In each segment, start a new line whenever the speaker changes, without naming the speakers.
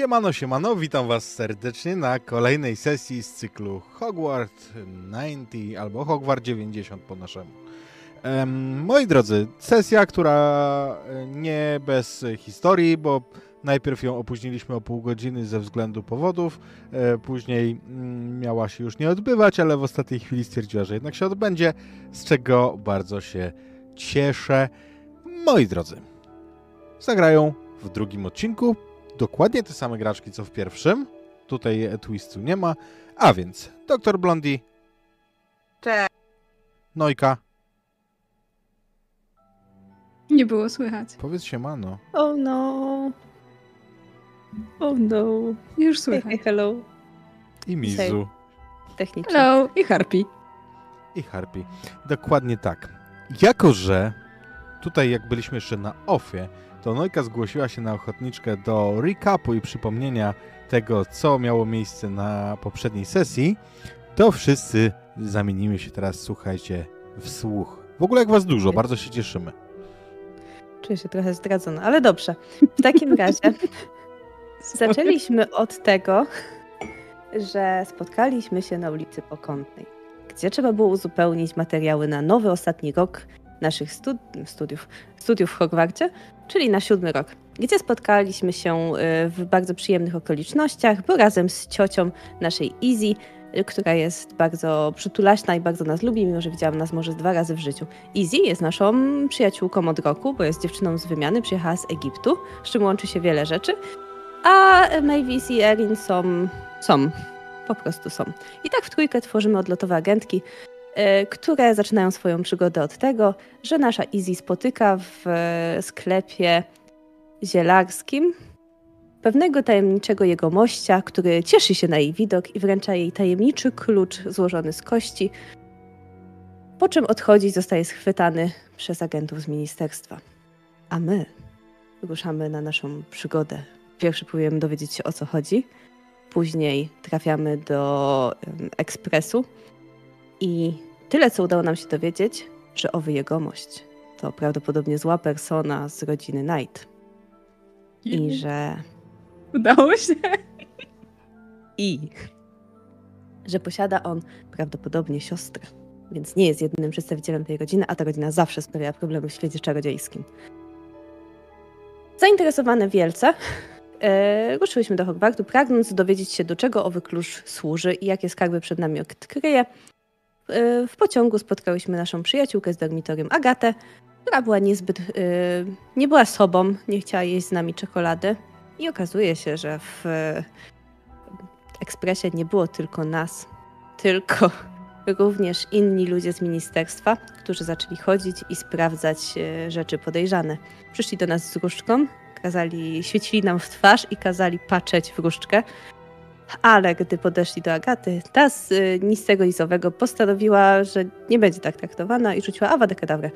Siemano, siemano, witam was serdecznie na kolejnej sesji z cyklu Hogwarts 90 albo Hogwarts 90 po naszemu. Em, moi drodzy, sesja, która e, nie bez historii, bo najpierw ją opóźniliśmy o pół godziny ze względu powodów, e, później mm, miała się już nie odbywać, ale w ostatniej chwili stwierdziła, że jednak się odbędzie, z czego bardzo się cieszę. Moi drodzy, zagrają w drugim odcinku dokładnie te same graczki co w pierwszym. Tutaj e, twistu nie ma. A więc Dr. Blondie,
Cześć.
Nojka,
Nie było słychać.
powiedz się mano.
Oh no. Oh no. Już słychać.
Hello.
I Mizu.
Technicznie.
Hello. I Harpy.
I Harpy. Dokładnie tak. Jako, że tutaj jak byliśmy jeszcze na offie, to Nojka zgłosiła się na ochotniczkę do recapu i przypomnienia tego, co miało miejsce na poprzedniej sesji, to wszyscy zamienimy się teraz, słuchajcie, w słuch. W ogóle jak was dużo, bardzo się cieszymy.
Czuję się trochę zdradzona, ale dobrze. W takim razie zaczęliśmy od tego, że spotkaliśmy się na ulicy Pokątnej, gdzie trzeba było uzupełnić materiały na nowy ostatni rok naszych stud studiów, studiów w Hogwarcie, czyli na siódmy rok, gdzie spotkaliśmy się y, w bardzo przyjemnych okolicznościach, bo razem z ciocią naszej Easy, y, która jest bardzo przytulaśna i bardzo nas lubi, mimo że widziałam nas może dwa razy w życiu. Easy jest naszą przyjaciółką od roku, bo jest dziewczyną z wymiany, przyjechała z Egiptu, z czym łączy się wiele rzeczy. A Mavis i Erin są, są, po prostu są. I tak w trójkę tworzymy odlotowe agentki, które zaczynają swoją przygodę od tego, że nasza Easy spotyka w e, sklepie zielarskim pewnego tajemniczego jegomościa, który cieszy się na jej widok i wręcza jej tajemniczy klucz złożony z kości, po czym odchodzi i zostaje schwytany przez agentów z ministerstwa. A my ruszamy na naszą przygodę. Pierwszy próbujemy dowiedzieć się o co chodzi, później trafiamy do ekspresu i tyle co udało nam się dowiedzieć, że owy jegomość to prawdopodobnie zła persona z rodziny Knight i że
Udało się.
i że posiada on prawdopodobnie siostrę, więc nie jest jedynym przedstawicielem tej rodziny, a ta rodzina zawsze sprawia problemy w świecie czarodziejskim. Zainteresowane wielce, e, ruszyłyśmy do Hogwartu, pragnąc dowiedzieć się, do czego owy klucz służy i jakie skarby przed nami odkryje. E, w pociągu spotkałyśmy naszą przyjaciółkę z dormitorium Agatę, która była niezbyt, e, nie była sobą, nie chciała jeść z nami czekolady. I okazuje się, że w e, ekspresie nie było tylko nas, tylko również inni ludzie z ministerstwa, którzy zaczęli chodzić i sprawdzać rzeczy podejrzane. Przyszli do nas z różdżką, kazali, świecili nam w twarz i kazali patrzeć w różdżkę. Ale gdy podeszli do Agaty, ta z e, nic tego nicowego postanowiła, że nie będzie tak traktowana i rzuciła awę kedawrę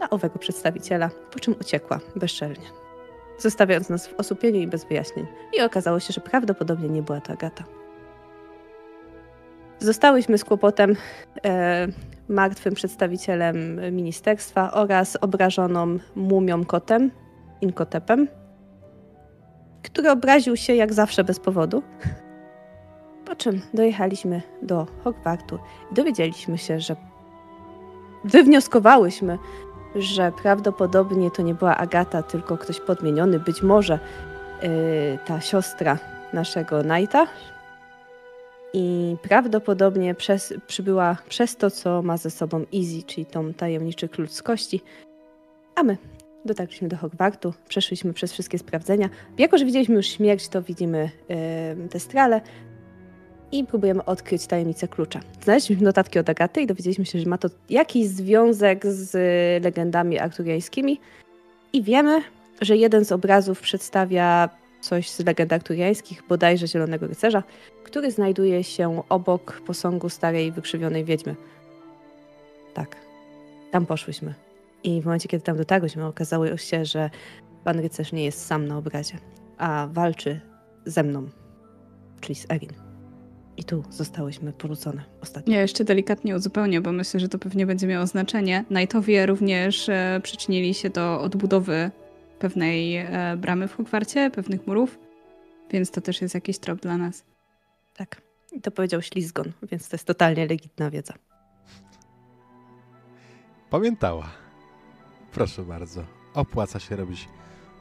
na owego przedstawiciela, po czym uciekła bezczelnie zostawiając nas w osłupieniu i bez wyjaśnień. I okazało się, że prawdopodobnie nie była to Agata. Zostałyśmy z kłopotem e, martwym przedstawicielem ministerstwa oraz obrażoną mumią kotem, Inkotepem, który obraził się jak zawsze bez powodu. Po czym dojechaliśmy do Hogwartu i dowiedzieliśmy się, że wywnioskowałyśmy, że prawdopodobnie to nie była Agata, tylko ktoś podmieniony, być może yy, ta siostra naszego Knighta. I prawdopodobnie przez, przybyła przez to, co ma ze sobą Easy, czyli tą tajemniczy klucz z kości. A my dotarliśmy do Hogwartu, przeszliśmy przez wszystkie sprawdzenia. Jako, że widzieliśmy już śmierć, to widzimy yy, te strale. I próbujemy odkryć tajemnicę klucza. Znaleźliśmy notatki od Agaty i dowiedzieliśmy się, że ma to jakiś związek z legendami arturiańskimi i wiemy, że jeden z obrazów przedstawia coś z legend arturiańskich, bodajże Zielonego Rycerza, który znajduje się obok posągu starej, wykrzywionej wiedźmy. Tak, tam poszłyśmy. I w momencie, kiedy tam dotarłyśmy, okazało się, że pan rycerz nie jest sam na obrazie, a walczy ze mną, czyli z Erin. I tu zostałyśmy porzucone ostatnio.
Ja jeszcze delikatnie uzupełnię, bo myślę, że to pewnie będzie miało znaczenie. Knightowie również e, przyczynili się do odbudowy pewnej e, bramy w Hogwarcie, pewnych murów, więc to też jest jakiś trop dla nas.
Tak. I to powiedział Ślizgon, więc to jest totalnie legitna wiedza.
Pamiętała. Proszę bardzo. Opłaca się robić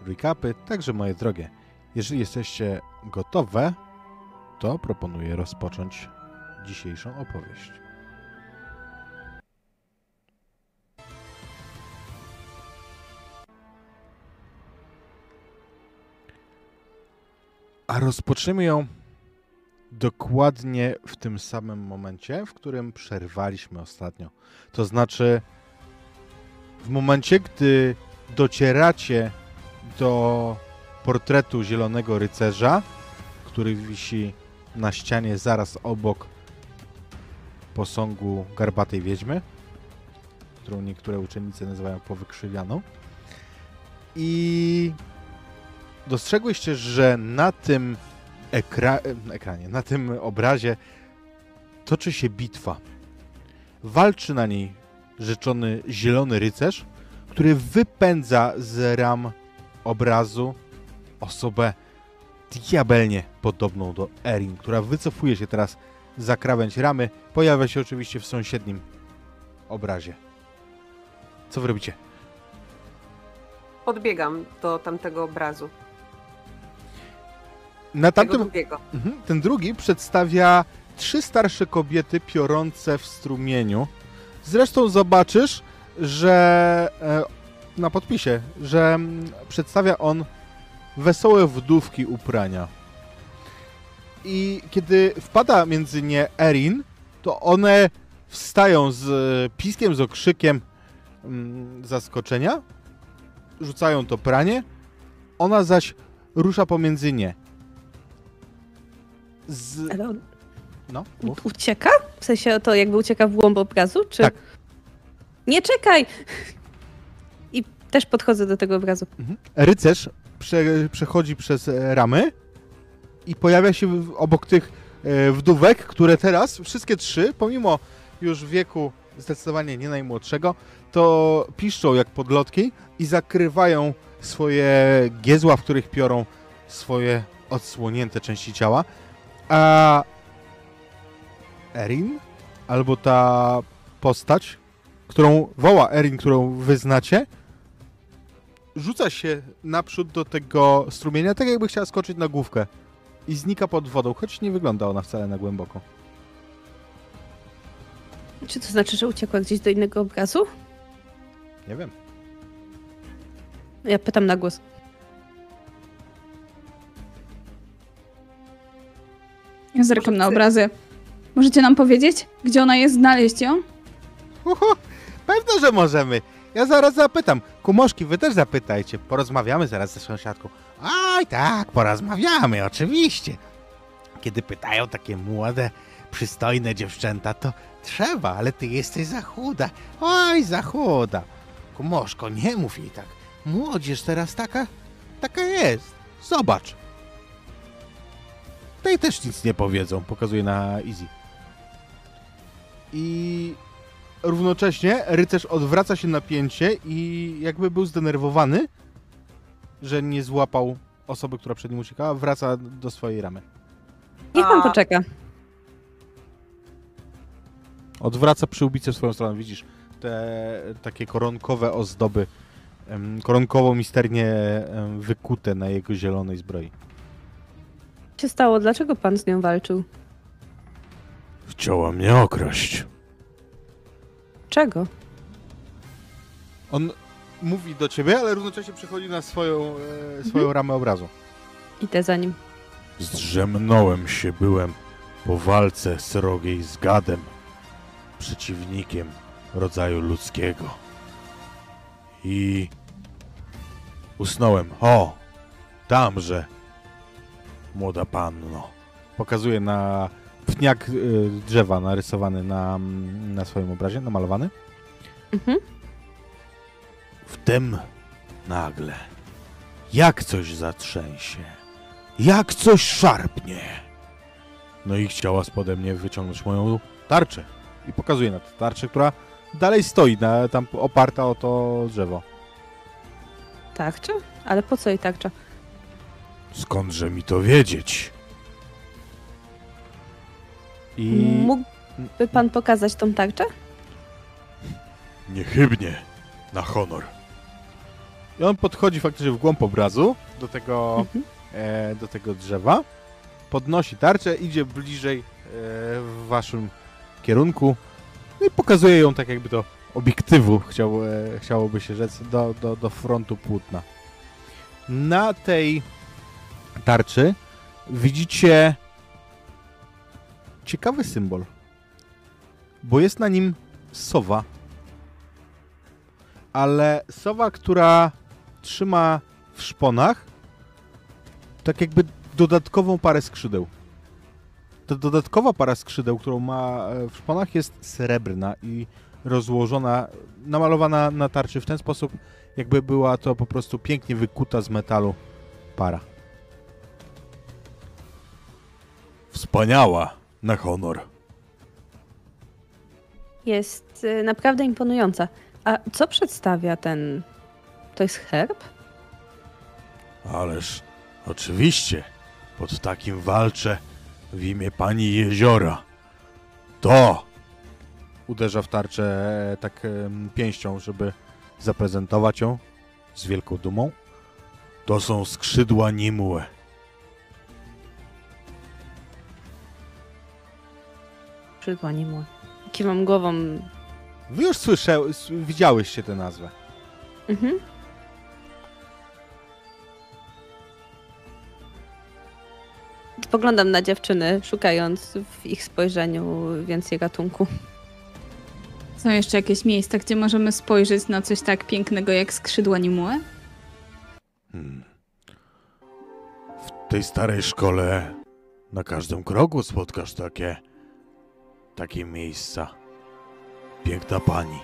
recapy. Także moje drogie, jeżeli jesteście gotowe, to proponuję rozpocząć dzisiejszą opowieść. A rozpoczniemy ją dokładnie w tym samym momencie, w którym przerwaliśmy ostatnio. To znaczy, w momencie, gdy docieracie do portretu Zielonego Rycerza, który wisi na ścianie zaraz obok posągu Garbatej Wiedźmy, którą niektóre uczennice nazywają powykrzywianą. I dostrzegłyście, że na tym ekra ekranie, na tym obrazie toczy się bitwa. Walczy na niej rzeczony zielony rycerz, który wypędza z ram obrazu osobę diabelnie podobną do Erin, która wycofuje się teraz za krawędź ramy. Pojawia się oczywiście w sąsiednim obrazie. Co wy robicie?
Podbiegam do tamtego obrazu.
Na tamtym,
drugiego.
Mhm. Ten drugi przedstawia trzy starsze kobiety piorące w strumieniu. Zresztą zobaczysz, że e, na podpisie, że mm, przedstawia on wesołe wdówki uprania. I kiedy wpada między nie Erin, to one wstają z e, piskiem, z okrzykiem mm, zaskoczenia, rzucają to pranie, ona zaś rusza pomiędzy nie. Z...
Ale on
No, mów.
ucieka? W sensie to jakby ucieka w głąb obrazu? Czy...
Tak.
Nie czekaj! I też podchodzę do tego obrazu.
Mhm. Rycerz prze, przechodzi przez e, ramy i pojawia się obok tych e, wdówek, które teraz, wszystkie trzy, pomimo już wieku zdecydowanie nie najmłodszego, to piszczą jak podlotki i zakrywają swoje giezła, w których piorą swoje odsłonięte części ciała. A Erin, albo ta postać, którą woła Erin, którą wy znacie, rzuca się naprzód do tego strumienia, tak jakby chciała skoczyć na główkę i znika pod wodą, choć nie wygląda ona wcale na głęboko.
Czy to znaczy, że uciekła gdzieś do innego obrazu?
Nie wiem.
Ja pytam na głos.
Ja zerkam na obrazy. Możecie nam powiedzieć, gdzie ona jest, znaleźć ją?
Uhu, pewno, że możemy. Ja zaraz zapytam. Kumoszki, wy też zapytajcie. Porozmawiamy zaraz ze sąsiadką. Oj, tak, porozmawiamy, oczywiście. Kiedy pytają takie młode, przystojne dziewczęta, to trzeba, ale ty jesteś za chuda. Oj, za chuda. Kumoszko, nie mów jej tak. Młodzież teraz taka, taka jest. Zobacz. Tej też nic nie powiedzą, pokazuje na Easy. I równocześnie rycerz odwraca się napięcie i jakby był zdenerwowany, że nie złapał osoby, która przed nim uciekała, wraca do swojej ramy.
Niech pan poczeka.
Odwraca przyłbicę w swoją stronę, widzisz te takie koronkowe ozdoby, em, koronkowo misternie em, wykute na jego zielonej zbroi.
Co się stało? Dlaczego pan z nią walczył?
Chciała mnie okraść.
Czego?
On mówi do ciebie, ale równocześnie przychodzi na swoją, e, swoją ramę obrazu.
Idę za nim.
Zdrzemnąłem się, byłem po walce srogiej z gadem, przeciwnikiem rodzaju ludzkiego. I usnąłem. O, tamże, młoda panno. Pokazuje na pniak y, drzewa narysowany na, na swoim obrazie, namalowany.
Mhm.
Wtem nagle, jak coś zatrzęsie, jak coś szarpnie. No i chciała spode mnie wyciągnąć moją tarczę. I pokazuje na tę tarczę, która dalej stoi, na, tam oparta o to drzewo.
Tarcza? Ale po co jej tarcza?
Skądże mi to wiedzieć? I
Mógłby pan pokazać tą tarczę?
niechybnie na honor. I on podchodzi faktycznie w głąb obrazu do tego,
Mhm.
e, do tego drzewa, podnosi tarczę, idzie bliżej e, w waszym kierunku no i pokazuje ją tak jakby do obiektywu, chciał, e, chciałoby się rzec, do, do, do frontu płótna. Na tej tarczy widzicie ciekawy symbol, bo jest na nim sowa, ale sowa, która trzyma w szponach tak jakby dodatkową parę skrzydeł. Ta dodatkowa para skrzydeł, którą ma e, w szponach jest srebrna i rozłożona, namalowana na tarczy w ten sposób, jakby była to po prostu pięknie wykuta z metalu para. Wspaniała na honor.
Jest y, naprawdę imponująca. A co przedstawia ten... To jest herb?
Ależ oczywiście, pod takim walczę w imię pani jeziora. To! Uderza w tarczę e, tak pięścią, żeby zaprezentować ją z wielką dumą. To są skrzydła Nimue.
Przydła nie mój. Kiwam głową.
Wy już słyszę, widziałyście tę nazwę.
Mhm. Spoglądam na dziewczyny, szukając w ich spojrzeniu więcej ratunku.
Są jeszcze jakieś miejsca, gdzie możemy spojrzeć na coś tak pięknego jak skrzydła Nimue?
Hmm. W tej starej szkole na każdym kroku spotkasz takie takie miejsca. Piękna pani.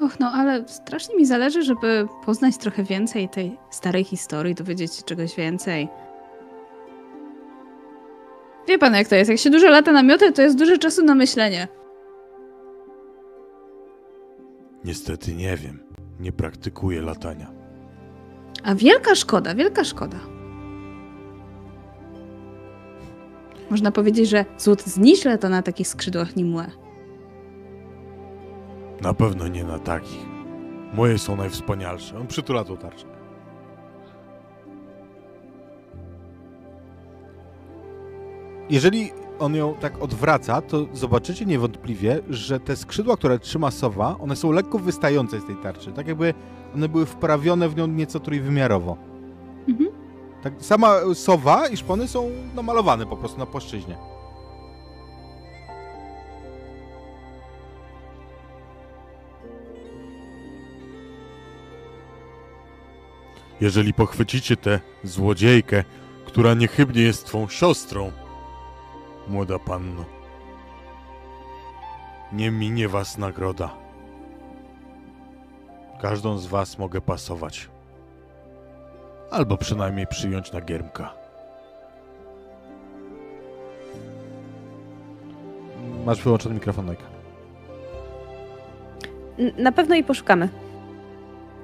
Och, no ale strasznie mi zależy, żeby poznać trochę więcej tej starej historii, dowiedzieć się czegoś więcej. Wie pan, jak to jest? Jak się dużo lata na miotę, to jest dużo czasu na myślenie.
Niestety nie wiem. Nie praktykuję latania.
A wielka szkoda, wielka szkoda. Można powiedzieć, że złot znisz lata na takich skrzydłach Nimue.
Na pewno nie na takich. Moje są najwspanialsze. On przytula tą tarczę. Jeżeli on ją tak odwraca, to zobaczycie niewątpliwie, że te skrzydła, które trzyma sowa, one są lekko wystające z tej tarczy. Tak jakby one były wprawione w nią nieco trójwymiarowo.
Mhm.
Tak, sama sowa i szpony są namalowane po prostu na płaszczyźnie. Jeżeli pochwycicie tę złodziejkę, która niechybnie jest twą siostrą, młoda panno, nie minie was nagroda. Każdą z was mogę pasować. Albo przynajmniej przyjąć na giermka. Masz wyłączony mikrofon, Najka.
N- Na pewno jej poszukamy.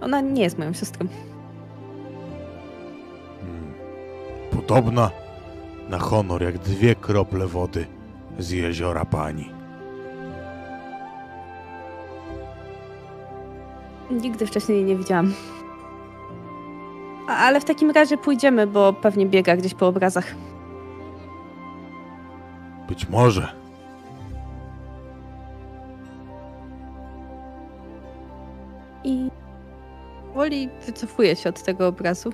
Ona nie jest moją siostrą.
Hmm. Podobna na honor jak dwie krople wody z jeziora pani.
Nigdy wcześniej jej nie widziałam. A- Ale w takim razie pójdziemy, bo pewnie biega gdzieś po obrazach.
Być może.
I powoli wycofuję się od tego obrazu.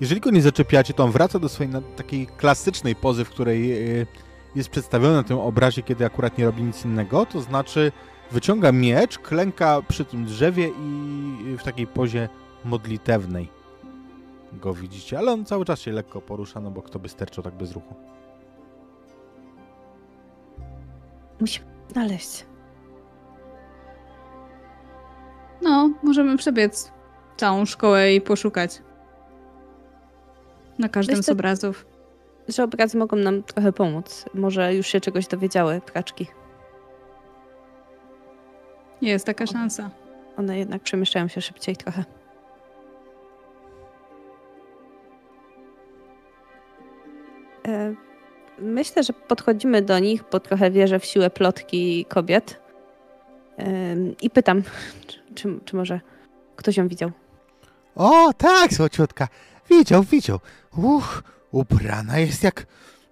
Jeżeli go nie zaczepiacie, to on wraca do swojej na- takiej klasycznej pozy, w której e, jest przedstawiony na tym obrazie, kiedy akurat nie robi nic innego, to znaczy wyciąga miecz, klęka przy tym drzewie i w takiej pozie modlitewnej go widzicie, ale on cały czas się lekko porusza, no bo kto by sterczał tak bez ruchu.
Musimy znaleźć.
No, możemy przebiec całą szkołę i poszukać. Na każdym z obrazów.
Że obrazy mogą nam trochę pomóc. Może już się czegoś dowiedziały praczki.
Jest taka szansa.
One jednak przemieszczają się szybciej trochę. E, Myślę, że podchodzimy do nich, bo trochę wierzę w siłę plotki kobiet. Em, I pytam, czy, czy, czy może ktoś ją widział.
O, tak, słociutka. Widział, widział. Uch, ubrana jest jak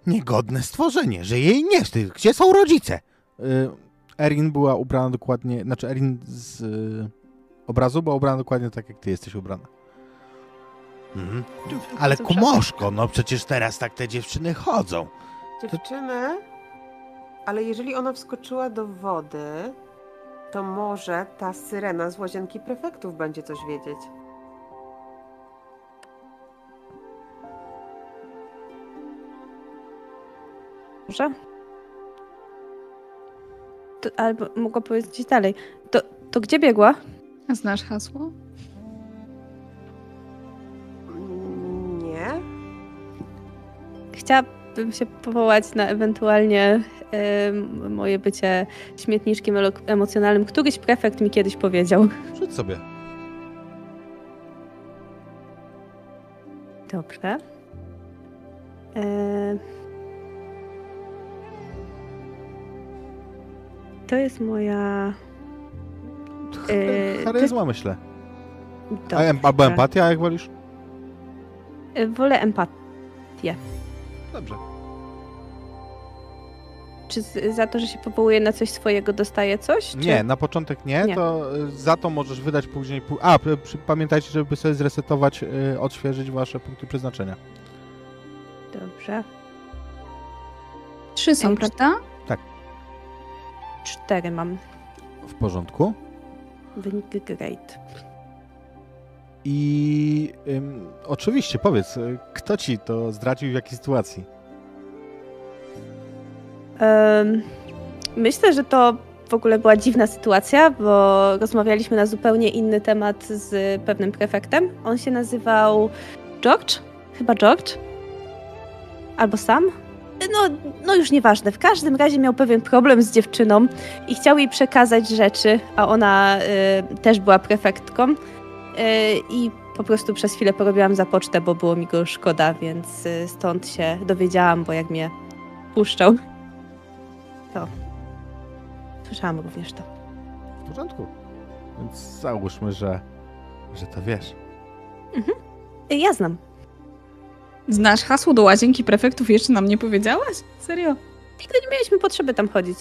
niegodne stworzenie, że jej nie wstyd. Gdzie są rodzice? Y, Erin była ubrana dokładnie, znaczy Erin z y, obrazu była ubrana dokładnie tak, jak ty jesteś ubrana. Mhm. Ale kumoszko, no przecież teraz tak te dziewczyny chodzą.
Dziewczyny, ale jeżeli ona wskoczyła do wody, to może ta syrena z łazienki prefektów będzie coś wiedzieć.
Może? To, albo mogła powiedzieć dalej. To, to gdzie biegła?
A znasz hasło?
Nie?
Chciałabym się powołać na ewentualnie em, moje bycie śmietniczkiem emocjonalnym. Któryś prefekt mi kiedyś powiedział.
Rzuć sobie.
Dobrze. E... To jest moja. Yy,
Charyzma, myślę. A,
Dobrze.
em, albo empatia, jak wolisz?
E, Wolę empatię.
Dobrze.
Czy z, za to, że się powołuje na coś swojego, dostaje coś? Czy...
Nie, na początek nie,
Nie.
to y, za to możesz wydać później... Pół... A, p- przy- pamiętajcie, żeby sobie zresetować, y, odświeżyć wasze punkty przeznaczenia.
Dobrze.
Trzy są,
Ej,
prawda?
Cztery mam.
W porządku.
Wynik great.
I ym, oczywiście, powiedz, y, kto ci to zdradził i w jakiej sytuacji?
Myślę, że to w ogóle była dziwna sytuacja, bo rozmawialiśmy na zupełnie inny temat z pewnym prefektem. On się nazywał George? Chyba George? Albo sam? No, no już nieważne. W każdym razie miał pewien problem z dziewczyną i chciał jej przekazać rzeczy, a ona y, też była prefektką. Y, I po prostu przez chwilę porobiłam za pocztę, bo było mi go szkoda, więc y, stąd się dowiedziałam, bo jak mnie puszczał, to słyszałam również to.
W porządku. Więc załóżmy, że, że to wiesz.
Y, Ja znam.
Znasz hasło do łazienki prefektów jeszcze nam nie powiedziałaś? Serio?
Nigdy nie mieliśmy potrzeby tam chodzić.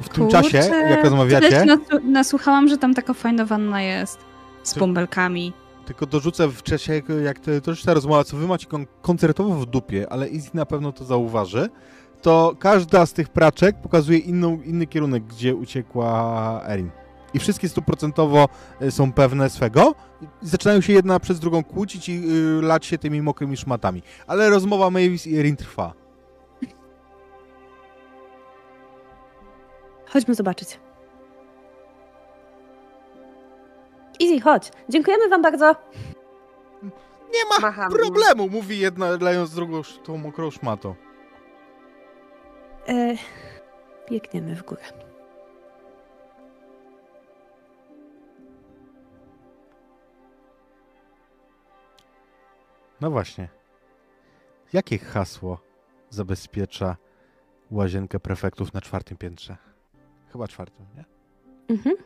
W tym czasie, jak rozmawiacie,
nasu- nasłuchałam, że tam taka fajna wanna jest. Z
Ty-
bąbelkami.
tylko dorzucę w czasie, jak- jak to, ta rozmowa, co wy macie kon- koncertowo w dupie, ale Izzy na pewno to zauważy, to każda z tych praczek pokazuje inną, inny kierunek, gdzie uciekła Erin. I wszystkie stuprocentowo y, są pewne swego. Zaczynają się jedna przez drugą kłócić i y, lać się tymi mokrymi szmatami. Ale rozmowa Mavis i Erin trwa.
Chodźmy zobaczyć. Easy, chodź. Dziękujemy wam bardzo.
Nie ma
Macham im.
problemu, mówi jedna, lejąc drugą tą mokrą szmatą.
E, biegniemy w górę.
No właśnie. Jakie hasło zabezpiecza łazienkę prefektów na czwartym piętrze? Chyba czwartym, nie?
Mhm.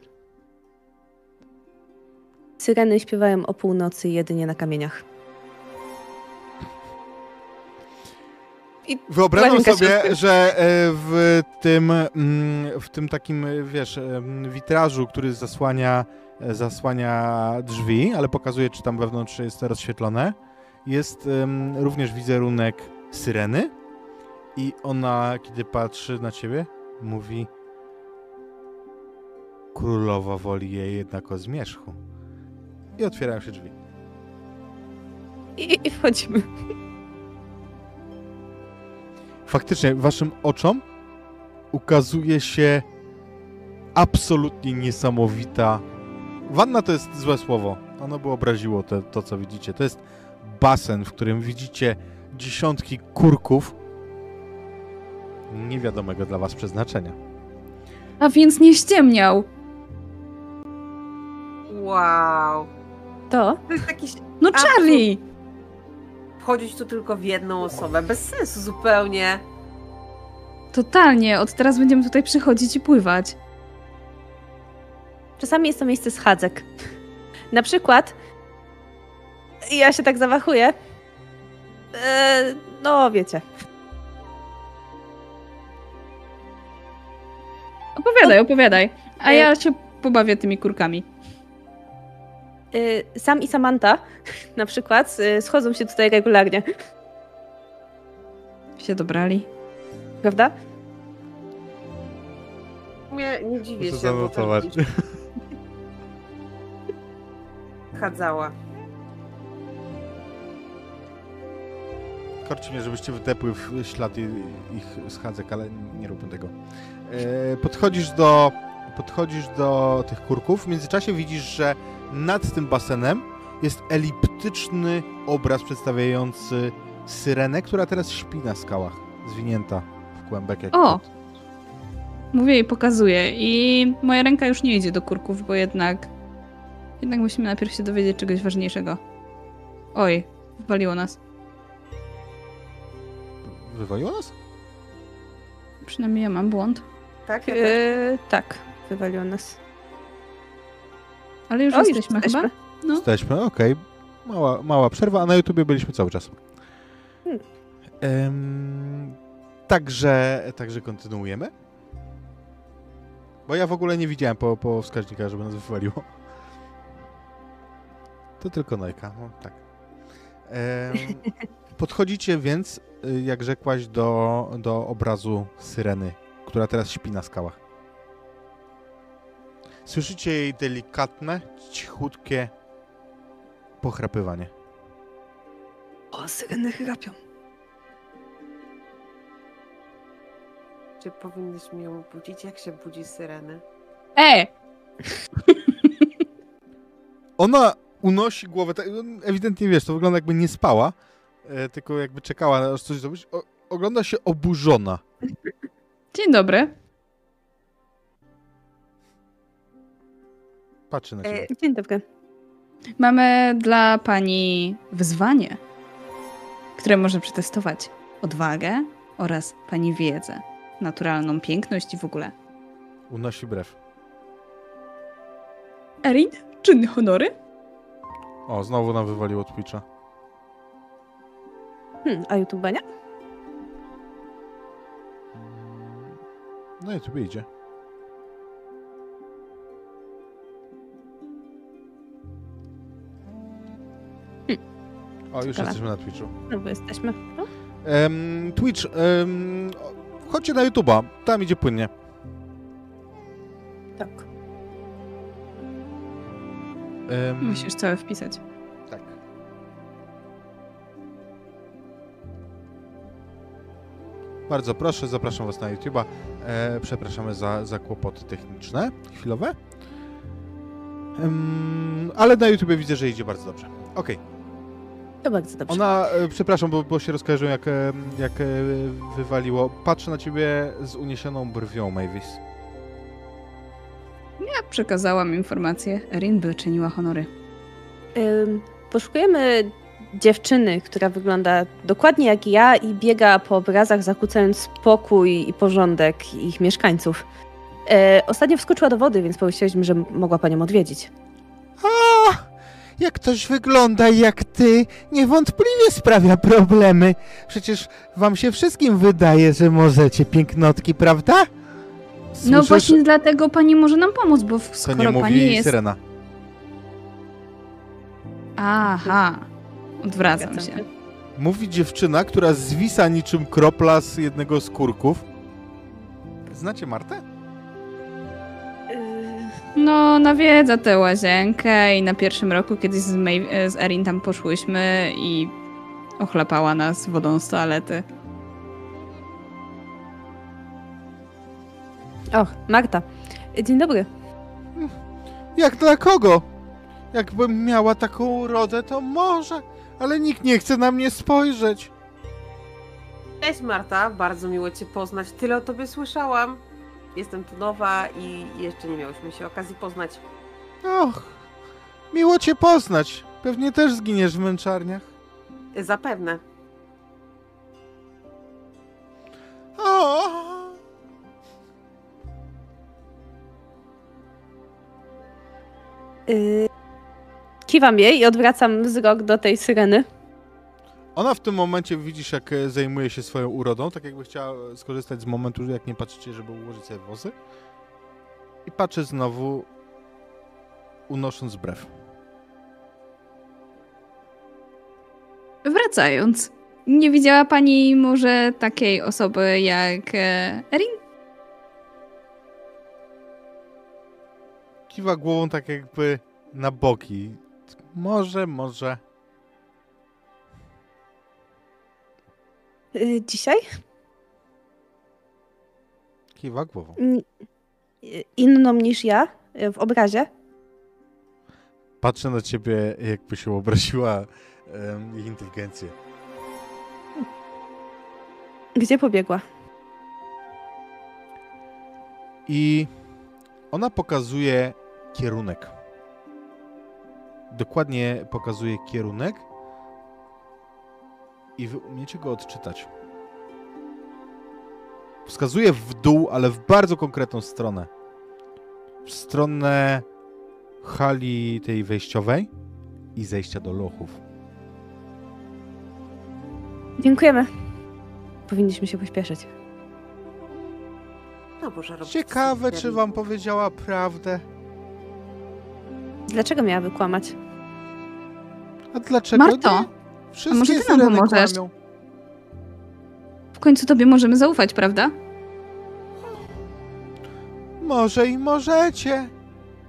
Syreny śpiewają o północy jedynie na kamieniach.
Wyobrażam
Łazienka się
sobie, że e, w tym, mm, w tym takim, wiesz, witrażu, który zasłania e, zasłania drzwi, ale pokazuje, czy tam wewnątrz jest rozświetlone. Jest również wizerunek syreny i ona, kiedy patrzy na ciebie, mówi Królowa woli jej jednak o zmierzchu. I otwierają się drzwi.
I, i wchodzimy.
Faktycznie, waszym oczom ukazuje się absolutnie niesamowita. Wanna to jest złe słowo. Ono by obraziło te, to, co widzicie. To jest basen, w którym widzicie dziesiątki kurków niewiadomego dla was przeznaczenia.
A więc nie ściemniał.
Wow.
To
To jest jakiś...
No Charlie!
Wchodzić tu tylko w jedną osobę. Bez sensu zupełnie.
Totalnie, od teraz będziemy tutaj przychodzić i pływać.
czasami jest to miejsce schadzek. Na przykład ja się tak zawachuję. E, no, wiecie.
Opowiadaj, opowiadaj. A
Y-
ja się pobawię tymi kurkami.
E, Sam i Samantha na przykład e, schodzą się tutaj regularnie,
Się dobrali.
prawda?
Nie, nie dziwię
Muszę
się,
zanotować.
chadzała.
Korci mnie, żebyście wdepły w ślad ich schadzek, ale nie róbmy tego. E, podchodzisz do, podchodzisz do tych kurków. W międzyczasie widzisz, że nad tym basenem jest eliptyczny obraz przedstawiający syrenę, która teraz śpi na skałach, zwinięta w kłębek. Jak
O!
kot.
Mówię i pokazuję. I moja ręka już nie idzie do kurków, bo jednak. Jednak musimy najpierw się dowiedzieć czegoś ważniejszego. Oj, wywaliło nas.
Wywaliło nas?
Przynajmniej ja mam błąd.
Tak? Ja też.
E, tak, wywaliło nas.
Ale już
O, już
jesteśmy chyba.
jesteśmy.
No.
Jesteśmy, okej. Mała, mała przerwa, a na YouTubie byliśmy cały czas.
Hmm.
Także, także kontynuujemy. Bo ja w ogóle nie widziałem po, po wskaźnikach, żeby nas wywaliło. To tylko Nojka, no tak. Podchodzicie więc, jak rzekłaś, do, do obrazu syreny, która teraz śpi na skałach. Słyszycie jej delikatne, cichutkie pochrapywanie.
O, syreny chrapią.
Czy powinniśmy ją budzić? Jak się budzi syreny?
E!
Ona unosi głowę, tak, ewidentnie wiesz, to wygląda jakby nie spała, e, tylko jakby czekała, aż coś zrobić. O, ogląda się oburzona.
Dzień dobry.
Patrzy na
E,
ciebie.
Dzień dobry.
Mamy dla pani wyzwanie, które może przetestować odwagę oraz pani wiedzę, naturalną piękność i w ogóle.
Unosi brew.
Erin, czynny honory?
O, znowu nam wywaliło Twitcha.
Hmm, a YouTube nie?
No tu idzie. O, już
Ciekawe.
jesteśmy na Twitchu.
No bo jesteśmy. No.
Em, Twitch, o, chodźcie na YouTube'a, tam idzie płynnie.
Tak.
Em,
Musisz całe wpisać.
Bardzo proszę, zapraszam Was na YouTube'a. E, przepraszamy za, za kłopoty techniczne chwilowe. Ale na YouTubie widzę, że idzie bardzo dobrze. Okej.
To bardzo dobrze.
Ona, e, przepraszam, bo, bo się rozkojarzyłem, jak, e, jak e, wywaliło. Patrzę na ciebie z uniesioną brwią, Mavis.
Ja przekazałam informację. Erin by czyniła honory.
Ym, poszukujemy dziewczyny, która wygląda dokładnie jak ja i biega po obrazach, zakłócając spokój i porządek ich mieszkańców. E, ostatnio wskoczyła do wody, więc pomyśleliśmy, że mogła panią odwiedzić.
O, jak ktoś wygląda jak ty, niewątpliwie sprawia problemy. Przecież wam się wszystkim wydaje, że możecie pięknotki, prawda?
No
Słyszysz-
właśnie dlatego pani może nam pomóc, bo w-
To
skoro
nie
pani
mówi
jest...
Syrena.
Aha. Odwracam się.
Mówi dziewczyna, która zwisa niczym kropla z jednego z kurków. Znacie Martę?
Yy,
No, nawiedza tę łazienkę i na pierwszym roku kiedyś z, May, z Erin tam poszłyśmy i ochlapała nas wodą z toalety.
Och, Marta. Dzień dobry.
Jak dla kogo? Jakbym miała taką urodę, to może, ale nikt nie chce na mnie spojrzeć.
Cześć Marta, bardzo miło Cię poznać. Tyle o Tobie słyszałam. Jestem tu nowa i jeszcze nie miałyśmy się okazji poznać.
Och, miło cię poznać. Pewnie też zginiesz w męczarniach.
Zapewne.
O!
Yy, kiwam jej i odwracam wzrok do tej syreny.
Ona w tym momencie widzisz, jak e, zajmuje się swoją urodą, tak jakby chciała e, skorzystać z momentu, jak nie patrzycie, żeby ułożyć sobie włosy. I patrzy znowu, unosząc brew.
Wracając, nie widziała pani może takiej osoby jak e, Erin?
Kiwa głową tak jakby na boki. Może, może.
Yy, dzisiaj?
Kiwa głową.
Inną niż ja yy, w obrazie.
Patrzę na ciebie, jakby się obraziła em, ich inteligencję.
Gdzie pobiegła?
I ona pokazuje kierunek. Dokładnie pokazuje kierunek i wy umiecie go odczytać. Wskazuje w dół, ale w bardzo konkretną stronę. W stronę hali tej wejściowej i zejścia do lochów.
Dziękujemy. Powinniśmy się pośpieszyć.
No Boże,
Ciekawe, czy wam powiedziała prawdę.
Dlaczego miałaby kłamać?
A dlaczego
Marto,
nie? Wszystkie
może ty nam pomożesz?
kłamią.
W końcu tobie możemy zaufać, prawda?
Może i możecie.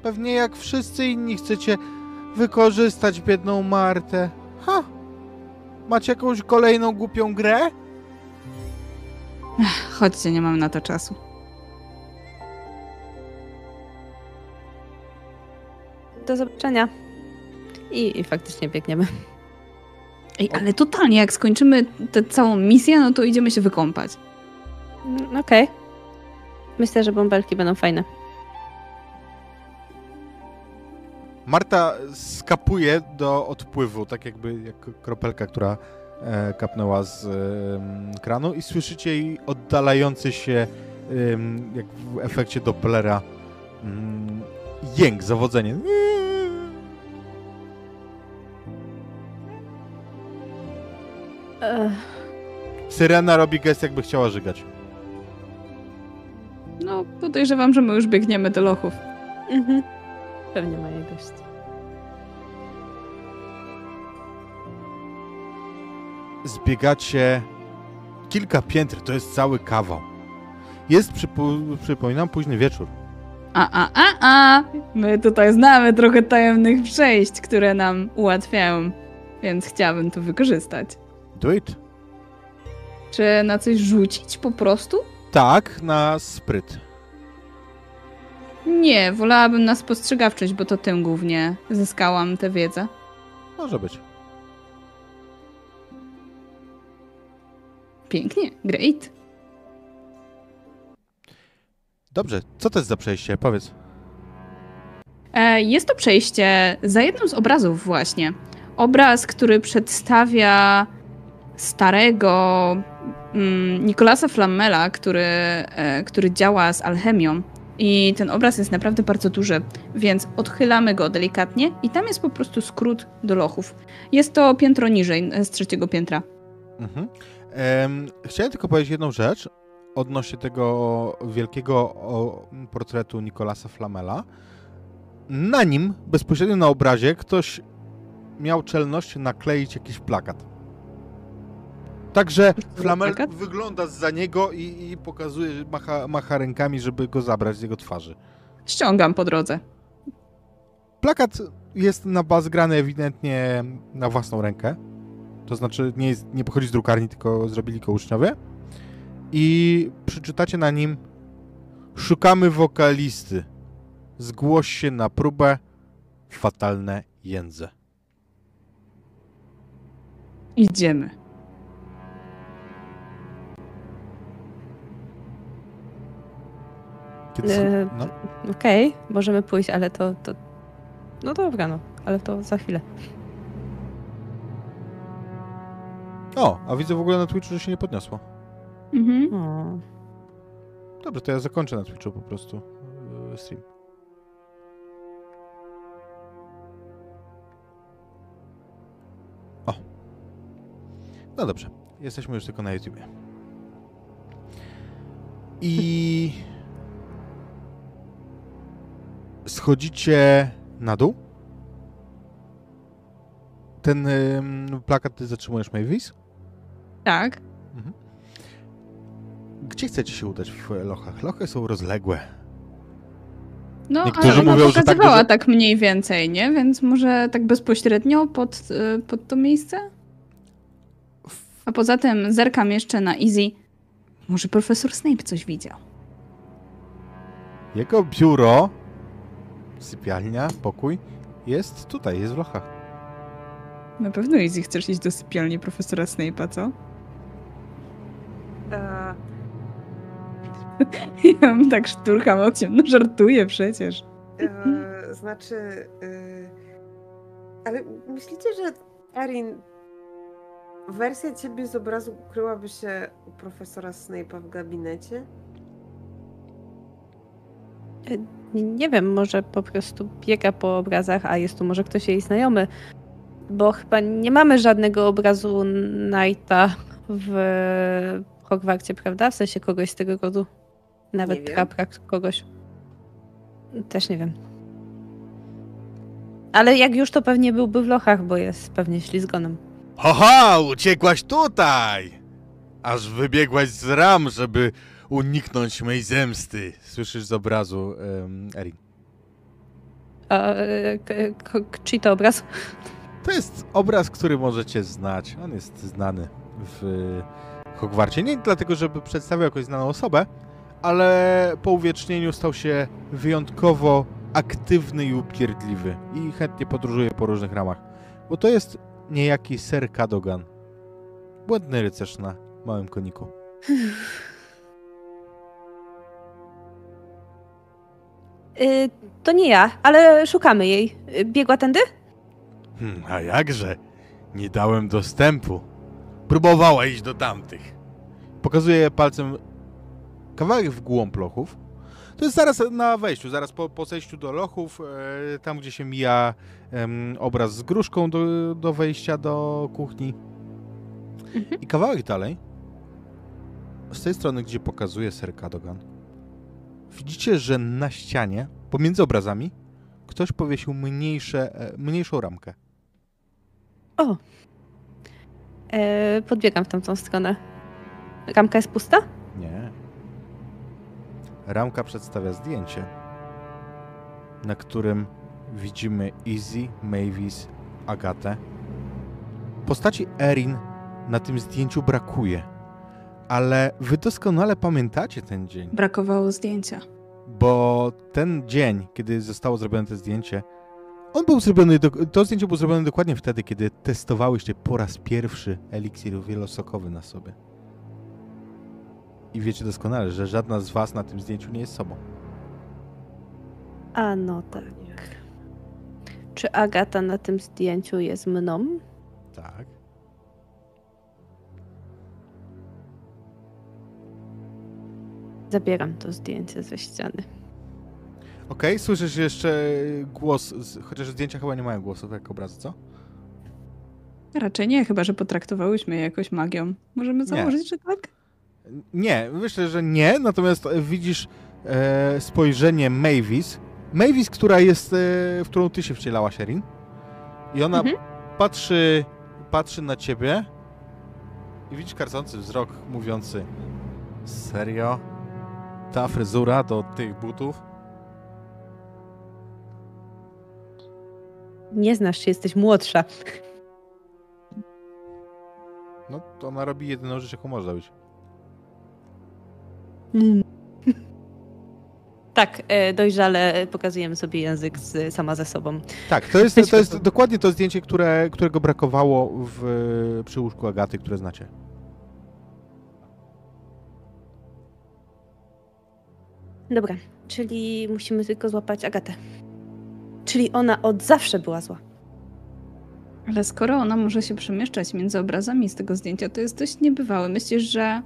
Pewnie jak wszyscy inni chcecie wykorzystać biedną Martę. Ha! Macie jakąś kolejną głupią grę?
Chodźcie, nie mam na to czasu.
Do zobaczenia. I, i faktycznie biegniemy.
Ej, ale totalnie, jak skończymy tę całą misję, no to idziemy się wykąpać.
Mm, Okej. Myślę, że bąbelki będą fajne.
Marta skapuje do odpływu, tak jakby jak kropelka, która e, kapnęła z em, kranu i słyszycie jej oddalający się, em, jak w efekcie Dopplera, mm, jęk, zawodzenie. Syrena robi gest, jakby chciała żygać.
No, podejrzewam, że my już biegniemy do lochów.
mhm. Pewnie moje gości.
zbiegacie kilka piętr, to jest cały kawał. Jest, przypo- przypominam, późny wieczór.
A, a, a, a! My tutaj znamy trochę tajemnych przejść, które nam ułatwiają, więc chciałabym to wykorzystać.
Do it.
Czy na coś rzucić po prostu?
Tak, na spryt.
Nie, wolałabym na spostrzegawczość, bo to tym głównie zyskałam tę wiedzę.
Może być.
Pięknie, great.
Dobrze, co to jest za przejście? Powiedz.
E, Jest to przejście za jednym z obrazów właśnie. Obraz, który przedstawia starego mm, Nikolasa Flammela, który, e, który działa z alchemią. I ten obraz jest naprawdę bardzo duży, więc odchylamy go delikatnie i tam jest po prostu skrót do lochów. Jest to piętro niżej, e, z trzeciego piętra.
Mhm. Em, chciałem tylko powiedzieć jedną rzecz odnośnie tego wielkiego portretu Nikolasa Flamela. Na nim, bezpośrednio na obrazie, ktoś miał czelność nakleić jakiś plakat. Także Flamel
plakat?
wygląda za niego i, i pokazuje, macha, macha rękami, żeby go zabrać z jego twarzy.
Ściągam po drodze.
Plakat jest na baz grany ewidentnie na własną rękę. To znaczy nie, jest, nie pochodzi z drukarni, tylko zrobili go uczniowie. I przeczytacie na nim Szukamy wokalisty. Zgłoś się na próbę. Fatalne jędze.
Idziemy.
Kiedy
E,
no,
Okej, możemy pójść, ale to, to... No dobra, no. Ale to za chwilę.
o, a widzę w ogóle na Twitchu, że się nie podniosło.
Mhm.
O.
Dobrze, to ja zakończę na Twitchu po prostu yy, stream. O. No dobrze, jesteśmy już tylko na YouTubie. I schodzicie na dół. Ten ym, plakat ty zatrzymujesz Mavis?
Tak.
Gdzie chcecie się udać w lochach? Lochy są rozległe.
No,
Niektórzy
ale ona
mówią, że tak
pokazywała
dużo-
tak mniej więcej, nie? Więc może tak bezpośrednio pod, y, pod to miejsce? A poza tym zerkam jeszcze na Easy. Może profesor Snape coś widział.
Jego biuro, sypialnia, pokój jest tutaj, jest w lochach.
Na pewno Easy chcesz iść do sypialni profesora Snape'a, co?
E,
Ja mam tak szturcham okiem, no żartuję przecież.
e, znaczy. e, ale myślicie, że Erin. Wersja ciebie z obrazu ukryłaby się u profesora Snape'a w gabinecie?
Nie wiem, może po prostu biega po obrazach, a jest tu może ktoś jej znajomy. Bo chyba nie mamy żadnego obrazu Knighta w Hogwarcie, prawda? W sensie kogoś z tego rodu. Nawet traprak kogoś. Też nie wiem. Ale jak już to pewnie byłby w lochach, bo jest pewnie ślizgonem.
Haha, uciekłaś tutaj! Aż wybiegłaś z ram, żeby uniknąć mej zemsty. Słyszysz z obrazu um, Erin.
A k- k- k- czyj to obraz?
To jest obraz, który możecie znać. On jest znany w Hogwarcie. Nie dlatego, żeby przedstawiał jakąś znaną osobę, ale po uwiecznieniu stał się wyjątkowo aktywny i upierdliwy i chętnie podróżuje po różnych ramach. Bo to jest niejaki Ser Cadogan. Błędny rycerz na małym koniku.
Y, to nie ja, ale szukamy jej. Biegła tędy?
Hmm, a jakże? Nie dałem dostępu. Próbowała iść do tamtych. Pokazuję palcem kawałek w głąb lochów. To jest zaraz na wejściu, zaraz po, po zejściu do lochów, e, tam gdzie się mija obraz z gruszką do, do wejścia do kuchni.
Mhm.
I kawałek dalej, z tej strony, gdzie pokazuje Ser Cadogan, widzicie, że na ścianie, pomiędzy obrazami, ktoś powiesił mniejsze, e, mniejszą ramkę.
O. E, podbiegam w tamtą stronę. Ramka jest pusta?
Ramka przedstawia zdjęcie, na którym widzimy Izzy, Mavis, Agatę. Postaci Erin na tym zdjęciu brakuje, ale wy doskonale pamiętacie ten dzień,
Brakowało zdjęcia.
bo ten dzień, kiedy zostało zrobione to zdjęcie, on był zrobiony, to zdjęcie było zrobione dokładnie wtedy, kiedy testowałyście po raz pierwszy eliksir wielosokowy na sobie. I wiecie doskonale, że żadna z was na tym zdjęciu nie jest sobą.
A no tak. Czy Agata na tym zdjęciu jest mną?
Tak.
Zabieram to zdjęcie ze ściany.
Okej, słyszysz jeszcze głos, chociaż zdjęcia chyba nie mają głosu, tak jak obrazy, co?
Raczej nie, chyba że potraktowałyśmy je jakoś magią. Możemy założyć, że tak?
Nie, myślę, że nie, natomiast e, widzisz e, spojrzenie Mavis. Mavis, która jest, e, w którą ty się wcielałaś, Erin. I ona
Mhm.
patrzy, patrzy na ciebie i widzisz karcący wzrok mówiący Serio? Ta fryzura do tych butów?
Nie znasz się, jesteś młodsza.
No to ona robi jedyną rzecz, jaką może
Tak, e, dojrzale pokazujemy sobie język z, sama ze sobą.
Tak, to jest, to jest dokładnie to zdjęcie, które, którego brakowało w, przy łóżku Agaty, które znacie.
Dobra, czyli musimy tylko złapać Agatę. Czyli ona od zawsze była zła.
Ale skoro ona może się przemieszczać między obrazami z tego zdjęcia, to jest dość niebywałe. Myślisz, że.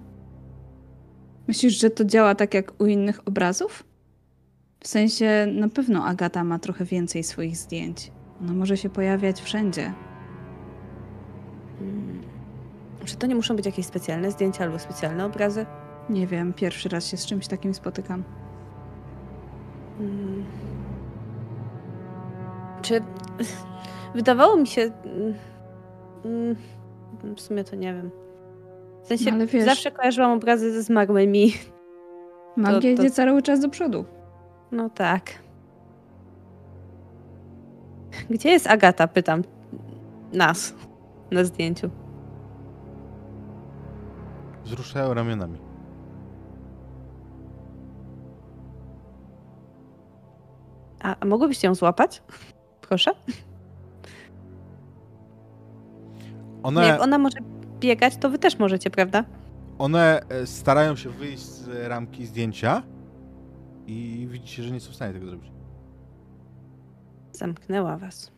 Myślisz, że to działa tak jak u innych obrazów? W sensie, na pewno Agata ma trochę więcej swoich zdjęć. Ona może się pojawiać wszędzie.
Hmm. Czy to nie muszą być jakieś specjalne zdjęcia albo specjalne obrazy?
Nie wiem, pierwszy raz się z czymś takim spotykam.
Hmm. Czy wydawało mi się. mm, mm, W sumie to nie wiem. W sensie
No, wiesz-
zawsze kojarzyłam obrazy ze zmarłymi.
Magia
to-
idzie cały czas do przodu.
No tak. Gdzie jest Agata? Pytam nas na zdjęciu.
Wzruszają ramionami.
A, a mogłybyście ją złapać? Proszę.
One,
Nie, jak ona może biegać, to wy też możecie, prawda?
one e, starają się wyjść z ramki zdjęcia i widzicie, że nie są w stanie tego zrobić.
Zamknęła was.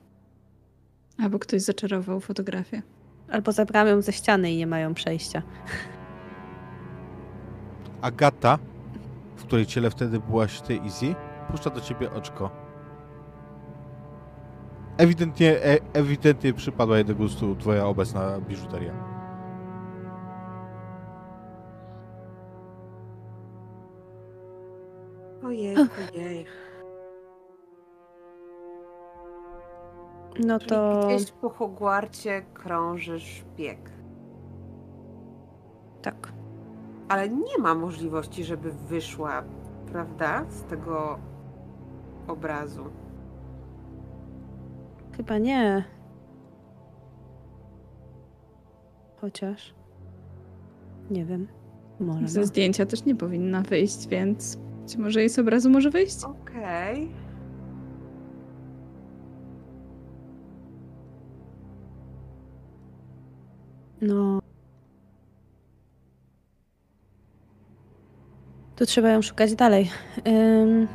Albo ktoś zaczarował fotografię.
Albo zabrałam ją ze ściany i nie mają przejścia.
Agata, w której ciele wtedy byłaś ty, Easy, puszcza do ciebie oczko. Ewidentnie, e, ewidentnie przypadła jej do gustu twoja obecna biżuteria.
Ojej, ojej.
No
Czyli
to
gdzieś po Hogwarcie krąży szpieg.
tak.
Ale nie ma możliwości, żeby wyszła, prawda, z tego obrazu.
Chyba nie. Chociaż. Nie wiem. Może.
Ze
no.
zdjęcia też nie powinna wyjść, więc może jej z obrazu może wyjść?
Okej.
No. To trzeba ją szukać dalej. Ym...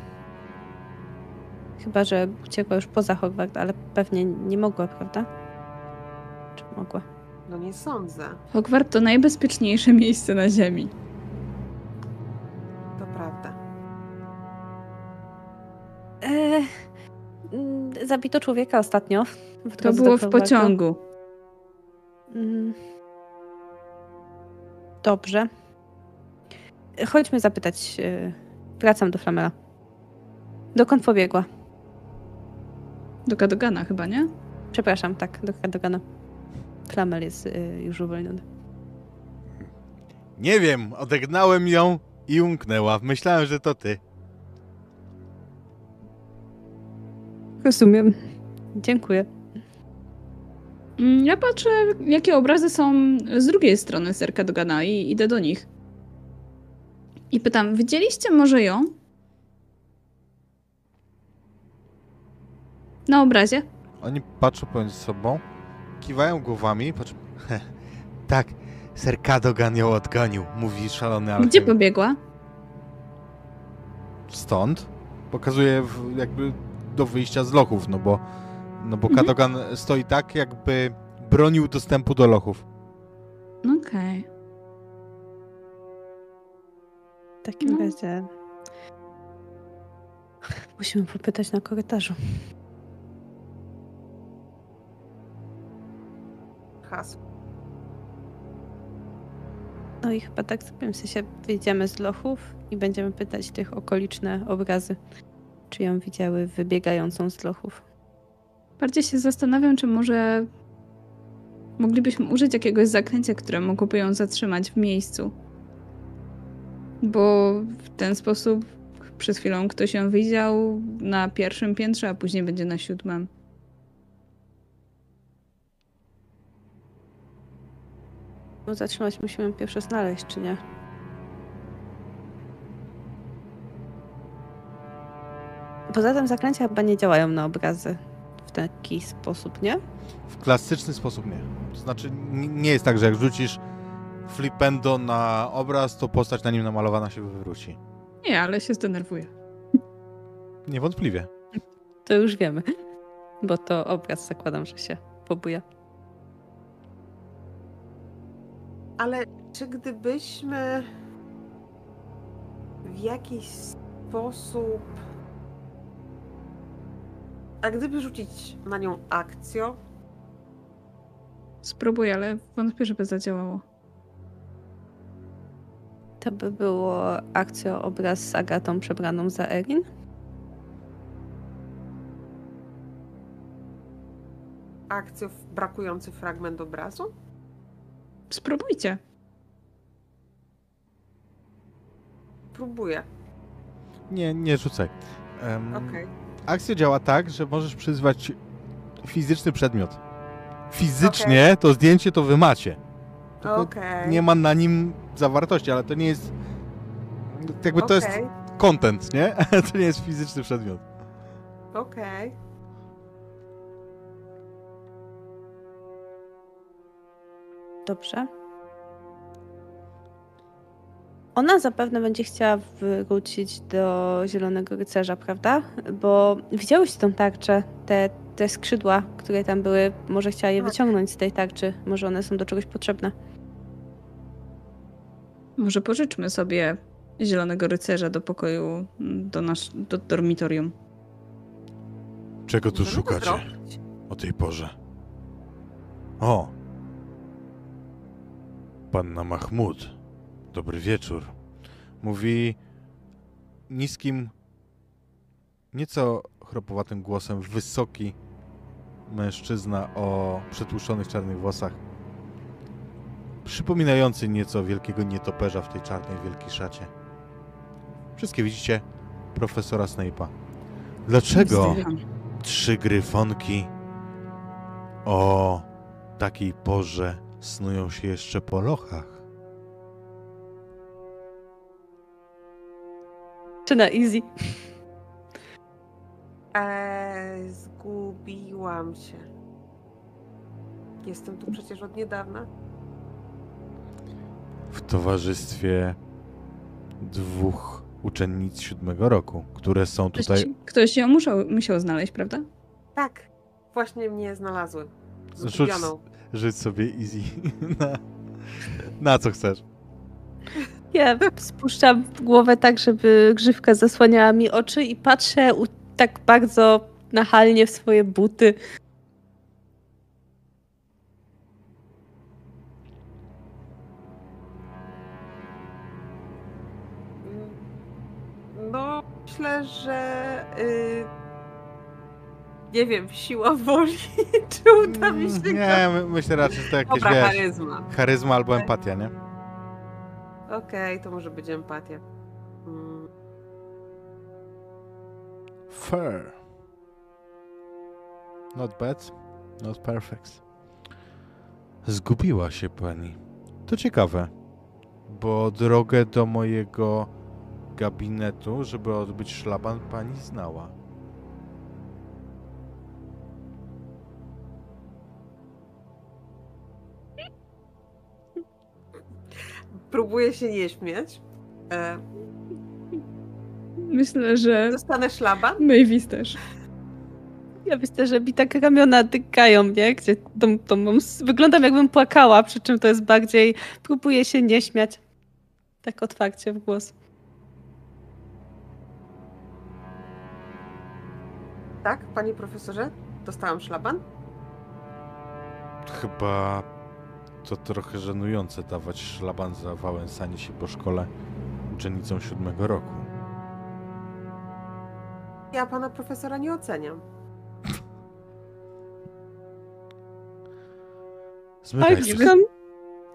Chyba, że uciekła już poza Hogwart, ale pewnie nie mogła, prawda? Czy mogła?
No nie sądzę.
Hogwart to najbezpieczniejsze miejsce na Ziemi.
Zabito człowieka ostatnio. w
To było w pociągu.
Mm. Dobrze. Chodźmy zapytać. e, Wracam do Flamela. Dokąd pobiegła?
Do Kadogana chyba, nie?
Przepraszam, tak, do Kadogana. Flamel jest e, już uwolniony.
Nie wiem, odegnałem ją i umknęła. Myślałem, że to ty.
Rozumiem. Dziękuję.
Mm, Ja patrzę, jakie obrazy są z drugiej strony Serka Dogana i idę do nich. I pytam, widzieliście może ją? Na obrazie?
Oni patrzą pomiędzy sobą, kiwają głowami, patrzą. tak, Ser Cadogan ją odgonił, mówi szalony
Gdzie
alchemik.
pobiegła?
Stąd pokazuje jakby do wyjścia z lochów, no bo, no bo
Mhm.
Cadogan stoi tak, jakby bronił dostępu do lochów.
Okej.
W takim
No.
razie. Musimy popytać na korytarzu.
Hasło.
No i chyba tak sobie w sensie wyjdziemy z lochów i będziemy pytać tych okoliczne obrazy, czy ją widziały wybiegającą z lochów.
Bardziej się zastanawiam, czy może Moglibyśmy użyć jakiegoś zaklęcia, które mogłoby ją zatrzymać w miejscu. Bo w ten sposób przed chwilą ktoś ją widział na pierwszym piętrze, a później będzie na siódmym.
No zatrzymać musimy pierwsze znaleźć, czy nie? Poza tym zaklęcia chyba nie działają na obrazy w taki sposób, nie?
W klasyczny sposób nie. To znaczy, nie jest tak, że jak rzucisz flipendo na obraz, to postać na nim namalowana się wywróci.
Nie, ale się zdenerwuję.
Niewątpliwie.
To już wiemy. Bo to obraz zakładam, że się pobuja.
Ale czy gdybyśmy w jakiś sposób. A gdyby rzucić na nią akcją,
Spróbuję, ale wątpię, żeby zadziałało.
To by było akcja obraz z Agatą przebraną za Erin?
akcją w brakujący fragment obrazu?
Spróbujcie.
Próbuję.
Nie, nie rzucaj. Em,
Okej.
Akcja działa tak, że możesz przyzwać fizyczny przedmiot. Fizycznie to zdjęcie to wy macie. Tylko
Okej.
nie ma na nim zawartości, ale to nie jest. Jakby to jest content, nie? To nie jest fizyczny przedmiot.
Okej.
Dobrze. Ona zapewne będzie chciała wrócić do Zielonego Rycerza, prawda? Bo widziałeś tą tarczę, te, te skrzydła, które tam były. Może chciała je
Tak.
wyciągnąć z tej tarczy. Może one są do czegoś potrzebne.
Może pożyczmy sobie Zielonego Rycerza do pokoju, do, nasz, do dormitorium.
Czego tu
Możemy to
szukacie
zrobić.
o tej porze? O! Panna Mahmud. Dobry wieczór. Mówi niskim, nieco chropowatym głosem, wysoki mężczyzna o przytłuszczonych czarnych włosach. Przypominający nieco wielkiego nietoperza w tej czarnej wielkiej szacie. Wszystkie widzicie profesora Snape'a. Dlaczego? Trzy gryfonki o takiej porze snują się jeszcze po lochach.
Czy na easy?
Eee, zgubiłam się. Jestem tu przecież od niedawna.
W towarzystwie dwóch uczennic siódmego roku, które są
Ktoś,
tutaj.
ktoś ją musiał, musiał znaleźć, prawda?
Tak, właśnie mnie znalazły.
Rzuć, rzuć sobie easy na, na co chcesz.
Ja spuszczam głowę tak, żeby grzywka zasłaniała mi oczy i patrzę tak bardzo nachalnie w swoje buty.
No, myślę, że. y, nie wiem, siła woli. Czy uda mi się.
Mm, Nie, my, myślę raczej, że to jakieś
Dobra,
wiesz,
charyzma.
charyzma albo empatia, nie?
Okej, to może być empatia. Mm,
Fair. Not bad, not perfect. Zgubiła się pani. To ciekawe, bo drogę do mojego gabinetu, żeby odbyć szlaban, pani znała.
Próbuję się nie śmiać. E,
Myślę, że
dostanę szlaban.
Mavis też.
Ja myślę, że mi tak ramiona dykają, nie? Gdzie tą, tą mam, wyglądam jakbym płakała, przy czym to jest bardziej, próbuję się nie śmiać. Tak otwarcie w głos.
Tak, panie profesorze? Dostałam szlaban?
Chyba to trochę żenujące dawać szlaban za wałęsanie się po szkole uczennicą siódmego roku.
Ja pana profesora nie oceniam.
Zmykajcie,
Parskam.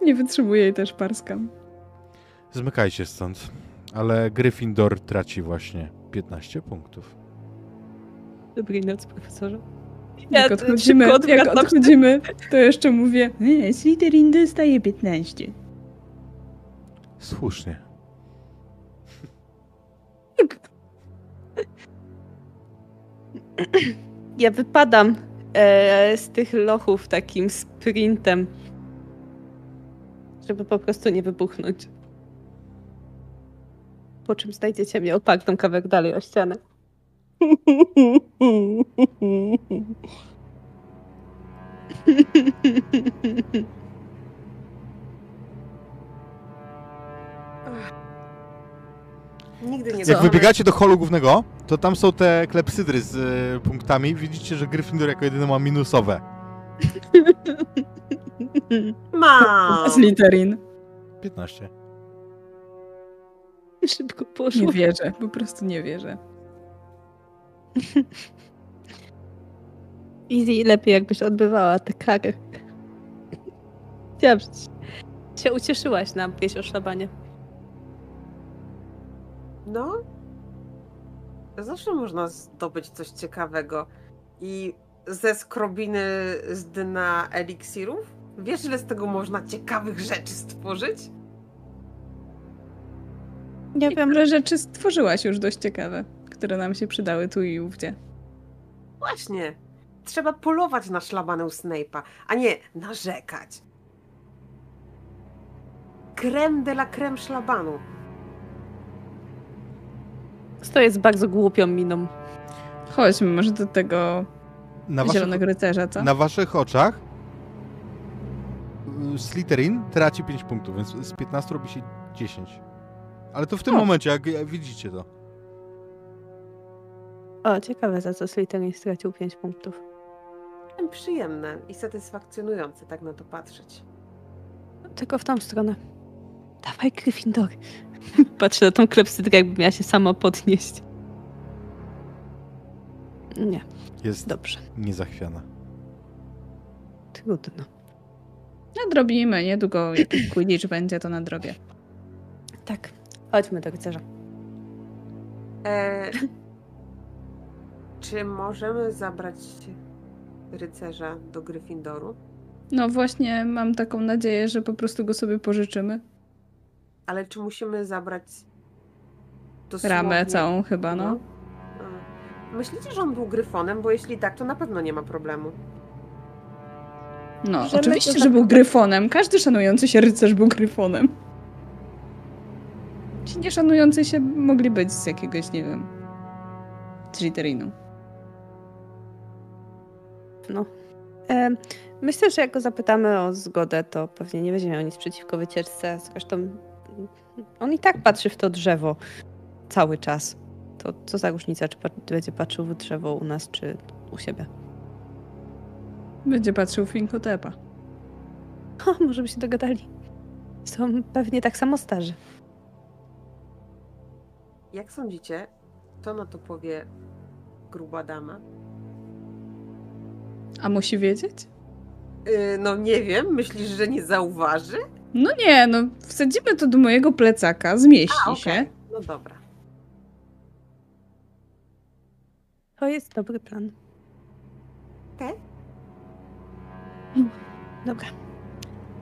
Nie wytrzymuję i też parskam.
zmykajcie stąd. Ale Gryffindor traci właśnie 15 punktów.
Dobrej nocy, profesorze.
Jak
Ja
odchodzimy, jak odchodzimy, to jeszcze mówię, nie, Slytherin dostaje 15.
Słusznie.
Ja wypadam e, z tych lochów takim sprintem, żeby po prostu nie wybuchnąć. Po czym znajdziecie mnie opartą kawałek dalej o ścianę.
Nigdy nie
Jak wybiegacie do holu głównego, to tam są te klepsydry z y, punktami. Widzicie, że Gryffindor jako jedyny ma minusowe.
Mam!
Slytherin.
15.
Szybko poszło.
Nie wierzę, po prostu nie wierzę.
Easy lepiej jakbyś odbywała te kary. Chciałam, żebyś się ucieszyłaś na wieś o szlabanie.
No. Zawsze można zdobyć coś ciekawego. I ze skrobiny z dna eliksirów? Wiesz, ile z tego można ciekawych rzeczy stworzyć?
Nie wiem,
Niektóre rzeczy stworzyłaś już dość ciekawe, które nam się przydały tu i ówdzie.
Właśnie. Trzeba polować na szlabanę Snape'a, a nie narzekać. Creme de la creme szlabanu.
stoję z bardzo głupią miną.
Chodźmy może do tego
Na waszych,
zielonego rycerza, co?
na waszych oczach y, Slytherin traci 5 punktów, więc z 15 robi się 10. Ale to w tym
O.
momencie, jak widzicie to.
O, ciekawe za co Slytherin stracił 5 punktów.
Przyjemne i satysfakcjonujące tak na to patrzeć.
Tylko w tą stronę. Dawaj, Gryffindor. Patrzę na tą klepsydrę, jakby miała się sama podnieść. Nie,
Jest
dobrze.
niezachwiana.
Trudno.
Nadrobimy, niedługo jak Quidditch będzie, to nadrobię.
Tak, chodźmy do rycerza.
E, czy możemy zabrać rycerza do Gryffindoru?
No właśnie mam taką nadzieję, że po prostu go sobie pożyczymy.
Ale czy musimy zabrać dosłownie...
Ramę całą chyba, no.
Myślicie, że on był gryfonem? Bo jeśli tak, to na pewno nie ma problemu.
No,
Że
oczywiście, że był
tak-
gryfonem. Każdy szanujący się rycerz był gryfonem. Ci nieszanujący się mogli być z jakiegoś, nie wiem, Slytherinu.
No. E, myślę, że jak go zapytamy o zgodę, to pewnie nie będzie miał nic przeciwko wycieczce. Zresztą on i tak patrzy w to drzewo cały czas. To co za różnica, czy będzie patrzył w drzewo u nas, czy u siebie.
Będzie patrzył w Finkotepa.
O, może by się dogadali. Są pewnie tak samo starzy.
Jak sądzicie, co na to powie gruba dama?
A musi wiedzieć?
Yy, no nie wiem, myślisz, że nie zauważy?
No nie, no wsadzimy to do mojego plecaka, zmieści
A,
się.
okej. No dobra.
To jest dobry plan.
Okej.
Dobra.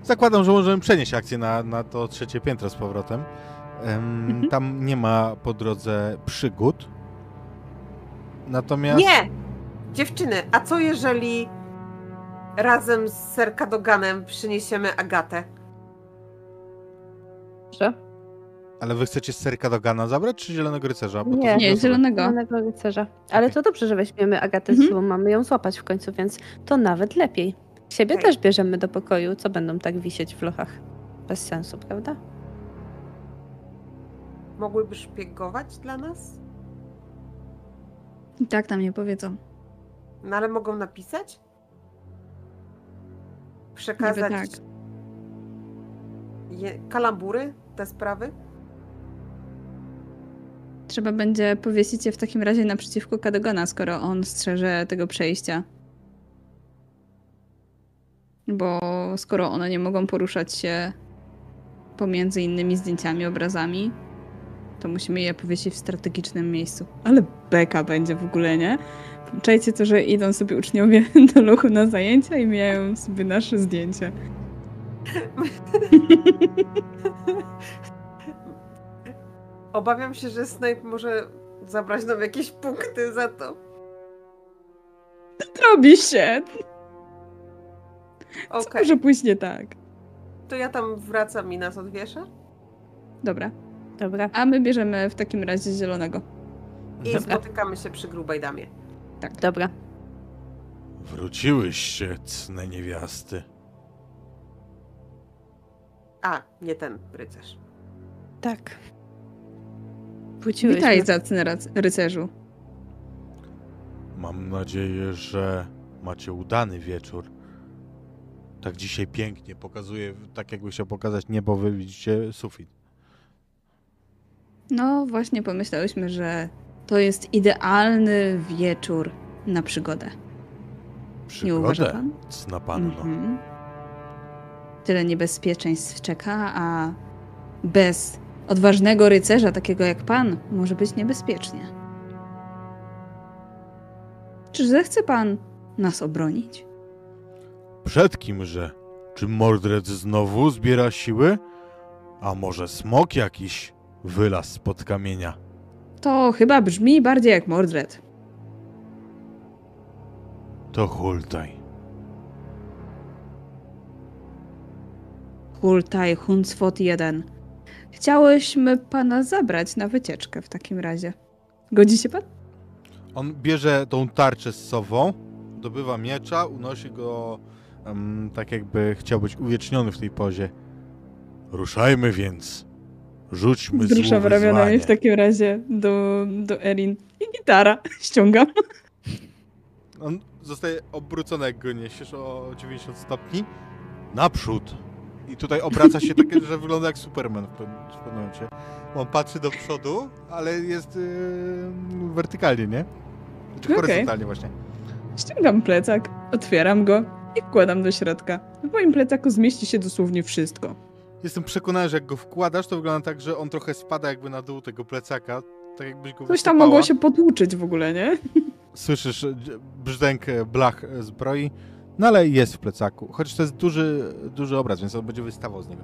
Zakładam, że możemy przenieść akcję na, na to trzecie piętro z powrotem. Em,
Mhm.
Tam nie ma po drodze przygód. Natomiast.
Nie! Dziewczyny, a co jeżeli razem z Ser Cadoganem przyniesiemy Agatę?
Że?
Ale wy chcecie Serka Dogana zabrać, czy Zielonego Rycerza? Bo
Nie.
Nie, zielonego.
Zielonego rycerza. Ale
Okej.
to dobrze, że weźmiemy Agatę
Mhm.
z sobą. Mamy ją złapać w końcu, więc to nawet lepiej. Siebie
Okej.
też bierzemy do pokoju. Co będą tak wisieć w lochach? Bez sensu, prawda?
Mogłyby szpiegować dla nas?
I tak nam nie powiedzą.
No ale mogą napisać? Przekazać
tak.
je, kalambury, te sprawy?
Trzeba będzie powiesić je w takim razie naprzeciwko Kadogana, skoro on strzeże tego przejścia. Bo bo skoro one nie mogą poruszać się pomiędzy innymi zdjęciami, obrazami, to musimy je powiesić w strategicznym miejscu. Ale beka będzie w ogóle, nie? Czajcie to, że idą sobie uczniowie do lochu na zajęcia i mijają sobie nasze zdjęcie.
Obawiam się, że Snape może zabrać nam jakieś punkty za to.
Robi się! Co
Okej,
może pójść nie tak?
to ja tam wracam i nas odwieszę.
Dobra.
Dobra.
A my bierzemy w takim razie zielonego.
I
Dobra.
spotykamy się przy grubej damie.
Dobra.
Wróciłyście, cne niewiasty.
A, nie ten rycerz.
Tak. Wróciłyśmy.
Witaj, zacny rac- rycerzu.
Mam nadzieję, że macie udany wieczór. Tak dzisiaj pięknie pokazuje, tak jakby chciał pokazać niebo, wy widzicie sufit.
No, właśnie pomyślałyśmy, że to jest idealny wieczór na przygodę. Nie uważa
Przygodę,
pan?
cna panno.
Mhm. Tyle niebezpieczeństw czeka, a bez odważnego rycerza, takiego jak pan, może być niebezpiecznie. Czy zechce pan nas obronić?
Przed kimże? Czy Mordred znowu zbiera siły? A może smok jakiś wylazł spod kamienia?
To chyba brzmi bardziej jak Mordred.
To hultaj.
Hultaj Hunsfot 1. Chciałyśmy pana zabrać na wycieczkę w takim razie. Godzi się pan?
On bierze tą tarczę z sobą, dobywa miecza, unosi go em, tak jakby chciał być uwieczniony w tej pozie. Ruszajmy więc. Rzućmy
Wzruszam
złe
ramionami w takim razie do, do Erin. I gitara ściągam.
On zostaje obrócony, jak go niesiesz o 90 stopni. Naprzód. I tutaj obraca się takie, że wygląda jak Superman w pewnym, w pewnym momencie. On patrzy do przodu, ale jest yy, wertykalnie, nie? Czy
Okej.
horyzontalnie właśnie.
Ściągam plecak, otwieram go i wkładam do środka. W moim plecaku zmieści się dosłownie wszystko.
Jestem przekonany, że jak go wkładasz, to wygląda tak, że on trochę spada jakby na dół tego plecaka. Tak jakbyś go
Coś tam
wysypała.
mogło się potłuczyć w ogóle, nie?
Słyszysz e, brzdęk e, blach e, zbroi, no ale jest w plecaku. Chociaż to jest duży, duży obraz, więc on będzie wystawał z niego.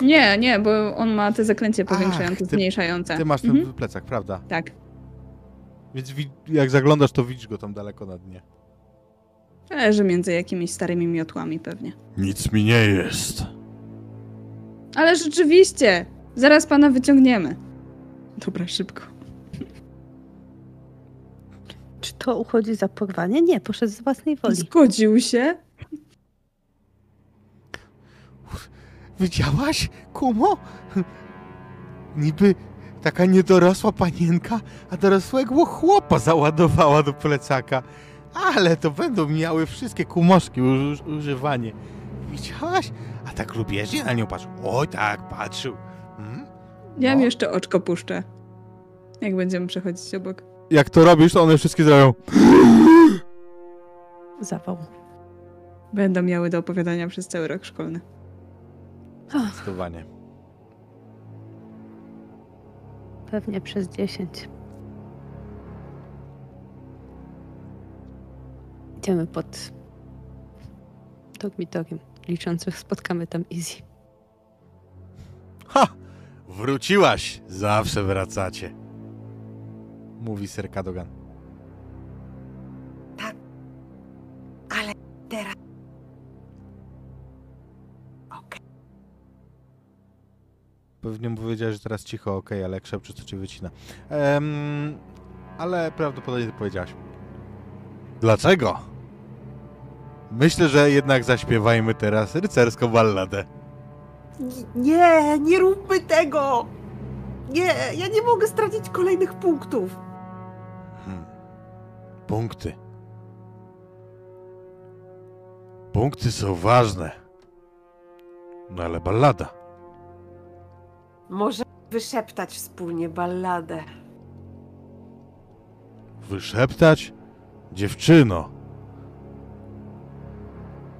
Nie, nie, bo on ma te zaklęcie
Ach,
powiększające,
ty-
zmniejszające.
Ty masz ten
Mhm.
plecak, prawda?
Tak.
Więc wi- jak zaglądasz, to widzisz go tam daleko na dnie.
Leży między jakimiś starymi miotłami pewnie.
Nic mi nie jest.
Ale rzeczywiście! Zaraz pana wyciągniemy. Dobra, szybko.
Czy to uchodzi za porwanie? Nie, poszedł z własnej woli.
Zgodził się.
Widziałaś, kumo? Niby taka niedorosła panienka, a dorosłego chłopa załadowała do plecaka. Ale to będą miały wszystkie kumoszki uż- używanie. Widziałaś? Tak lubieżnie na nią patrzył. Oj, tak, patrzył. Mm?
Ja
No.
mi jeszcze oczko puszczę. Jak będziemy przechodzić obok.
Jak to robisz, to one wszystkie zrobią.
Zawał.
Będą miały do opowiadania przez cały rok szkolny.
Zdecydowanie.
Pewnie przez 10. Idziemy pod dormitorium. Licząc, że spotkamy tam Easy.
Ha! Wróciłaś! Zawsze wracacie. Mówi Sir Cadogan.
Ale teraz. Okej.
Pewnie mu powiedziałeś, że teraz cicho, okej, ale jak szepczesz, to cię wycina. Em, ale prawdopodobnie ty powiedziałaś. Dlaczego? Myślę, że jednak zaśpiewajmy teraz rycerską balladę.
Nie, nie róbmy tego! Nie, ja nie mogę stracić kolejnych punktów.
Hmm. Punkty. Punkty są ważne. No ale ballada.
Może wyszeptać wspólnie balladę.
Wyszeptać? Dziewczyno.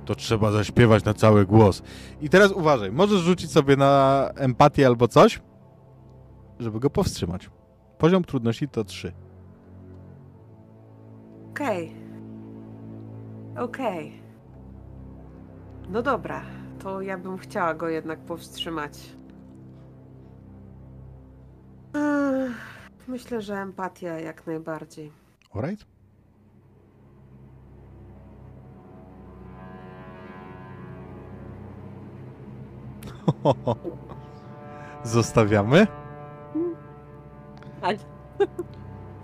To trzeba zaśpiewać na cały głos. I teraz uważaj, możesz rzucić sobie na empatię albo coś, żeby go powstrzymać. Poziom trudności to 3.
Okej. Okej. No dobra, to ja bym chciała go jednak powstrzymać. Myślę, że empatia jak najbardziej.
Alright? Zostawiamy.
Tak.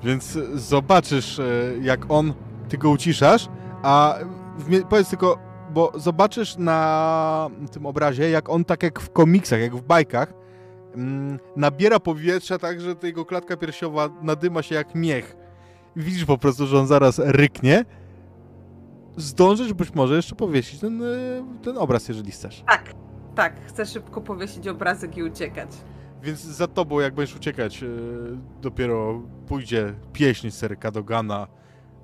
Więc zobaczysz, e, jak on, ty go uciszasz, a powiedz tylko, bo zobaczysz na tym obrazie, jak on tak jak w komiksach, jak w bajkach, mm, nabiera powietrza tak, że jego klatka piersiowa nadyma się jak miech. I widzisz po prostu, że on zaraz ryknie. Zdążysz być może jeszcze powiesić ten, e, ten obraz, jeżeli chcesz.
Tak, tak. Chcę szybko powiesić obrazek i uciekać.
Więc za tobą, jak będziesz uciekać, e, dopiero pójdzie pieśń Serka Dogana.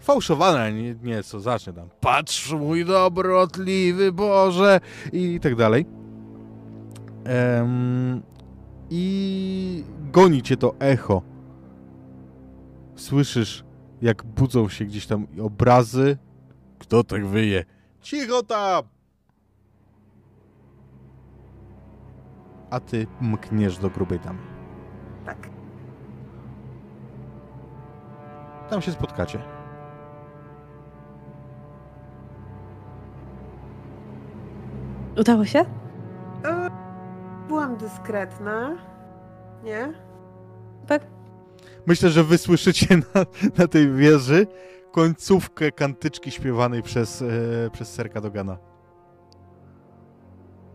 Fałszowana nie- nieco, zacznie tam. Patrz, mój dobrotliwy Boże! I tak dalej. Em, I goni cię to echo. Słyszysz, jak budzą się gdzieś tam obrazy. Kto tak wyje? Cicho tam! A ty mkniesz do grubej damy.
Tak.
Tam się spotkacie.
Udało się?
E, Byłam dyskretna. Nie?
Tak?
Myślę, że wy słyszycie na, na tej wieży końcówkę kantyczki śpiewanej przez, e, przez Serka Dogana.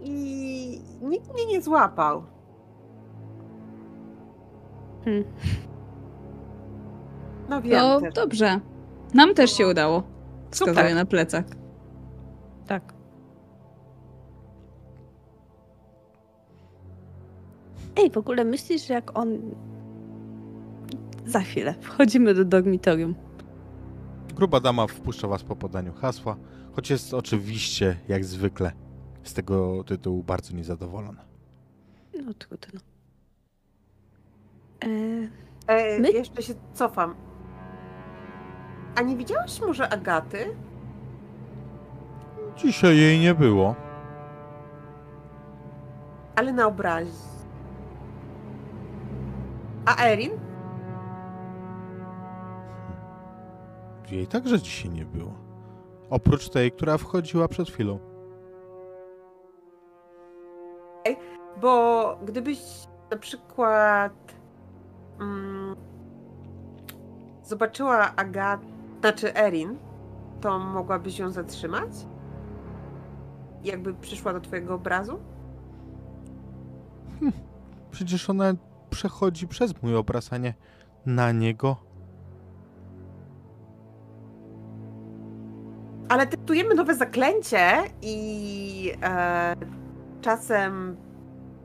I nikt mnie nie złapał.
Hmm.
No wiem
To
też.
dobrze. Nam też się udało.
Super.
Wskazuję na plecak.
Tak. Ej, w ogóle myślisz, że jak on... Za chwilę. Wchodzimy do dormitorium.
Gruba dama wpuszcza was po podaniu hasła, choć jest oczywiście, jak zwykle, z tego tytułu bardzo niezadowolona.
No trudno. E,
E,
My?
Jeszcze się cofam. A nie widziałaś może Agaty?
Dzisiaj jej nie było.
Ale na obrazie. A Erin?
Jej także dzisiaj nie było. Oprócz tej, która wchodziła przed chwilą.
Bo gdybyś na przykład mm, zobaczyła Agatę, znaczy Erin, to mogłabyś ją zatrzymać? Jakby przyszła do twojego obrazu?
Przecież ona przechodzi przez mój obraz, a nie na niego.
Ale testujemy nowe zaklęcie i e, czasem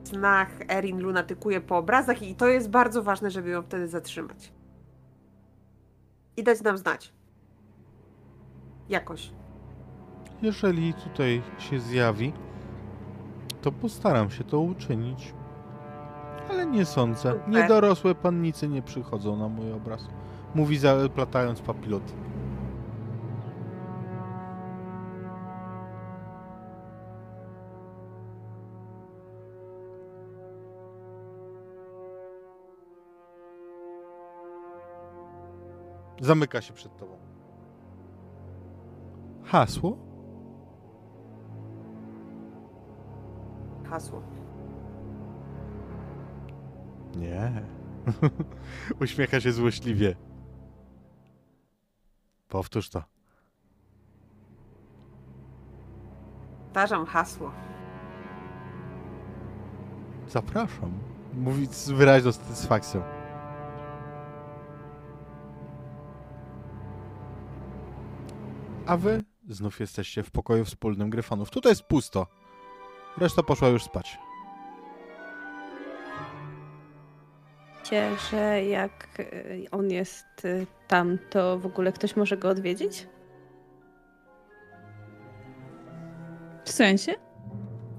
znach Erin lunatykuje po obrazach i to jest bardzo ważne, żeby ją wtedy zatrzymać. I dać nam znać. Jakoś.
Jeżeli tutaj się zjawi, to postaram się to uczynić. Ale nie sądzę. Niedorosłe pannice nie przychodzą na mój obraz. Mówi zaplatając papilot. Zamyka się przed tobą. Hasło?
Hasło.
Nie. Uśmiecha się złośliwie. Powtórz to.
Powtarzam hasło.
Zapraszam. Mówi z wyraźną satysfakcją. A wy znów jesteście w pokoju wspólnym Gryfonów. Tutaj jest pusto. Reszta poszła już spać.
Cię, że jak e, on jest e, tam, to w ogóle ktoś może go odwiedzić?
sensie?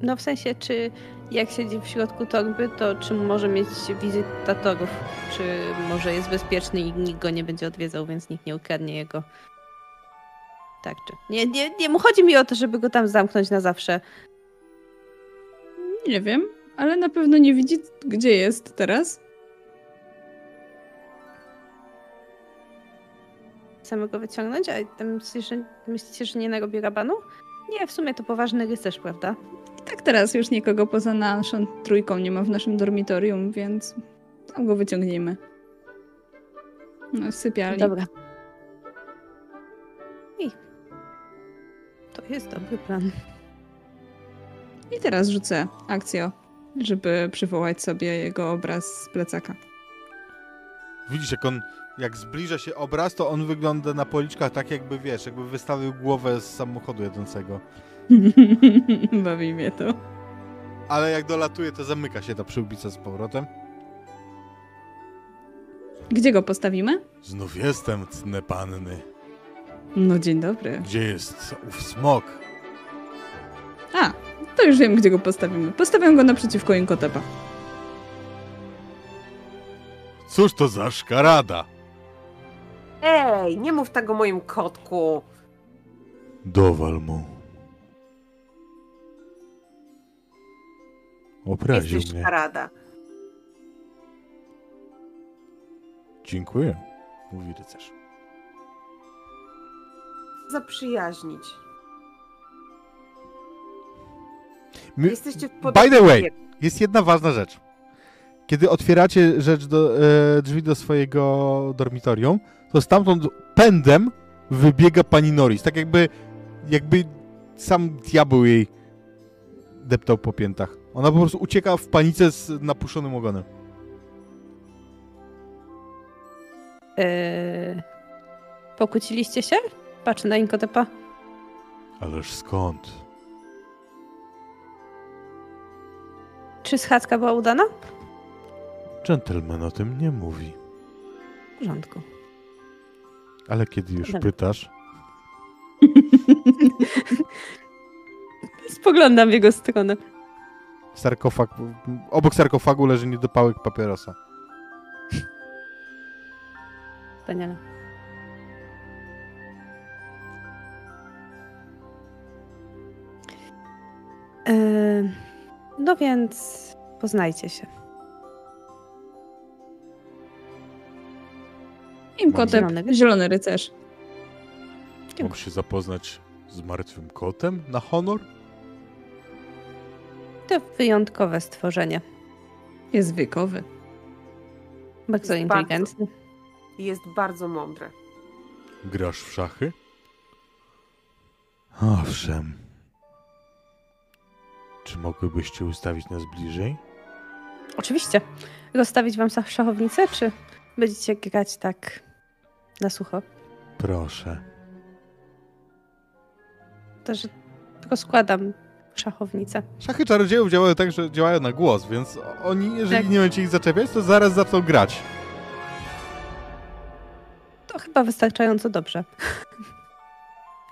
No w sensie, czy jak siedzi w środku torby, to czy może mieć wizytatorów? Czy może jest bezpieczny i nikt go nie będzie odwiedzał, więc nikt nie ukradnie jego tak czy. Nie, nie, nie, chodzi mi o to, żeby go tam zamknąć na zawsze.
Nie wiem, ale na pewno nie widzi, gdzie jest teraz.
Samego wyciągnąć? A myślisz, że, myślicie, że nie narobi rabanu? Nie, w sumie to poważny rycerz, prawda?
I tak teraz już nikogo poza naszą trójką nie ma w naszym dormitorium, więc tam go wyciągniemy. No, w sypialni.
Dobra. To jest dobry plan.
I teraz rzucę akcję, żeby przywołać sobie jego obraz z plecaka.
Widzisz, jak on, jak zbliża się obraz, to on wygląda na policzkach tak jakby, wiesz, jakby wystawił głowę z samochodu jadącego.
Bawi mnie to.
Ale jak dolatuje, to zamyka się ta przyłbica z powrotem.
Gdzie go postawimy?
Znów jestem, cne panny.
No dzień dobry.
Gdzie jest ów smok?
A, to już wiem, gdzie go postawimy. Postawię go naprzeciwko Inkotepa.
Cóż to za szkarada?
Ej, nie mów tego moim kotku.
Dowal mu. Opraził
Jesteś
mnie.
szkarada.
Dziękuję, mówi rycerz.
Zaprzyjaźnić.
My,
Jesteście w
by the way, jest jedna ważna rzecz. Kiedy otwieracie rzecz do, e, drzwi do swojego dormitorium, to stamtąd pędem wybiega pani Norris. Tak jakby, jakby sam diabeł jej deptał po piętach. Ona po prostu ucieka w panice z napuszonym ogonem.
Yy... Pokłóciliście się? Patrz na Inkotepa.
Ależ skąd?
Czy schadzka była udana?
Gentleman o tym nie mówi.
W porządku.
Ale kiedy już
Dobra.
pytasz,
Spoglądam w jego stronę.
sarkofag, obok sarkofagu leży niedopałek papierosa.
Wspaniale. Yy, no więc poznajcie się.
Imkotep,
Zielony.
zielony rycerz.
Mam się zapoznać z martwym kotem na honor?
To wyjątkowe stworzenie.
Jest wiekowy.
Bardzo
Jest
inteligentny.
Jest bardzo mądre.
Grasz w szachy? Owszem. Czy mogłybyście ustawić nas bliżej?
Oczywiście. Rozstawić wam szach- szachownicę, czy będziecie grać tak na sucho?
Proszę.
To, że rozkładam szachownicę.
Szachy czarodziejów działają tak, że działają na głos, więc oni, jeżeli
Tak.
nie będziecie ich zaczepiać, to zaraz zaczną grać.
To chyba wystarczająco dobrze.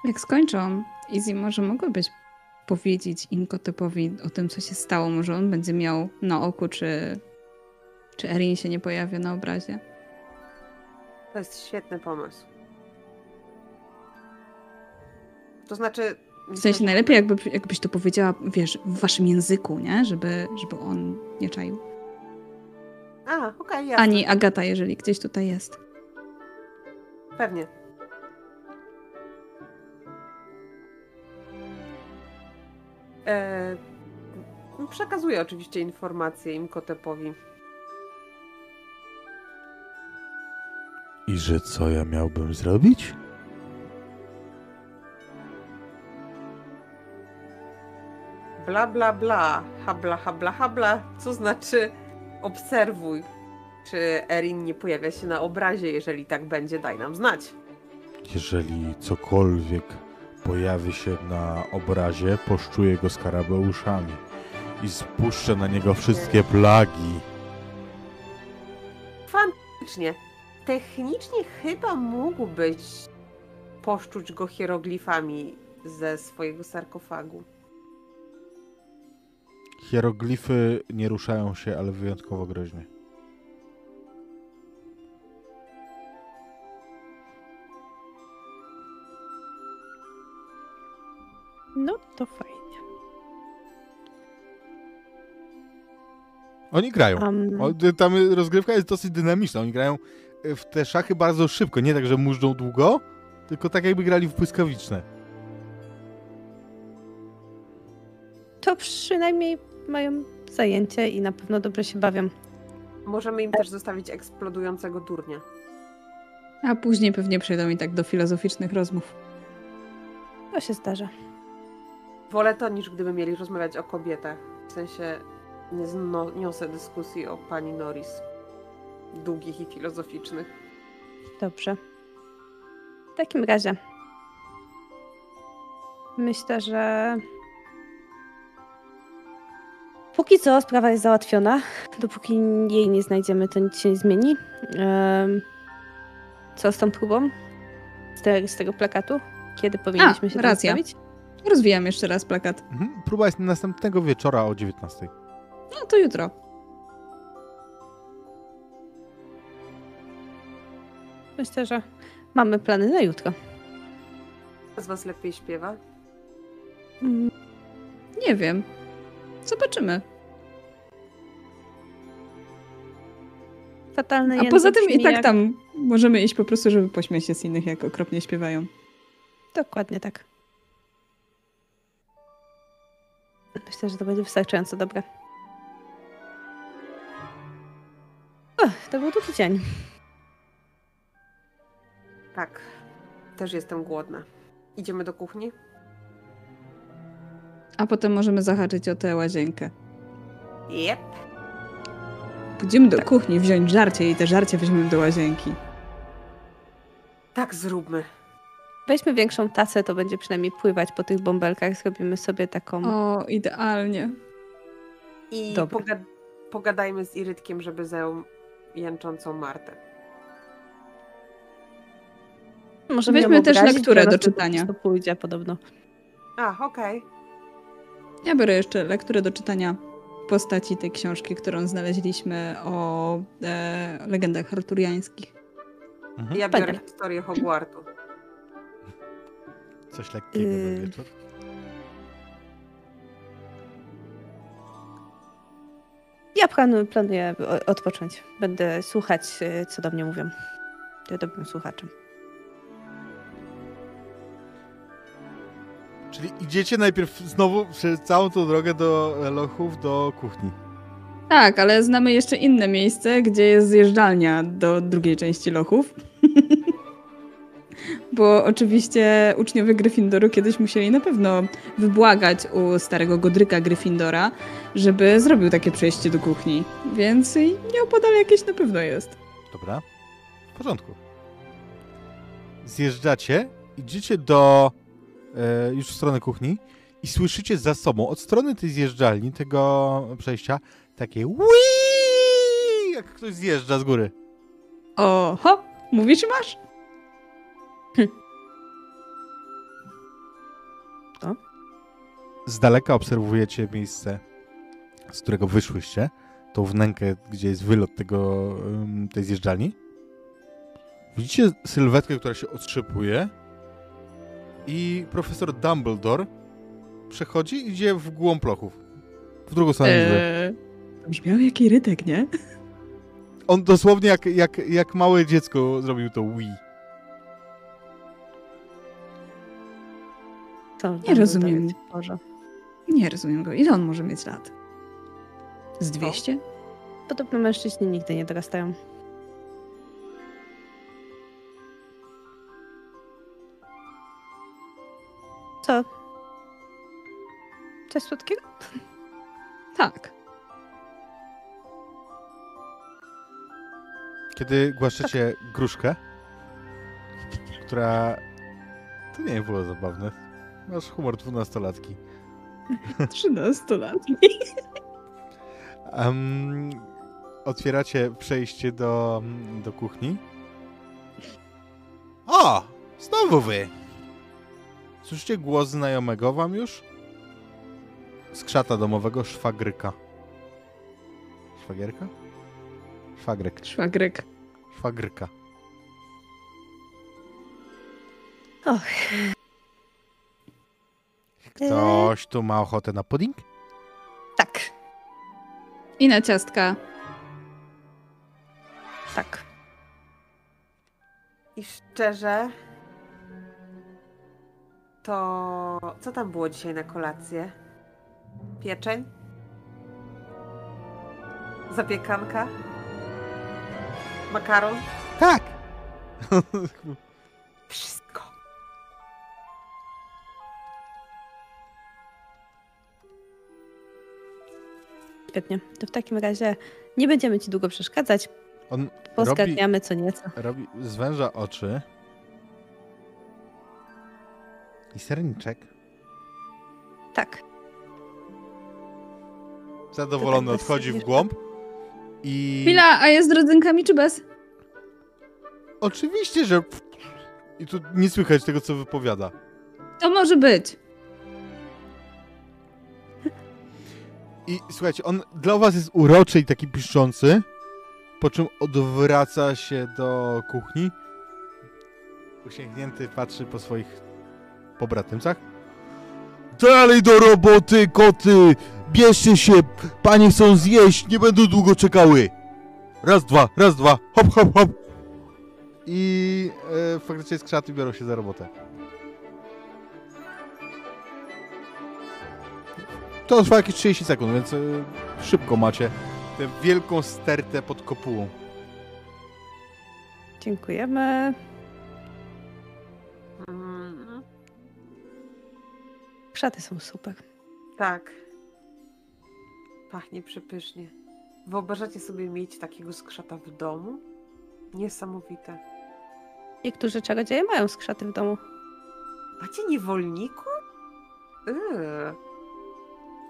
Jak skończą, Izzy, może mogłabyś powiedzieć Inkotepowi o tym, co się stało? Może on będzie miał na oku, czy, czy Erin się nie pojawia na obrazie?
To jest świetny pomysł. To znaczy.
W sensie najlepiej, jakby, jakbyś to powiedziała, wiesz, w waszym języku, nie? Żeby, żeby on nie czaił.
A, okej, jasne.
Ani Agata, jeżeli gdzieś tutaj jest.
Pewnie. E, przekazuję oczywiście informacje Imkotepowi.
I że co ja miałbym zrobić?
Bla, bla, bla. Habla, habla, habla. Co znaczy obserwuj, czy Erin nie pojawia się na obrazie. Jeżeli tak będzie, daj nam znać.
Jeżeli cokolwiek pojawi się na obrazie, poszczuję go skarabeuszami i spuszczę na niego wszystkie plagi.
Fantastycznie. Technicznie chyba mógłbyś poszczuć go hieroglifami ze swojego sarkofagu.
Hieroglify nie ruszają się, ale wyjątkowo groźnie.
No to fajnie.
Oni grają.
Um,
O, Tam rozgrywka jest dosyć dynamiczna. Oni grają y, w te szachy bardzo szybko. Nie tak, że mużdżą długo, tylko tak jakby grali w błyskawiczne.
to przynajmniej mają zajęcie i na pewno dobrze się bawią.
Możemy im też zostawić eksplodującego durnia.
A później pewnie przejdą i tak do filozoficznych rozmów.
To się zdarza.
Wolę to, niż gdyby mieli rozmawiać o kobietach. W sensie nie zno, niosę dyskusji o pani Norris. Długich i filozoficznych.
Dobrze. W takim razie myślę, że póki co sprawa jest załatwiona. Dopóki jej nie znajdziemy, to nic się nie zmieni. Co z tą próbą? Z, te, z tego plakatu? Kiedy powinniśmy się tam
racja.
stawić?
Rozwijam jeszcze raz plakat.
Mhm. Próba jest następnego wieczora o 19.
No to jutro.
Myślę, że mamy plany na jutro.
Kto z was lepiej śpiewa?
Mm,
Nie wiem. Zobaczymy.
Fatalny
A poza tym i tak
jak-
tam możemy iść po prostu, żeby pośmiać się z innych, jak okropnie śpiewają.
Dokładnie tak. Myślę, że to będzie wystarczająco dobre. Ach, to był długi dzień.
Tak. Też jestem głodna. Idziemy do kuchni?
A potem możemy zahaczyć o tę łazienkę.
Jep.
Pójdziemy do kuchni, wziąć żarcie i te żarcie weźmiemy do łazienki.
Tak zróbmy.
Weźmy większą tacę, to będzie przynajmniej pływać po tych bąbelkach. Zrobimy sobie taką.
O, idealnie.
I pogad pogadajmy z Irytkiem, żeby zajął jęczącą Martę.
Może
weźmy też lekturę do czytania.
To pójdzie podobno.
A, okej.
Ja biorę jeszcze lekturę do czytania postaci tej książki, którą znaleźliśmy o e, legendach arturiańskich.
Mhm.
Ja biorę
Fajnie.
historię Hogwartu.
Coś lekkiego na
Yy.
wieczór.
Ja planuję, odpocząć. Będę słuchać, y, co do mnie mówią. Ja dobrym słuchaczem.
Czyli idziecie najpierw znowu przez całą tą drogę do lochów, do kuchni.
Tak, ale znamy jeszcze inne miejsce, gdzie jest zjeżdżalnia do drugiej części lochów. Bo oczywiście uczniowie Gryffindoru kiedyś musieli na pewno wybłagać u starego Godryka Gryffindora, żeby zrobił takie przejście do kuchni. Więc nieopodal jakieś na pewno jest.
Dobra. W porządku. Zjeżdżacie, idziecie do e, już w stronę kuchni i słyszycie za sobą, od strony tej zjeżdżalni, tego przejścia, takie Wii! Jak ktoś zjeżdża z góry.
Oho! Mówisz, masz?
Z daleka obserwujecie miejsce, z którego wyszłyście, tą wnękę, gdzie jest wylot tego, tej zjeżdżalni. Widzicie sylwetkę, która się otrzepuje i profesor Dumbledore przechodzi i idzie w głąb lochów. W drugą stronę.
Eee, to brzmiał jak irytek, nie?
On dosłownie jak, jak, jak małe dziecko zrobił to Wii.
Co
Nie rozumiem.
Boże.
Nie rozumiem go. Ile on może mieć lat? Z 200?
Podobno mężczyźni nigdy nie dorastają. Co? Coś słodkiego?
Tak.
Kiedy głaszczecie gruszkę, która... To nie było zabawne. Masz humor dwunastolatki.
13 lat.
Em, otwieracie przejście do, do kuchni. O! Znowu wy! Słyszycie głos znajomego wam już? skrzata domowego szwagryka. Szwagierka? Szwagryk.
Szwagrek.
Szwagryka.
Och,
Ktoś tu ma ochotę na pudding?
tak,
I na ciastka.
tak.
I szczerze, to co tam było dzisiaj na kolację? Pieczeń? Zapiekanka? Makaron?
Tak!
Świetnie. To w takim razie nie będziemy ci długo przeszkadzać.
On
co nieco.
robi, zwęża oczy. I serniczek.
Tak.
Zadowolony
tak
odchodzi w głąb. I
Chwila, a jest z rodzynkami czy bez?
oczywiście, że... I tu nie słychać tego, co wypowiada.
To może być.
I słuchajcie, on dla was jest uroczy i taki piszczący, po czym odwraca się do kuchni. Uśmiechnięty patrzy po swoich pobratymcach. Dalej do roboty, koty! Bierzcie się! Panie chcą zjeść, nie będą długo czekały! Raz, dwa, raz, dwa, hop, hop, hop! I e, faktycznie skrzaty biorą się za robotę. To trwa jakieś 30 sekund, więc e, szybko macie tę wielką stertę pod kopułą.
Dziękujemy.
Mm,
Krzaty są super.
tak. Pachnie przepysznie. Wyobrażacie sobie mieć takiego skrzata w domu? Niesamowite.
Niektórzy czarodzieje mają skrzaty w domu.
Macie niewolników? Yy.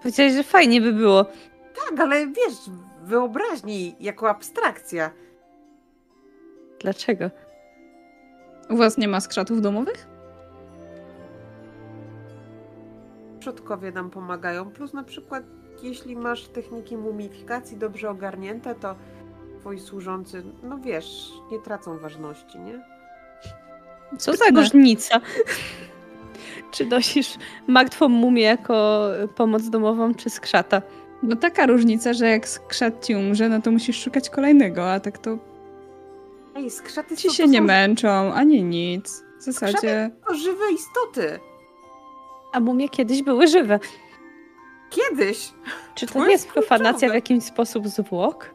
Powiedziałeś, że fajnie by było.
Tak, ale wiesz, wyobraźni jako abstrakcja.
Dlaczego?
U was nie ma skrzatów domowych?
Przodkowie nam pomagają, plus na przykład jeśli masz techniki mumifikacji dobrze ogarnięte, to twoi służący, no wiesz, nie tracą ważności, nie?
Co za różnica? Czy nosisz martwą mumię jako pomoc domową, czy skrzata?
Bo taka różnica, że jak skrzat ci umrze, no to musisz szukać kolejnego, a tak to
Ej, skrzaty
ci
są,
się nie
są
męczą, ani nic. W zasadzie...
to żywe istoty.
A mumie kiedyś były żywe.
Kiedyś.
Czy to,
To
nie
jest
profanacja w jakiś sposób zwłok?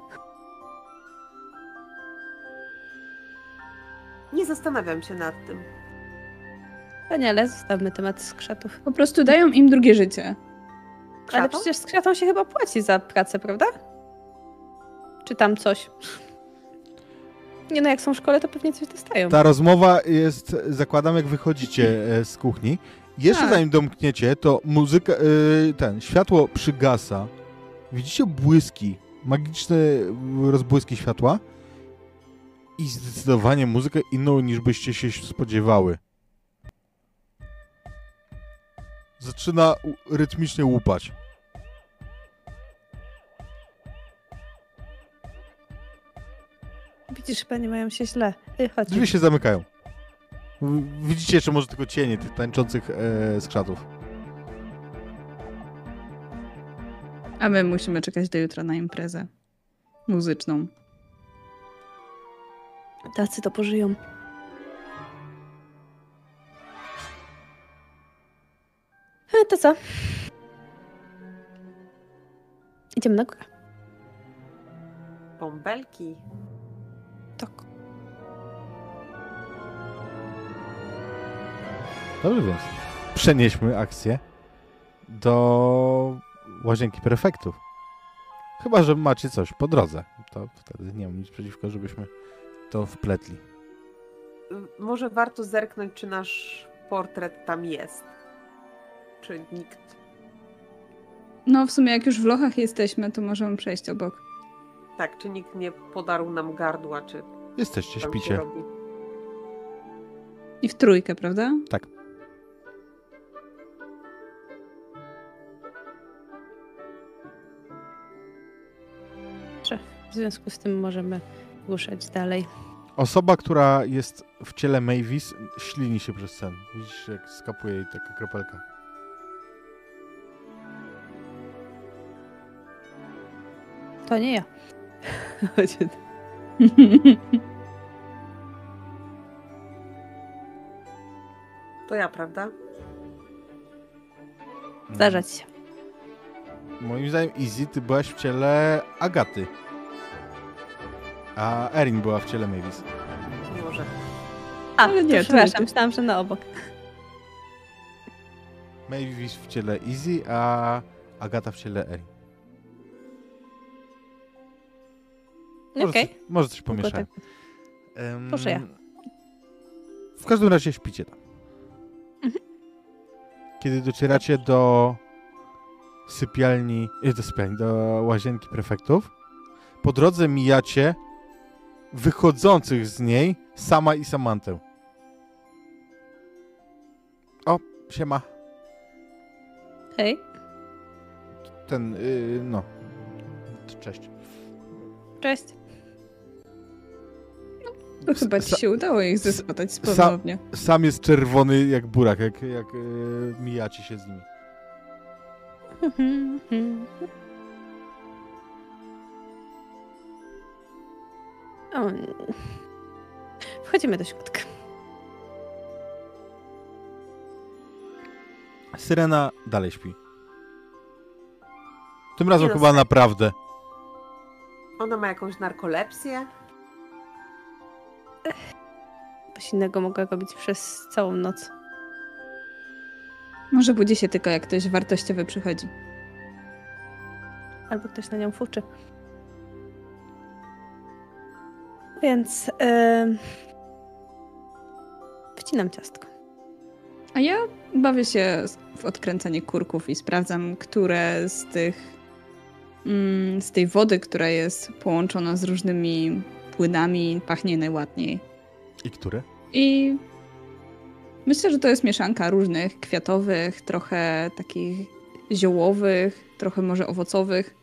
Nie zastanawiam się nad tym.
Wspaniale, zostawmy temat skrzatów.
Po prostu dają im drugie życie.
Ale
Krzatom?
przecież skrzatom się chyba płaci za pracę, prawda? Czy tam coś? Nie no, jak są w szkole, to pewnie coś dostają.
Ta rozmowa jest, zakładam, jak wychodzicie e, z kuchni. Jeszcze
Tak.
zanim domkniecie, to muzyka, e, ten, światło przygasa. Widzicie błyski, magiczne rozbłyski światła i zdecydowanie muzykę inną niż byście się spodziewały. Zaczyna rytmicznie łupać.
Widzisz, chyba nie mają się źle. Chodź.
Drzwi się zamykają. Widzicie jeszcze może tylko cienie tych tańczących e, skrzatów.
A my musimy czekać do jutra na imprezę muzyczną.
Tacy to pożyją. To co? Idziemy na górę.
Bąbelki.
Tak.
Dobrze więc. Przenieśmy akcję do łazienki prefektów. Chyba, że macie coś po drodze. To wtedy nie mam nic przeciwko, żebyśmy to wpletli.
Może warto zerknąć, czy nasz portret tam jest czy nikt?
No, w sumie jak już w lochach jesteśmy, to możemy przejść obok.
Tak, czy nikt nie podarł nam gardła, czy.
Jesteście, śpicie.
I w trójkę, prawda? Tak.
W związku z tym możemy głuszać dalej.
Osoba, która jest w ciele Mavis, ślini się przez sen. Widzisz, jak skapuje jej taka kropelka.
To nie ja.
To ja, prawda?
Zdarzać się.
Moim zdaniem Izzy, ty byłaś w ciele Agaty. A Erin była w ciele Mavis.
Może.
A,
Ale nie,
przepraszam,
nie
myślałam, że na obok.
Mavis w ciele Izzy, a Agata w ciele Erin. Może,
Okej.
coś, może coś pomieszałem. Em,
Proszę ja.
W każdym razie śpicie tam.
Mhm.
Kiedy docieracie do sypialni, nie, do sypialni, do łazienki prefektów, po drodze mijacie wychodzących z niej Sama i Samantę. O, siema.
Hej,
Ten, yy, no. Cześć.
cześć.
To chyba ci się udało ich zespotać
sa-
ponownie.
Sam jest czerwony jak burak, jak, jak yy, mijacie się z nimi.
O, Wchodzimy do środka.
Syrena dalej śpi. Tym razem
no,
chyba naprawdę.
Ona ma jakąś narkolepsję?
Coś innego mogła robić przez całą noc.
Może budzi się tylko jak ktoś wartościowy przychodzi.
Albo ktoś na nią fuczy. Więc em, wcinam ciastko.
A ja bawię się w odkręcanie kurków i sprawdzam, które z tych. Mm, z tej wody, która jest połączona z różnymi płynami, pachnie najładniej.
I które?
I myślę, że to jest mieszanka różnych kwiatowych, trochę takich ziołowych, trochę może owocowych,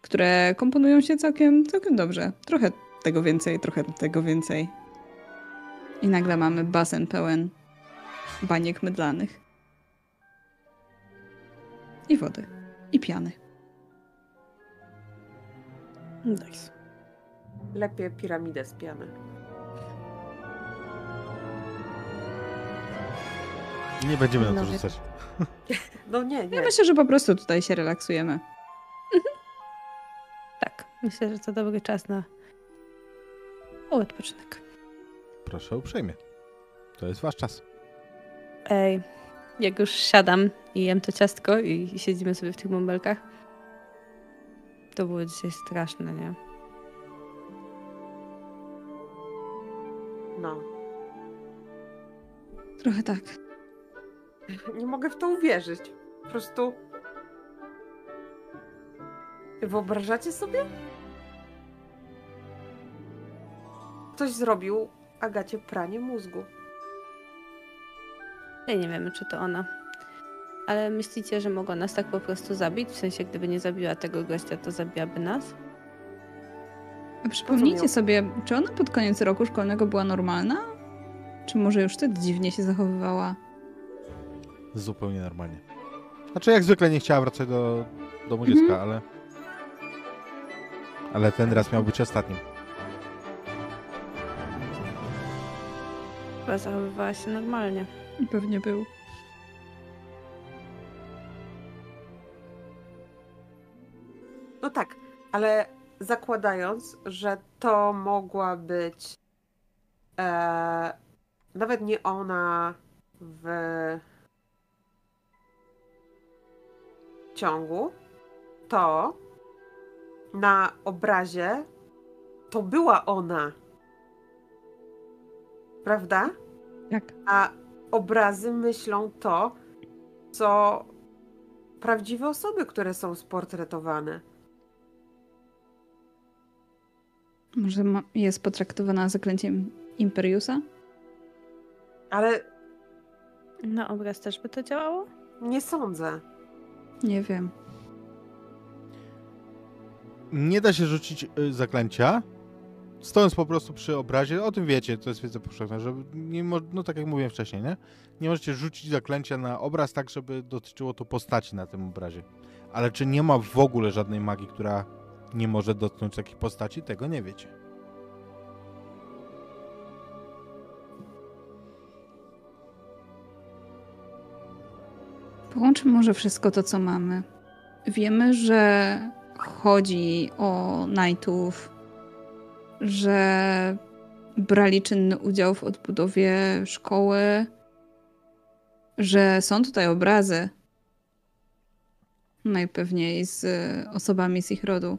które komponują się całkiem, całkiem dobrze. Trochę tego więcej, trochę tego więcej. I nagle mamy basen pełen baniek mydlanych. I wody. I piany.
Nice.
Lepiej piramidę z piany.
Nie będziemy na to rzucać.
No nie,
Ja
nie.
myślę, że po prostu tutaj się relaksujemy.
Tak, myślę, że to dobry czas na odpoczynek.
Proszę uprzejmie. To jest wasz czas.
Ej, jak już siadam i jem to ciastko i siedzimy sobie w tych bąbelkach, to było dzisiaj straszne, nie?
No.
Trochę tak.
Nie mogę w to uwierzyć. Po prostu. Wyobrażacie sobie? Ktoś zrobił Agacie pranie mózgu.
Ja nie wiemy, czy to ona. Ale myślicie, że mogła nas tak po prostu zabić? W sensie, gdyby nie zabiła tego gościa, to zabiłaby nas?
A przypomnijcie sobie, czy ona pod koniec roku szkolnego była normalna? Czy może już wtedy dziwnie się zachowywała?
Zupełnie normalnie. Znaczy, jak zwykle nie chciała wracać do domu
Mhm.
dziecka, ale. Ale ten raz miał być ostatnim.
Chyba zachowywała się normalnie.
Pewnie był.
No tak, ale zakładając, że to mogła być e, nawet nie ona w ciągu, to na obrazie to była ona. Prawda?
Tak.
A obrazy myślą to, co prawdziwe osoby, które są sportretowane.
Może ma- jest potraktowana zaklęciem Imperiusa?
Ale
Na obraz też by to działało?
nie sądzę.
Nie wiem.
nie da się rzucić y, zaklęcia, stojąc po prostu przy obrazie, o tym wiecie, to jest wiedza powszechna, że nie mo- no tak jak mówiłem wcześniej, nie? Nie możecie rzucić zaklęcia na obraz tak, żeby dotyczyło to postaci na tym obrazie. Ale czy nie ma w ogóle żadnej magii, która nie może dotknąć takiej postaci, tego nie wiecie.
Połączmy może wszystko to, co mamy. Wiemy, że chodzi o Knightów, że brali czynny udział w odbudowie szkoły, że są tutaj obrazy. Najpewniej z osobami z ich rodu.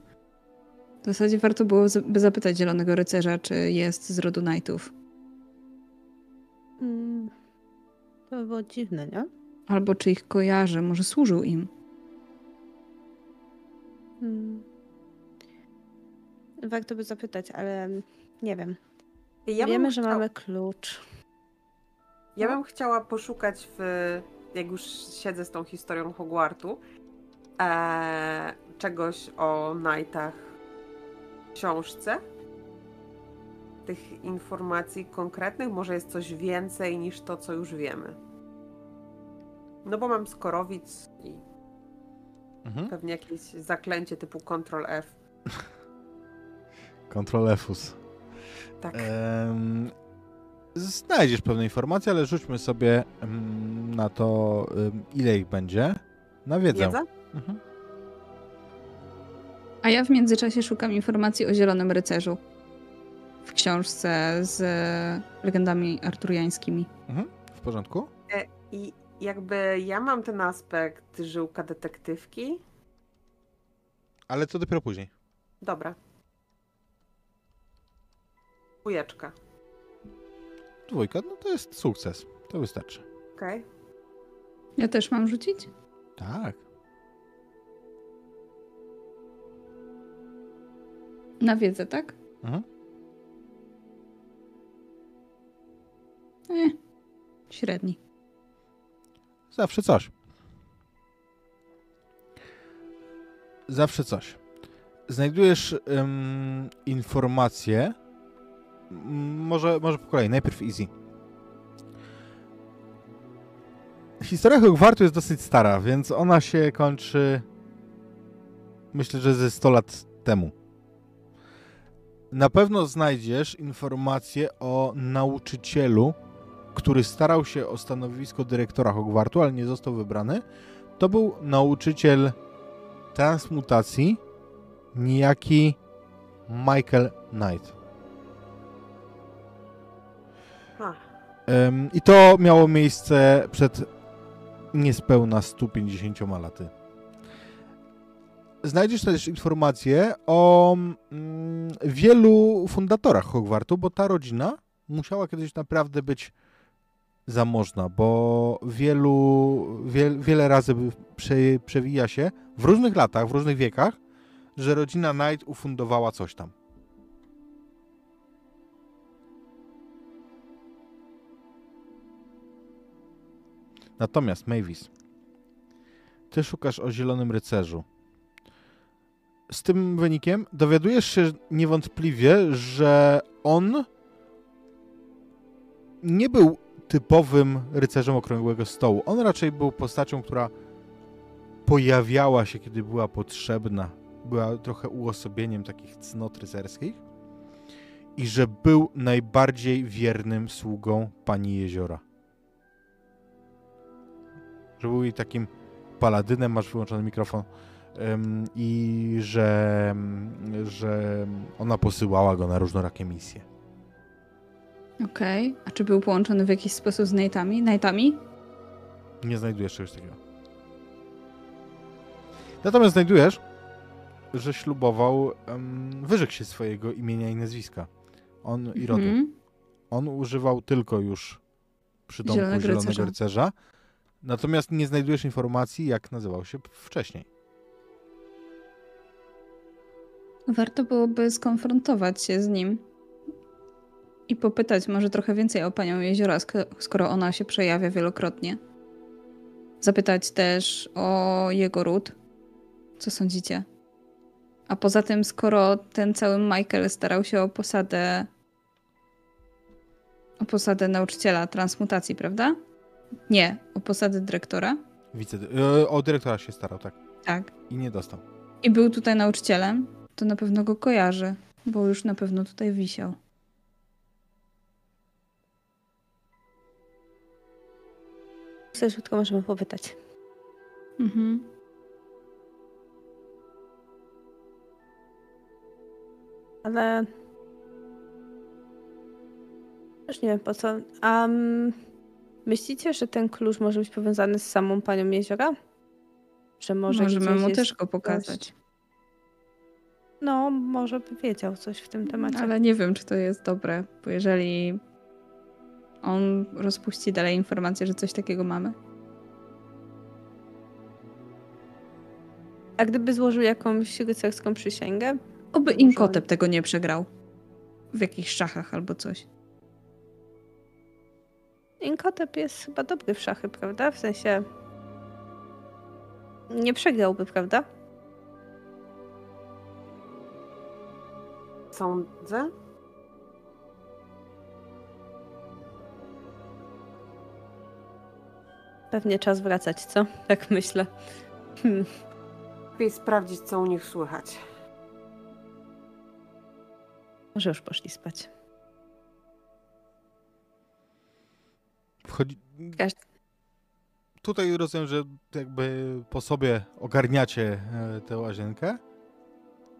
W zasadzie warto było by zapytać Zielonego Rycerza, czy jest z rodu Knightów.
Mm, to by było dziwne, nie?
Albo czy ich kojarzy, może służył im.
Mm. Warto by zapytać, ale nie wiem.
Ja
Wiemy, że mamy klucz.
Ja bym chciała poszukać w, jak już siedzę z tą historią Hogwartu, e, czegoś o Knightach książce. Tych informacji konkretnych, może jest coś więcej niż to, co już wiemy. No bo mam skorowic i
Mhm.
pewnie jakieś zaklęcie typu Ctrl F.
Control Efus.
Tak.
Em, znajdziesz pewne informacje, ale rzućmy sobie na to, ile ich będzie. Na wiedzę.
Wiedza?
Mhm.
A ja w międzyczasie szukam informacji o Zielonym Rycerzu w książce z legendami arturiańskimi.
Mhm. W porządku?
I jakby ja mam ten aspekt żyłka detektywki.
Ale to dopiero później.
Dobra. Dwójeczka.
Dwójka, no to jest sukces. To wystarczy.
Okej.
Ja też mam rzucić?
Tak.
Na wiedzę, tak?
Mhm.
Eh, średni.
Zawsze coś. Zawsze coś. Znajdujesz em, informacje. Może, może po kolei. Najpierw easy. Historia Hogwartu jest dosyć stara, więc ona się kończy myślę, że ze 100 lat temu. Na pewno znajdziesz informację o nauczycielu, który starał się o stanowisko dyrektora Hogwartu, ale nie został wybrany. To był nauczyciel transmutacji, niejaki Michael Knight. I to miało miejsce przed niespełna 150 laty. Znajdziesz też informacje o mm, wielu fundatorach Hogwartu, bo ta rodzina musiała kiedyś naprawdę być zamożna, bo wielu, wie, wiele razy prze, przewija się w różnych latach, w różnych wiekach, że rodzina Knight ufundowała coś tam. Natomiast Mavis, ty szukasz o Zielonym Rycerzu. Z tym wynikiem dowiadujesz się niewątpliwie, że on nie był typowym rycerzem okrągłego stołu. On raczej był postacią, która pojawiała się, kiedy była potrzebna. Była trochę uosobieniem takich cnot rycerskich. I że był najbardziej wiernym sługą pani Jeziora. Że był jej takim paladynem, masz wyłączony mikrofon, i że, że ona posyłała go na różnorakie misje.
Okej. A czy był połączony w jakiś sposób z Nate'ami? Knightami?
Nie znajdujesz czegoś takiego. Natomiast znajdujesz, że ślubował, um, wyrzekł się swojego imienia i nazwiska. On i rodu.
Mhm.
On używał tylko już przydomku
Zielonego
Zielonego,
Rycerza.
Rycerza. Natomiast nie znajdujesz informacji, jak nazywał się wcześniej.
Warto byłoby skonfrontować się z nim i popytać może trochę więcej o panią Jeziora, sk- skoro ona się przejawia wielokrotnie. Zapytać też o jego ród. Co sądzicie? A poza tym, skoro ten cały Michael starał się o posadę o posadę nauczyciela transmutacji, prawda? Nie, o posadę dyrektora.
Wice... O dyrektora się starał, tak.
Tak.
I nie dostał.
I był tutaj nauczycielem, to na pewno go kojarzy, bo już na pewno tutaj wisiał.
Chcesz, tylko możemy popytać.
Mhm.
Ale... Też nie wiem po co. A myślicie, że ten klucz może być powiązany z samą panią Jeziora? Że może
Możemy mu
jest
też go pokazać.
No, może by wiedział coś w tym temacie.
Ale nie wiem, czy to jest dobre, bo jeżeli on rozpuści dalej informację, że coś takiego mamy.
A gdyby złożył jakąś rycerską przysięgę?
Oby Inkotep tego nie przegrał. W jakichś szachach albo coś.
Inkotep jest chyba dobry w szachy, prawda? W sensie... Nie przegrałby, prawda?
Sądzę.
Pewnie czas wracać, co? Tak myślę. Hmm.
Lepiej sprawdzić, co u nich słychać.
Może już poszli spać.
Wchodzi...
Każdy...
Tutaj rozumiem, że jakby po sobie ogarniacie e, tę łazienkę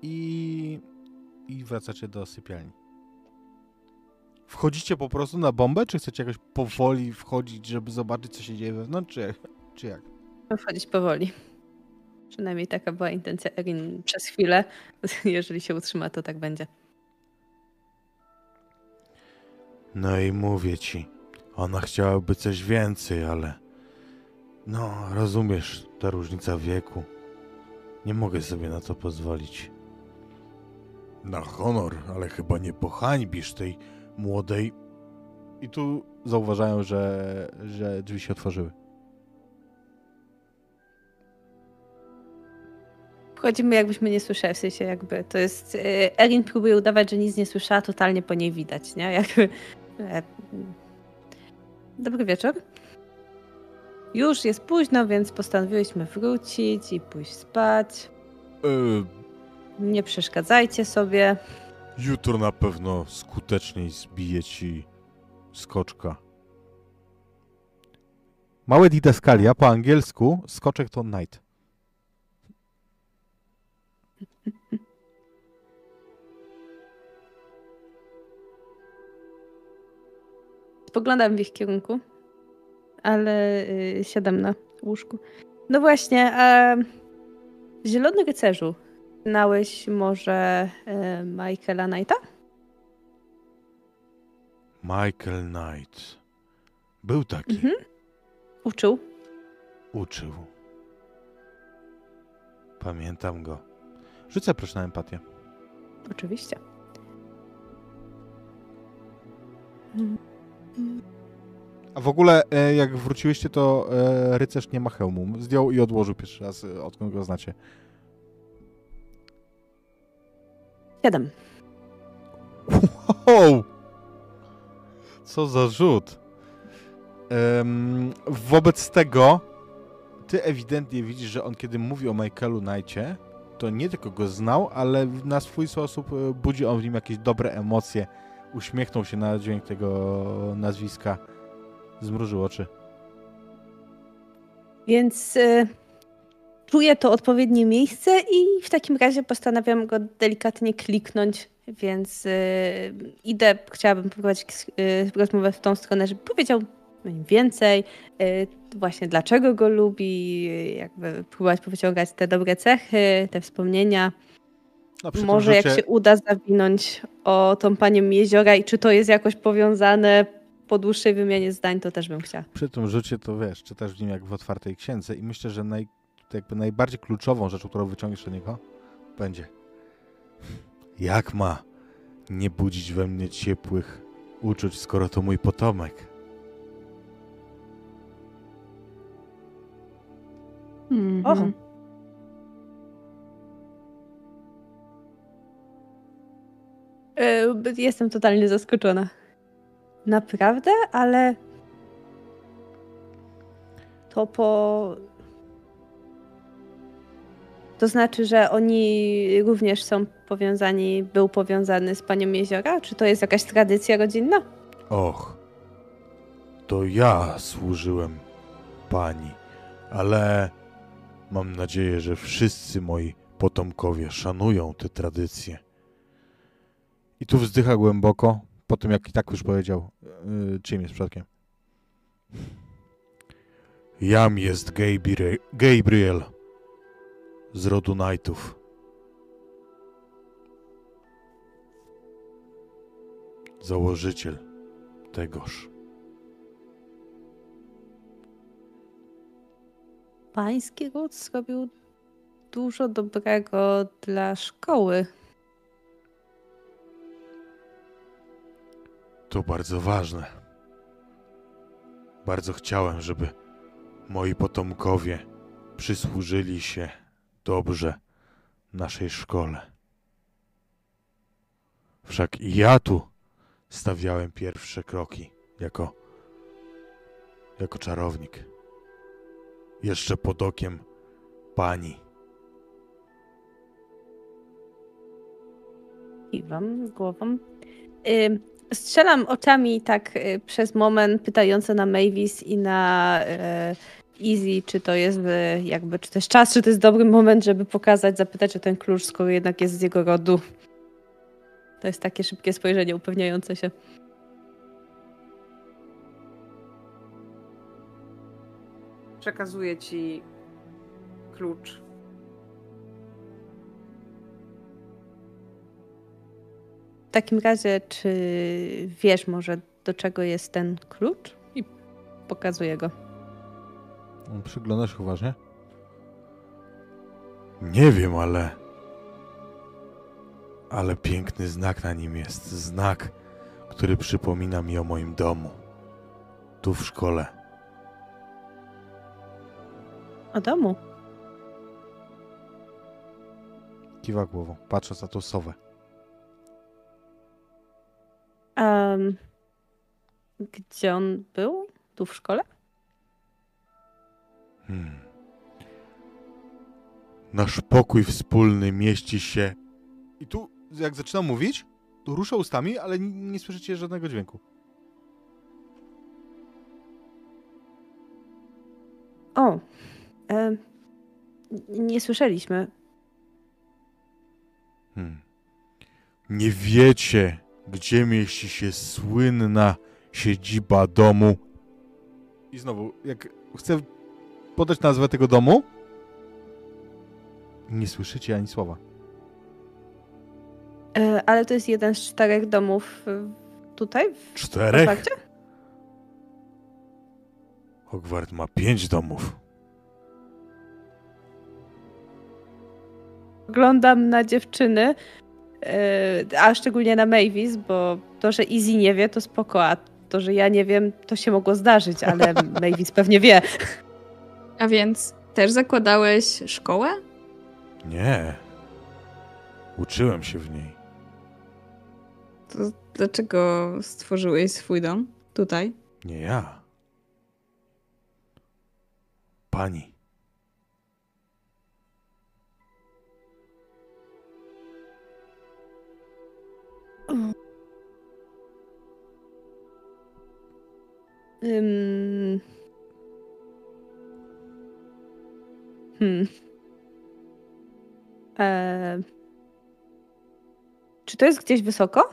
i, i wracacie do sypialni. Wchodzicie po prostu na bombę, czy chcecie jakoś powoli wchodzić, żeby zobaczyć, co się dzieje wewnątrz, czy jak? Czy jak?
Wchodzić powoli. Przynajmniej taka była intencja Erin przez chwilę. Jeżeli się utrzyma, to tak będzie.
No i mówię ci, ona chciałaby coś więcej, ale... No, rozumiesz, ta różnica wieku. Nie mogę sobie na to pozwolić. Na honor, ale chyba nie pohańbisz tej młodej... I tu zauważają, że, że drzwi się otworzyły.
Wchodzimy jakbyśmy nie słyszeli, w sensie jakby to jest... e, Erin próbuje udawać, że nic nie słyszała, totalnie po niej widać, nie? Jakby... e, Dobry wieczór. Już jest późno, więc postanowiłyśmy wrócić i pójść spać.
Yy,
Nie przeszkadzajcie sobie.
jutro na pewno skuteczniej zbije ci skoczka. Małe didaskalia po angielsku, skoczek to knight.
Spoglądam w ich kierunku, ale y, siadam na łóżku. No właśnie, a Zielony Rycerzu, znałeś może y, Michaela Knighta?
Michael Knight. Był taki.
Mhm. Uczył.
Uczył. Pamiętam go. Rzucę proszę na empatię.
Oczywiście.
A w ogóle, e, jak wróciłyście, to e, rycerz nie ma hełmu. Zdjął i odłożył pierwszy raz, e, odkąd go znacie.
Siedem.
Wow! Co za rzut. Em, wobec tego, ty ewidentnie widzisz, że on kiedy mówi o Michaelu Knightie, to nie tylko go znał, ale na swój sposób e, budzi on w nim jakieś dobre emocje. Uśmiechnął się na dźwięk tego nazwiska. Zmrużył oczy.
Więc y, czuję to odpowiednie miejsce i w takim razie postanawiam go delikatnie kliknąć, więc y, idę, chciałabym prowadzić y, rozmowę w tą stronę, żeby powiedział więcej, y, właśnie dlaczego go lubi, jakby próbować powyciągać te dobre cechy, te wspomnienia.
No,
Może jak
rzucie-
się uda zawinąć o tą panią Jeziora i czy to jest jakoś powiązane po dłuższej wymianie zdań, to też bym chciała.
przy tym rzucie to wiesz, czytasz w nim jak w otwartej księdze i myślę, że naj, jakby najbardziej kluczową rzeczą, którą wyciągniesz od niego, będzie jak ma nie budzić we mnie ciepłych uczuć, skoro to mój potomek.
Oho. E, Jestem totalnie zaskoczona. Naprawdę? Ale to po. To znaczy, że oni również są powiązani, był powiązany z panią Jeziora? Czy to jest jakaś tradycja rodzinna?
Och, to ja służyłem pani, ale mam nadzieję, że wszyscy moi potomkowie szanują te tradycje. I tu wzdycha głęboko, po tym jak i tak już powiedział, yy, czym jest przodkiem. Jam jest Gabriel, Gabriel z rodu Knightów. Założyciel tegoż.
Pański ród zrobił dużo dobrego dla szkoły.
To bardzo ważne. Bardzo chciałem, żeby moi potomkowie przysłużyli się dobrze naszej szkole. Wszak i ja tu stawiałem pierwsze kroki jako, jako czarownik. Jeszcze pod okiem pani.
Kiwam głową. Ym, strzelam oczami tak y, przez moment, pytająco na Mavis i na y, Easy, czy to jest y, jakby, czy to jest czas, czy to jest dobry moment, żeby pokazać, zapytać o ten klucz, skoro jednak jest z jego rodu. To jest takie szybkie spojrzenie upewniające się.
Przekazuję ci klucz.
W takim razie, czy wiesz może, do czego jest ten klucz? I pokazuję go.
Przyglądasz się uważnie? Nie wiem, ale. Ale piękny znak na nim jest. Znak, który przypomina mi o moim domu. Tu w szkole.
O domu.
Kiwa głową, patrząc na tą sowę.
Um, gdzie on był? Tu w szkole?
Hmm. Nasz pokój wspólny mieści się. I tu, jak zaczynam mówić, to rusza ustami, ale nie, słyszycie żadnego dźwięku.
O, em, nie słyszeliśmy.
Hmm. Nie wiecie, gdzie mieści się słynna siedziba domu. I znowu, jak chcę podać nazwę tego domu, nie słyszycie ani słowa.
E, ale to jest jeden z czterech domów e, tutaj w
Czterech?
Hogwarcie?
Hogwart ma pięć domów.
Oglądam na dziewczyny, e, a szczególnie na Mavis, bo to, że Easy nie wie, to spoko, a to, że ja nie wiem, to się mogło zdarzyć, ale Mavis pewnie wie.
A więc też zakładałeś szkołę?
Nie. Uczyłem się w niej.
To dlaczego stworzyłeś swój dom tutaj?
Nie ja. Pani.
Ym... Hmm. E... Czy to jest gdzieś wysoko?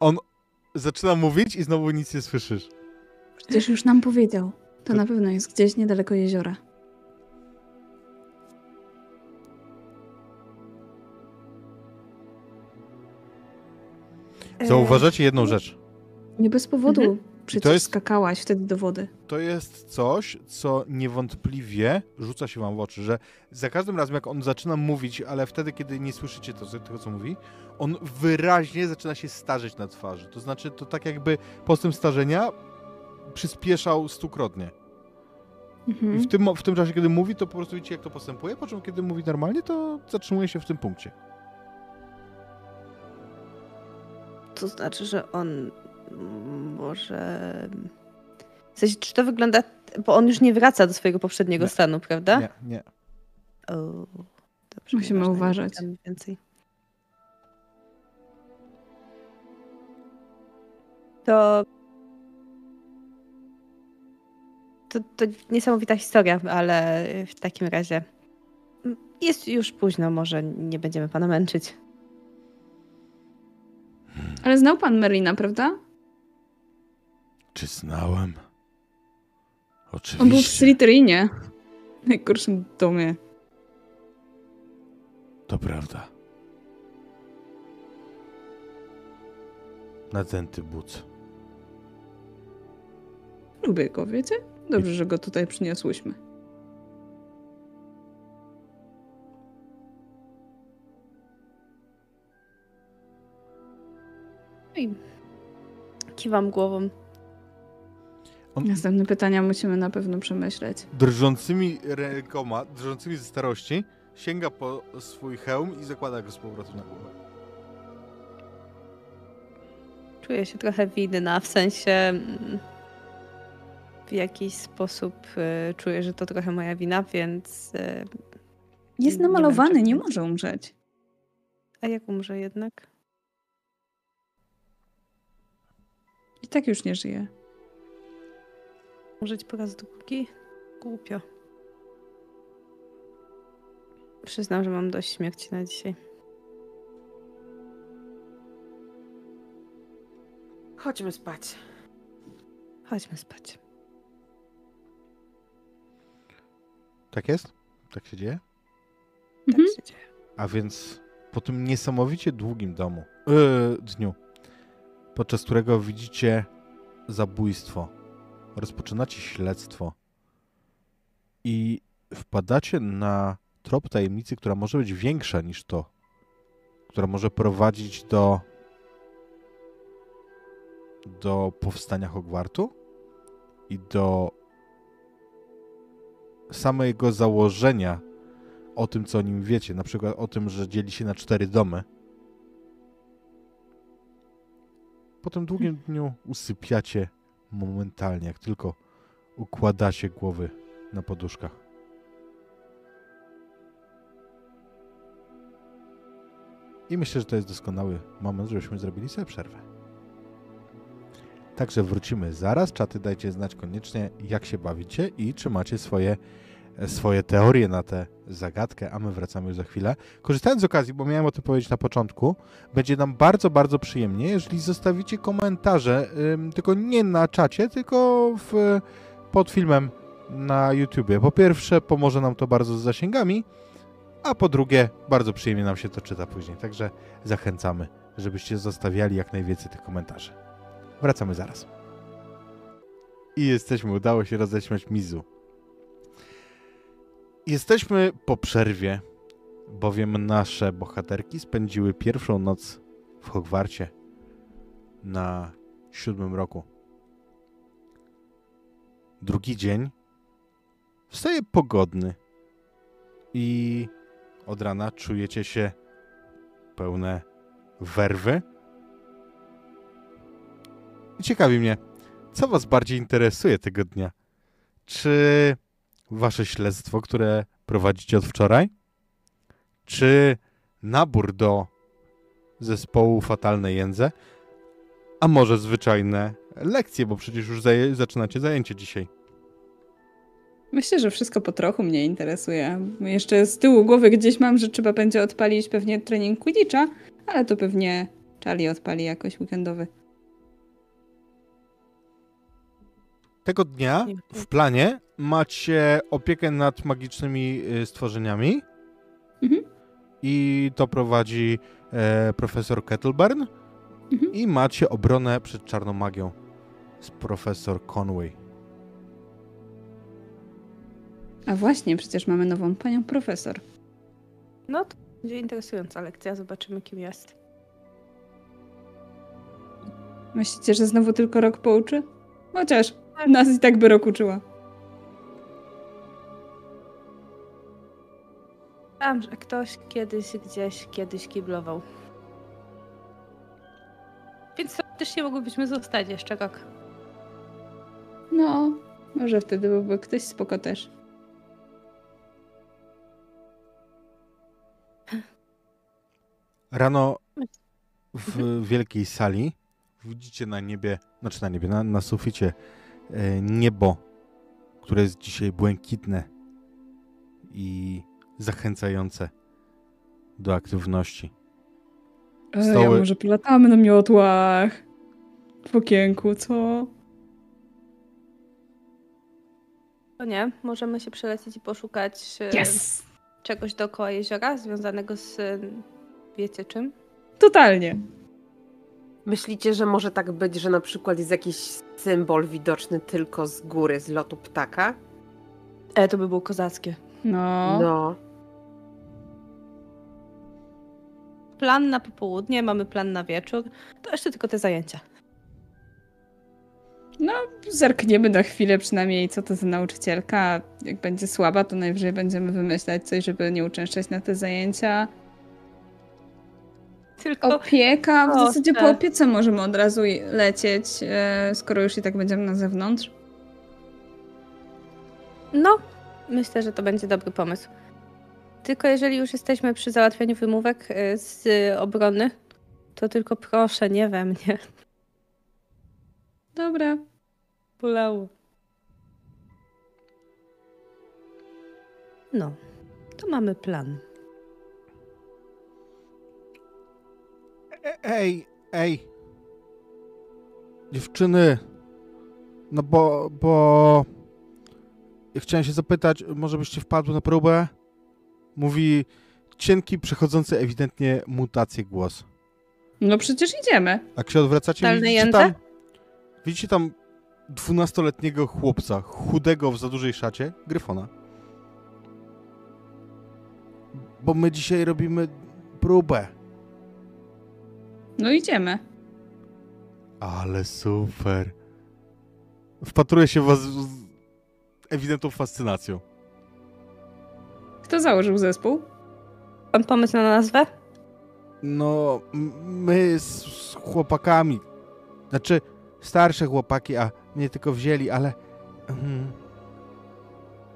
On zaczyna mówić i znowu nic nie słyszysz.
Przecież już nam powiedział. To
To-
na pewno jest gdzieś niedaleko jeziora.
E,
Zauważacie jedną rzecz.
Nie bez powodu
Mhm.
Przecież
To jest-
skakałaś wtedy do wody.
To jest coś, co niewątpliwie rzuca się wam w oczy, że za każdym razem, jak on zaczyna mówić, ale wtedy, kiedy nie słyszycie to, tego, co mówi, on wyraźnie zaczyna się starzeć na twarzy. To znaczy, to tak jakby postęp starzenia przyspieszał stukrotnie. I
Mhm.
w tym, w tym czasie, kiedy mówi, to po prostu widzicie, jak to postępuje, po czym kiedy mówi normalnie, to zatrzymuje się w tym punkcie.
to znaczy, że on może... W sensie, czy to wygląda... Bo on już nie wraca do swojego poprzedniego
Nie.
stanu, prawda?
Nie, nie.
O, dobrze,
Musimy
nie
uważać.
Więcej. To... to... To niesamowita historia, ale w takim razie jest już późno, może nie będziemy pana męczyć.
Ale znał pan Merlina, prawda?
Czy znałem?
On był w
Oczywiście.
Slytherinie. W najgorszym domie.
To prawda. Nadęty but.
Lubię go, wiecie? Dobrze, że go tutaj przyniosłyśmy.
I kiwam głową.
On
Następne pytania musimy na pewno przemyśleć.
drżącymi rękoma, drżącymi ze starości, sięga po swój hełm i zakłada go z powrotem na głowę.
Czuję się trochę winna, w sensie mm, w jakiś sposób y, czuję, że to trochę moja wina, więc... y,
Jest
Nie
namalowany, nie
mnie.
może umrzeć.
A jak umrze jednak?
I tak już nie żyje.
Umrzeć po raz drugi? Głupio. Przyznam, że mam dość śmierci na dzisiaj.
Chodźmy spać.
Chodźmy spać.
Tak jest? Tak się dzieje?
Tak
Mhm.
się dzieje.
A więc po tym niesamowicie długim domu, yy, dniu, podczas którego widzicie zabójstwo, rozpoczynacie śledztwo i wpadacie na trop tajemnicy, która może być większa niż to, która może prowadzić do do powstania Hogwartu i do samego założenia o tym, co o nim wiecie, na przykład o tym, że dzieli się na cztery domy. Po tym długim dniu usypiacie momentalnie, jak tylko układacie głowy na poduszkach. I myślę, że to jest doskonały moment, żebyśmy zrobili sobie przerwę. Także wrócimy zaraz. Czaty dajcie znać koniecznie, jak się bawicie i czy macie swoje swoje teorie na tę zagadkę, a my wracamy już za chwilę. Korzystając z okazji, bo miałem o tym powiedzieć na początku, będzie nam bardzo, bardzo przyjemnie, jeżeli zostawicie komentarze, tylko nie na czacie, tylko w, pod filmem na YouTubie. Po pierwsze, pomoże nam to bardzo z zasięgami, a po drugie, bardzo przyjemnie nam się to czyta później. Także zachęcamy, żebyście zostawiali jak najwięcej tych komentarzy. Wracamy zaraz. I jesteśmy, udało się roześmiać Mizu. Jesteśmy po przerwie, bowiem nasze bohaterki spędziły pierwszą noc w Hogwarcie na siódmym roku. Drugi dzień wstaje pogodny i od rana czujecie się pełne werwy. Ciekawi mnie, co was bardziej interesuje tego dnia? Czy wasze śledztwo, które prowadzicie od wczoraj? Czy nabór do zespołu Fatalne Jędze? A może zwyczajne lekcje, bo przecież już zaje- zaczynacie zajęcie dzisiaj.
Myślę, że wszystko po trochu mnie interesuje. Jeszcze z tyłu głowy gdzieś mam, że trzeba będzie odpalić pewnie trening Quidditcha, ale to pewnie Charlie odpali jakoś weekendowy.
Tego dnia w planie macie opiekę nad magicznymi y, stworzeniami
Mhm.
i to prowadzi e, profesor Kettleburn
Mhm.
i macie obronę przed czarną magią z profesor Conway.
A właśnie, przecież mamy nową panią profesor.
No to będzie interesująca lekcja, zobaczymy kim jest.
Myślicie, że znowu tylko rok pouczy? Chociaż nas i tak by rok uczyła.
Tam, że ktoś kiedyś gdzieś kiedyś kiblował. faktycznie mogłybyśmy zostać jeszcze rok.
No, może wtedy byłby ktoś spoko też.
Rano w wielkiej sali widzicie na niebie, znaczy na niebie, na, na suficie niebo, które jest dzisiaj błękitne i zachęcające do aktywności.
Ej,
Stoły-
a może polatamy na miotłach? W okienku, co?
To nie, możemy się przelecieć i poszukać e,
Yes!
czegoś dookoła jeziora związanego z e, wiecie czym?
Totalnie.
Myślicie, że może tak być, że na przykład jest jakiś symbol widoczny tylko z góry, z lotu ptaka?
E, to by było kozackie.
No.
No.
Plan na popołudnie, mamy plan na wieczór. To jeszcze tylko te zajęcia.
No, zerkniemy na chwilę przynajmniej, co to za nauczycielka. Jak będzie słaba, to najwyżej będziemy wymyślać coś, żeby nie uczęszczać na te zajęcia.
Tylko
Opieka, w zasadzie po opiece możemy od razu lecieć, e, skoro już i tak będziemy na zewnątrz.
No, myślę, że to będzie dobry pomysł. Tylko jeżeli już jesteśmy przy załatwianiu wymówek y, z obrony, to tylko proszę, nie we mnie.
Dobra.
Bolało. No, to mamy plan.
Ej, ej. Dziewczyny. No bo, bo... Ja chciałem się zapytać, może byście wpadły na próbę? Mówi cienki, przechodzący ewidentnie mutację głos.
No przecież idziemy.
Jak się odwracacie,
Totalne
widzicie
jędze?
tam, widzicie tam dwunastoletniego chłopca, chudego w za dużej szacie, Gryfona. Bo my dzisiaj robimy próbę.
No idziemy.
Ale super. Wpatruję się w was z ewidentną fascynacją.
Kto założył zespół?
Mam pomysł na nazwę?
No, my z, z chłopakami, znaczy starsze chłopaki, a mnie tylko wzięli, ale mhm.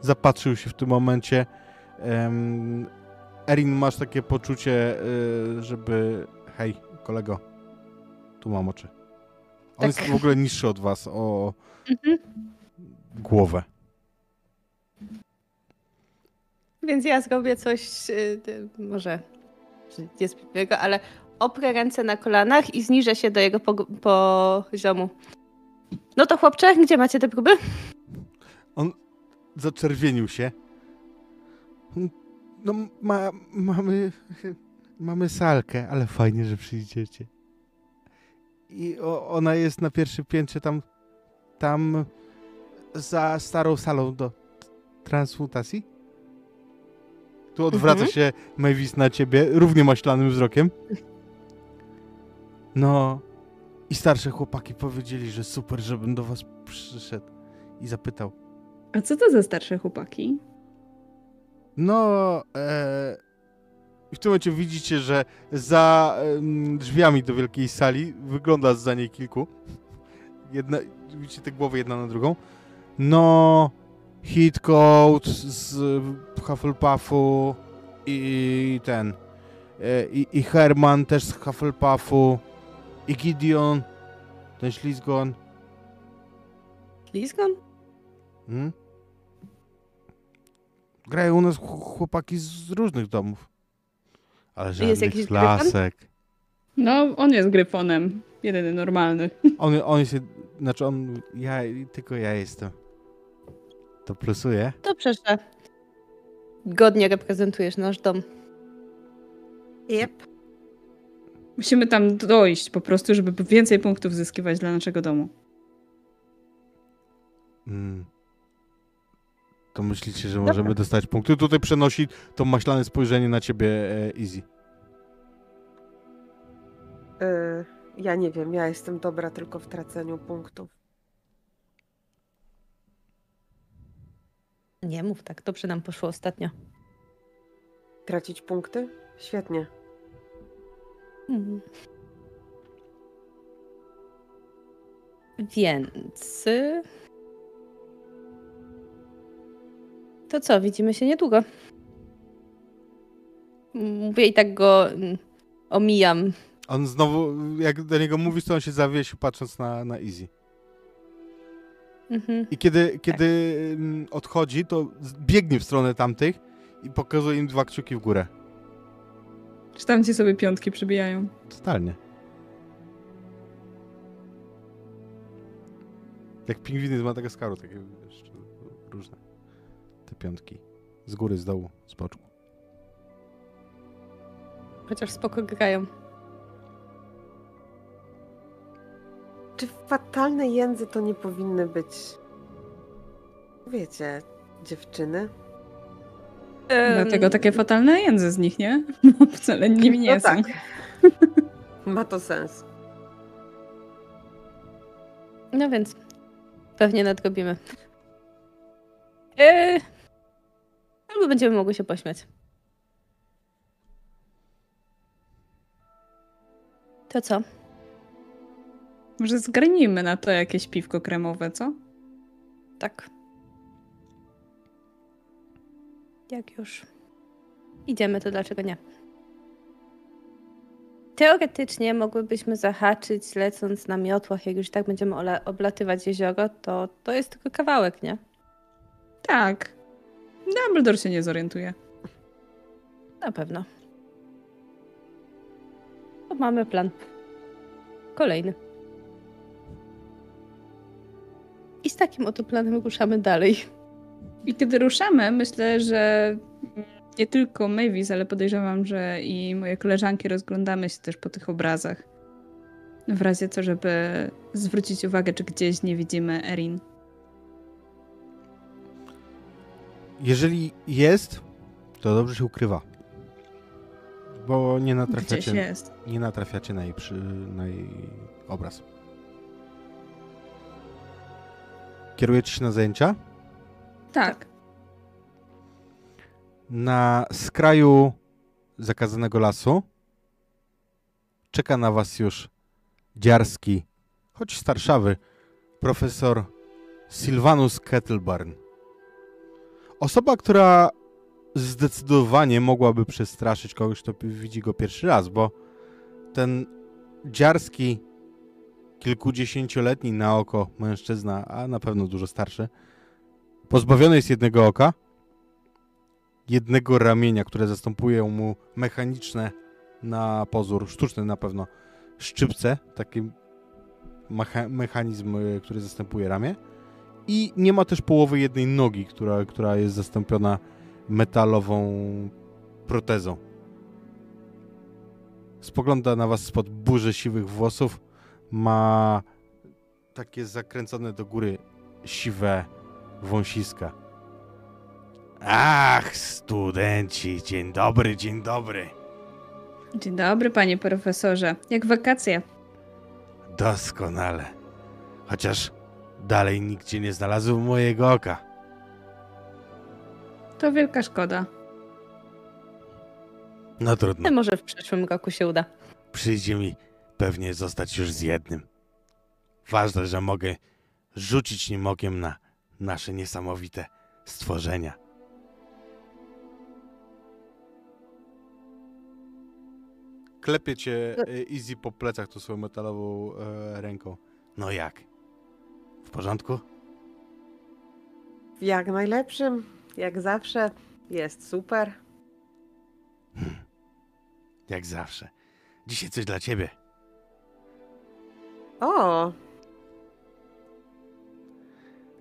zapatrzył się w tym momencie. Em, Erin, masz takie poczucie, y, żeby hej, kolego, tu mam oczy. On
Tak.
jest w ogóle niższy od was o
Mhm.
głowę.
Więc ja zrobię coś, y, y, może pięknego, ale oprę ręce na kolanach i zniżę się do jego poziomu. No to chłopcze, gdzie macie te próby?
zaczerwienił się. No, ma, mamy, mamy salkę, ale fajnie, że przyjdziecie. I o, ona jest na pierwszym piętrze tam, tam za starą salą do transmutacji. Tu odwraca
Mhm.
się Mavis na ciebie równie maślanym wzrokiem. No i starsze chłopaki powiedzieli, że super, żebym do was przyszedł i zapytał.
A co to za starsze chłopaki?
No, e, i w tym momencie widzicie, że za drzwiami do wielkiej sali wygląda za niej kilku. Jedna, widzicie te głowy jedna na drugą. No, Hitcoat z Hufflepuffu i ten. E, i, I Herman też z Hufflepuffu. I Gideon, ten ślizgon.
Lizgon?
Hmm? Grają u nas ch- chłopaki z różnych domów. Ale
Jest
żadnych
jakiś
klasek.
No, on jest gryfonem. Jedyny normalny.
On, on jest, jed- znaczy on, ja, tylko ja jestem. To plusuje.
Dobrze, że godnie reprezentujesz nasz dom.
Jep.
Musimy tam dojść po prostu, żeby więcej punktów zyskiwać dla naszego domu.
Mm. To myślicie, że możemy dostać punkty? Tutaj przenosi to maślane spojrzenie na ciebie e, Easy.
Y, ja nie wiem, ja jestem dobra tylko w traceniu punktów.
Nie mów tak, dobrze nam poszło ostatnio.
Tracić punkty? Świetnie.
Mhm. Więc. To co, widzimy się niedługo. Mówię i tak go mm, omijam.
On znowu, jak do niego mówisz, to on się zawiesił patrząc na, na Easy.
Mhm.
I kiedy, kiedy mm, odchodzi, to biegnie w stronę tamtych i pokazuje im dwa kciuki w górę.
Czy tam ci sobie piątki przybijają?
Totalnie. Jak pingwiny z Madagaskaru, takie wiesz, różne. Piątki. Z góry, z dołu, z boczku.
Chociaż spoko grają.
Czy fatalne języ to nie powinny być. Wiecie, dziewczyny?
Dlatego takie fatalne języ z nich, nie? Wcale nimi nie
no
są.
tak. Ma to sens.
No więc pewnie nadrobimy. Eee, albo będziemy mogły się pośmiać. To co?
Może zgarnijmy na to jakieś piwko kremowe, co?
Tak. Jak już idziemy, to dlaczego nie? Teoretycznie mogłybyśmy zahaczyć lecąc na miotłach, jak już tak będziemy oblatywać jezioro, to to jest tylko kawałek, nie?
Tak. Dumbledore się nie zorientuje.
Na pewno. To mamy plan. Kolejny. I z takim oto planem ruszamy dalej.
I kiedy ruszamy, myślę, że nie tylko Mavis, ale podejrzewam, że i moje koleżanki rozglądamy się też po tych obrazach. W razie co, żeby zwrócić uwagę, czy gdzieś nie widzimy Erin.
Jeżeli jest, to dobrze się ukrywa. Bo nie natrafiacie, nie natrafiacie na jej, przy, na jej obraz. Kierujecie się na zajęcia?
Tak.
Na skraju zakazanego lasu czeka na was już dziarski, choć starszawy, profesor Sylvanus Kettleburn. Osoba, która zdecydowanie mogłaby przestraszyć kogoś, kto widzi go pierwszy raz, bo ten dziarski, kilkudziesięcioletni na oko mężczyzna, a na pewno dużo starszy, pozbawiony jest jednego oka, jednego ramienia, które zastępuje mu mechaniczne na pozór, sztuczne na pewno, szczypce, taki mecha- mechanizm, który zastępuje ramię. I nie ma też połowy jednej nogi, która, która jest zastąpiona metalową protezą. Spogląda na was spod burzy siwych włosów. Ma takie zakręcone do góry siwe wąsiska. Ach, studenci, dzień dobry, dzień dobry.
Dzień dobry, panie profesorze. Jak wakacje?
Doskonale. Chociaż dalej nigdzie nie znalazł mojego oka.
To wielka szkoda.
No trudno.
Ale może w przyszłym roku się uda.
Przyjdzie mi pewnie zostać już z jednym. Ważne, że mogę rzucić nim okiem na nasze niesamowite stworzenia. Klepie cię e, Easy po plecach tą swoją metalową e, ręką. No jak? W porządku?
Jak najlepszym, jak zawsze, jest super.
Jak zawsze. Dzisiaj coś dla ciebie.
O,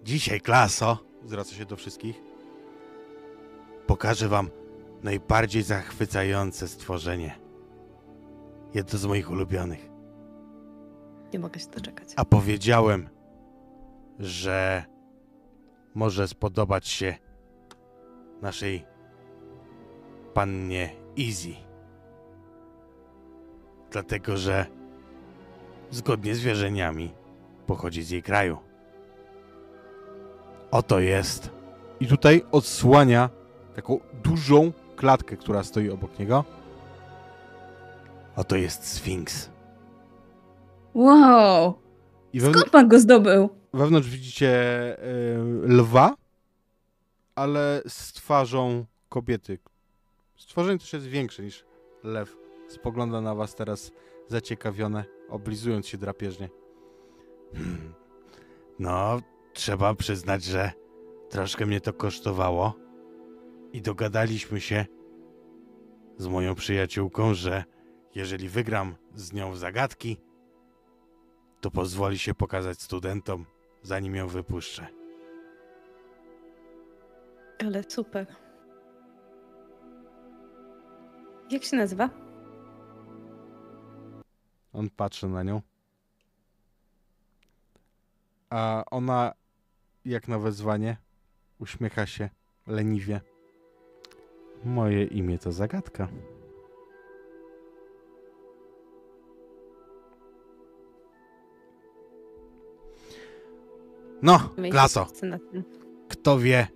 Dzisiaj, klaso, zwraca się do wszystkich, pokażę wam najbardziej zachwycające stworzenie. Jedno z moich ulubionych.
Nie mogę się doczekać.
A powiedziałem, że może spodobać się naszej pannie Easy. Dlatego, że zgodnie z wierzeniami pochodzi z jej kraju. Oto jest. I tutaj odsłania taką dużą klatkę, która stoi obok niego. Oto jest Sfinks.
Wow!
I wewnątrz,
Skąd pan go zdobył?
wewnątrz widzicie e, lwa, ale z twarzą kobiety. Stworzenie też jest większe niż lew. Spogląda na was teraz zaciekawione, oblizując się drapieżnie. Hmm. No, trzeba przyznać, że troszkę mnie to kosztowało. I dogadaliśmy się z moją przyjaciółką, że jeżeli wygram z nią w zagadki, to pozwoli się pokazać studentom, zanim ją wypuszczę.
Ale super. Jak się nazywa?
On patrzy na nią. A ona, jak na wezwanie, uśmiecha się leniwie. Moje imię to zagadka. No, klaso, kto wie,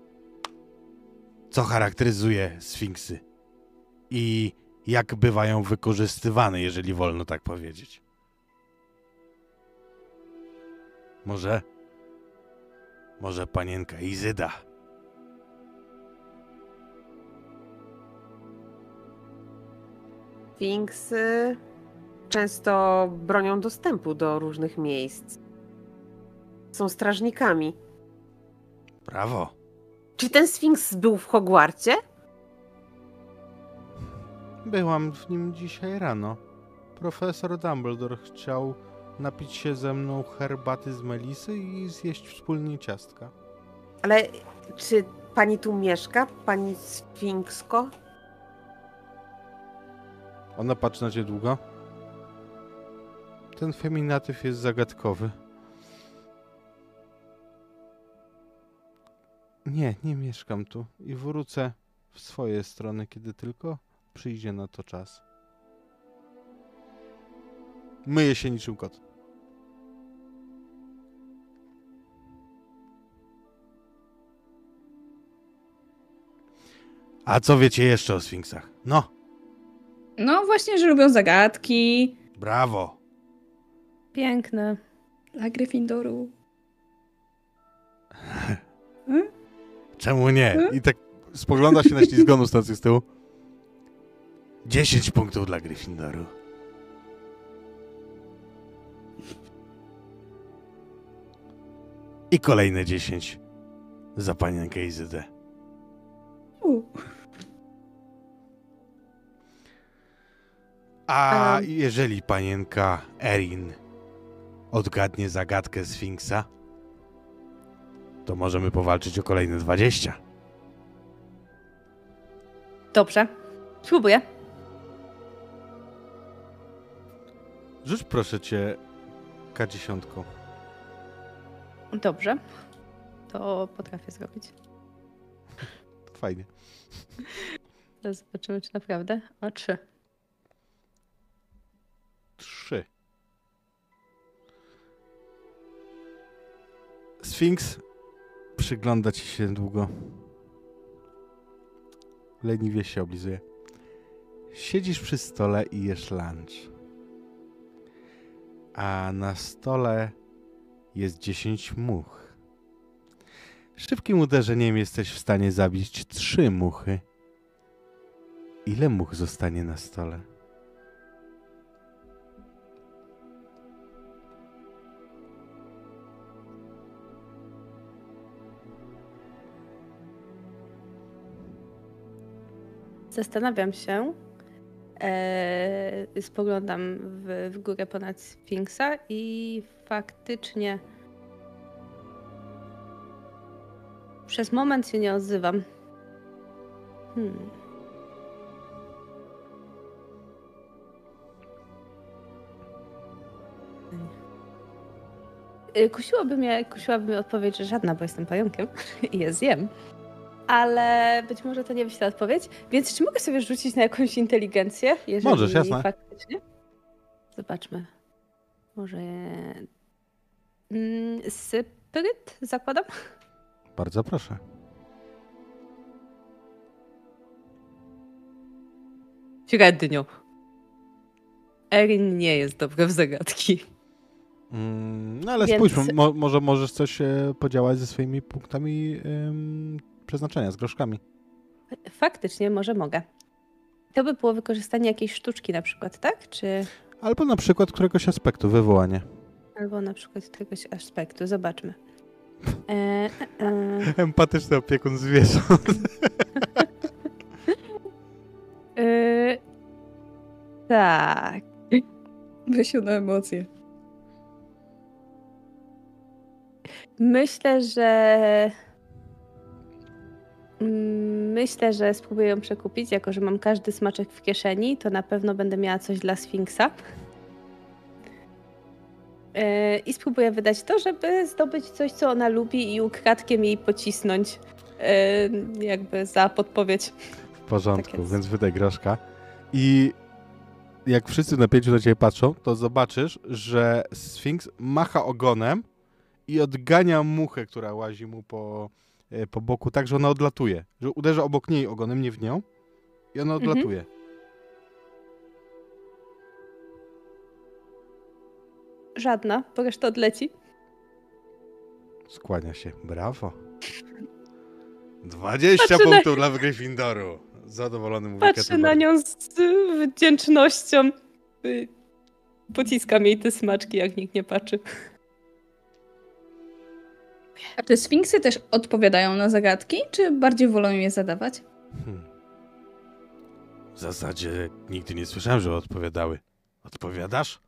co charakteryzuje sfinksy i jak bywają wykorzystywane, jeżeli wolno tak powiedzieć. Może, może panienka Izyda.
Sfinksy często bronią dostępu do różnych miejsc. Są strażnikami.
Brawo.
Czy ten Sfinks był w Hogwarcie?
Byłam w nim dzisiaj rano. Profesor Dumbledore chciał napić się ze mną herbaty z melisy i zjeść wspólnie ciastka.
Ale czy pani tu mieszka? Pani Sfinksko?
Ona patrzy na ciebie długo. Ten feminatyw jest zagadkowy. Nie, nie mieszkam tu i wrócę w swoje strony, kiedy tylko przyjdzie na to czas. Myje się niczym kot. A co wiecie jeszcze o sfinksach? No,
No właśnie, że lubią zagadki.
brawo.
Piękne.
Dla Gryffindoru.
Czemu nie? I tak spogląda się na ślizgoną stację z tyłu. 10 punktów dla Gryffindoru. I kolejne 10 za panienkę Izydę. A jeżeli panienka Erin odgadnie zagadkę Sfinksa, to możemy powalczyć o kolejne 20.
Dobrze. Spróbuję.
Rzuć proszę cię K10.
Dobrze. To potrafię zrobić.
Fajnie.
Teraz zobaczymy, czy naprawdę. O, trzy.
3. Sfinks przygląda ci się długo. Leniwie się oblizuje. Siedzisz przy stole i jesz lunch. A na stole jest 10 much. Szybkim uderzeniem jesteś w stanie zabić trzy muchy. Ile much zostanie na stole?
Zastanawiam się. E, spoglądam w, w górę ponad Sfinksa i faktycznie przez moment się nie odzywam. Hmm. Y, Kusiłoby mnie, kusiłaby mnie odpowiedź, że żadna, bo jestem pająkiem i je zjem. Ale być może to nie będzie ta odpowiedź. Więc czy mogę sobie rzucić na jakąś inteligencję? Jeżeli
Możesz, jasne.
Faktycznie. Zobaczmy. Może. Mm, Spryt zakładam?
Bardzo proszę.
Średnio. Erin nie jest dobra w zagadki.
Mm, no ale
Więc-
spójrzmy, mo, może możesz coś e, podziałać ze swoimi punktami em, przeznaczenia, z groszkami.
Faktycznie, może mogę. To by było wykorzystanie jakiejś sztuczki na przykład, tak? Czy
Albo na przykład któregoś aspektu, wywołanie.
albo na przykład któregoś aspektu. Zobaczmy. E, e, e.
Empatyczny opiekun zwierząt.
Yy, tak.
Wysił na emocje.
Myślę, że. Mm, Myślę, że spróbuję ją przekupić. Jako, że mam każdy smaczek w kieszeni, to na pewno będę miała coś dla Sfinksa. Yy, I spróbuję wydać to, żeby zdobyć coś, co ona lubi i ukradkiem jej pocisnąć. Yy, Jakby za podpowiedź.
W porządku,
Tak
więc wydaj groszka. I jak wszyscy na pięciu na ciebie patrzą, to zobaczysz, że Sfinks macha ogonem i odgania muchę, która łazi mu po, e, po boku, tak, że ona odlatuje. Że uderza obok niej ogonem, nie w nią. I ona
Mhm.
odlatuje.
Żadna, bo reszta odleci.
Skłania się. Brawo. 20
Patrzę na-
punktów dla Gryffindoru. Zadowolony mówi
Patrzę na nią z wdzięcznością. Y, Pociskam jej te smaczki, jak nikt nie patrzy.
A czy sfinksy też odpowiadają na zagadki, czy bardziej wolą je zadawać?
Hmm. W zasadzie nigdy nie słyszałem, że odpowiadały. Odpowiadasz?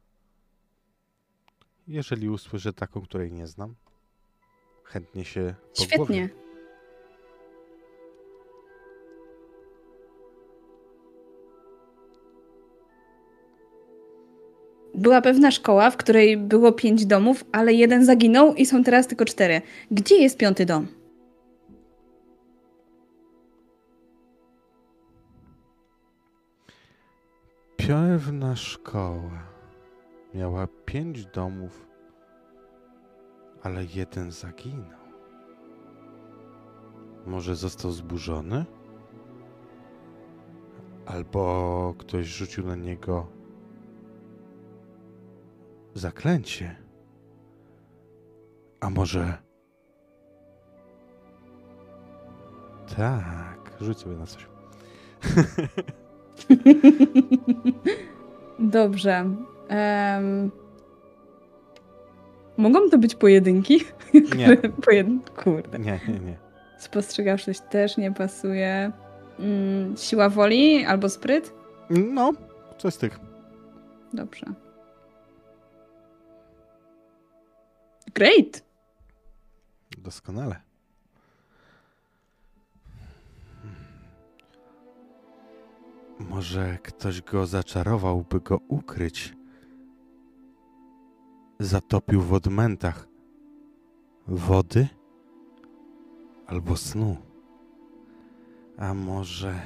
Jeżeli usłyszę taką, której nie znam, chętnie się
Świetnie. Była pewna szkoła, w której było pięć domów, ale jeden zaginął i są teraz tylko cztery. Gdzie jest piąty dom?
Pewna szkoła miała pięć domów, ale jeden zaginął. Może został zburzony? Albo ktoś rzucił na niego zaklęcie? A może. Tak, rzuć sobie na coś.
Dobrze. Em, Mogą to być pojedynki?
Nie.
Pojed... Kurde.
Nie, nie, nie.
Spostrzegawczość też nie pasuje. Mm, siła woli albo spryt?
No, coś z tych.
Dobrze. Great!
Doskonale. Może ktoś go zaczarował, by go ukryć. Zatopił w odmętach wody albo snu. A może,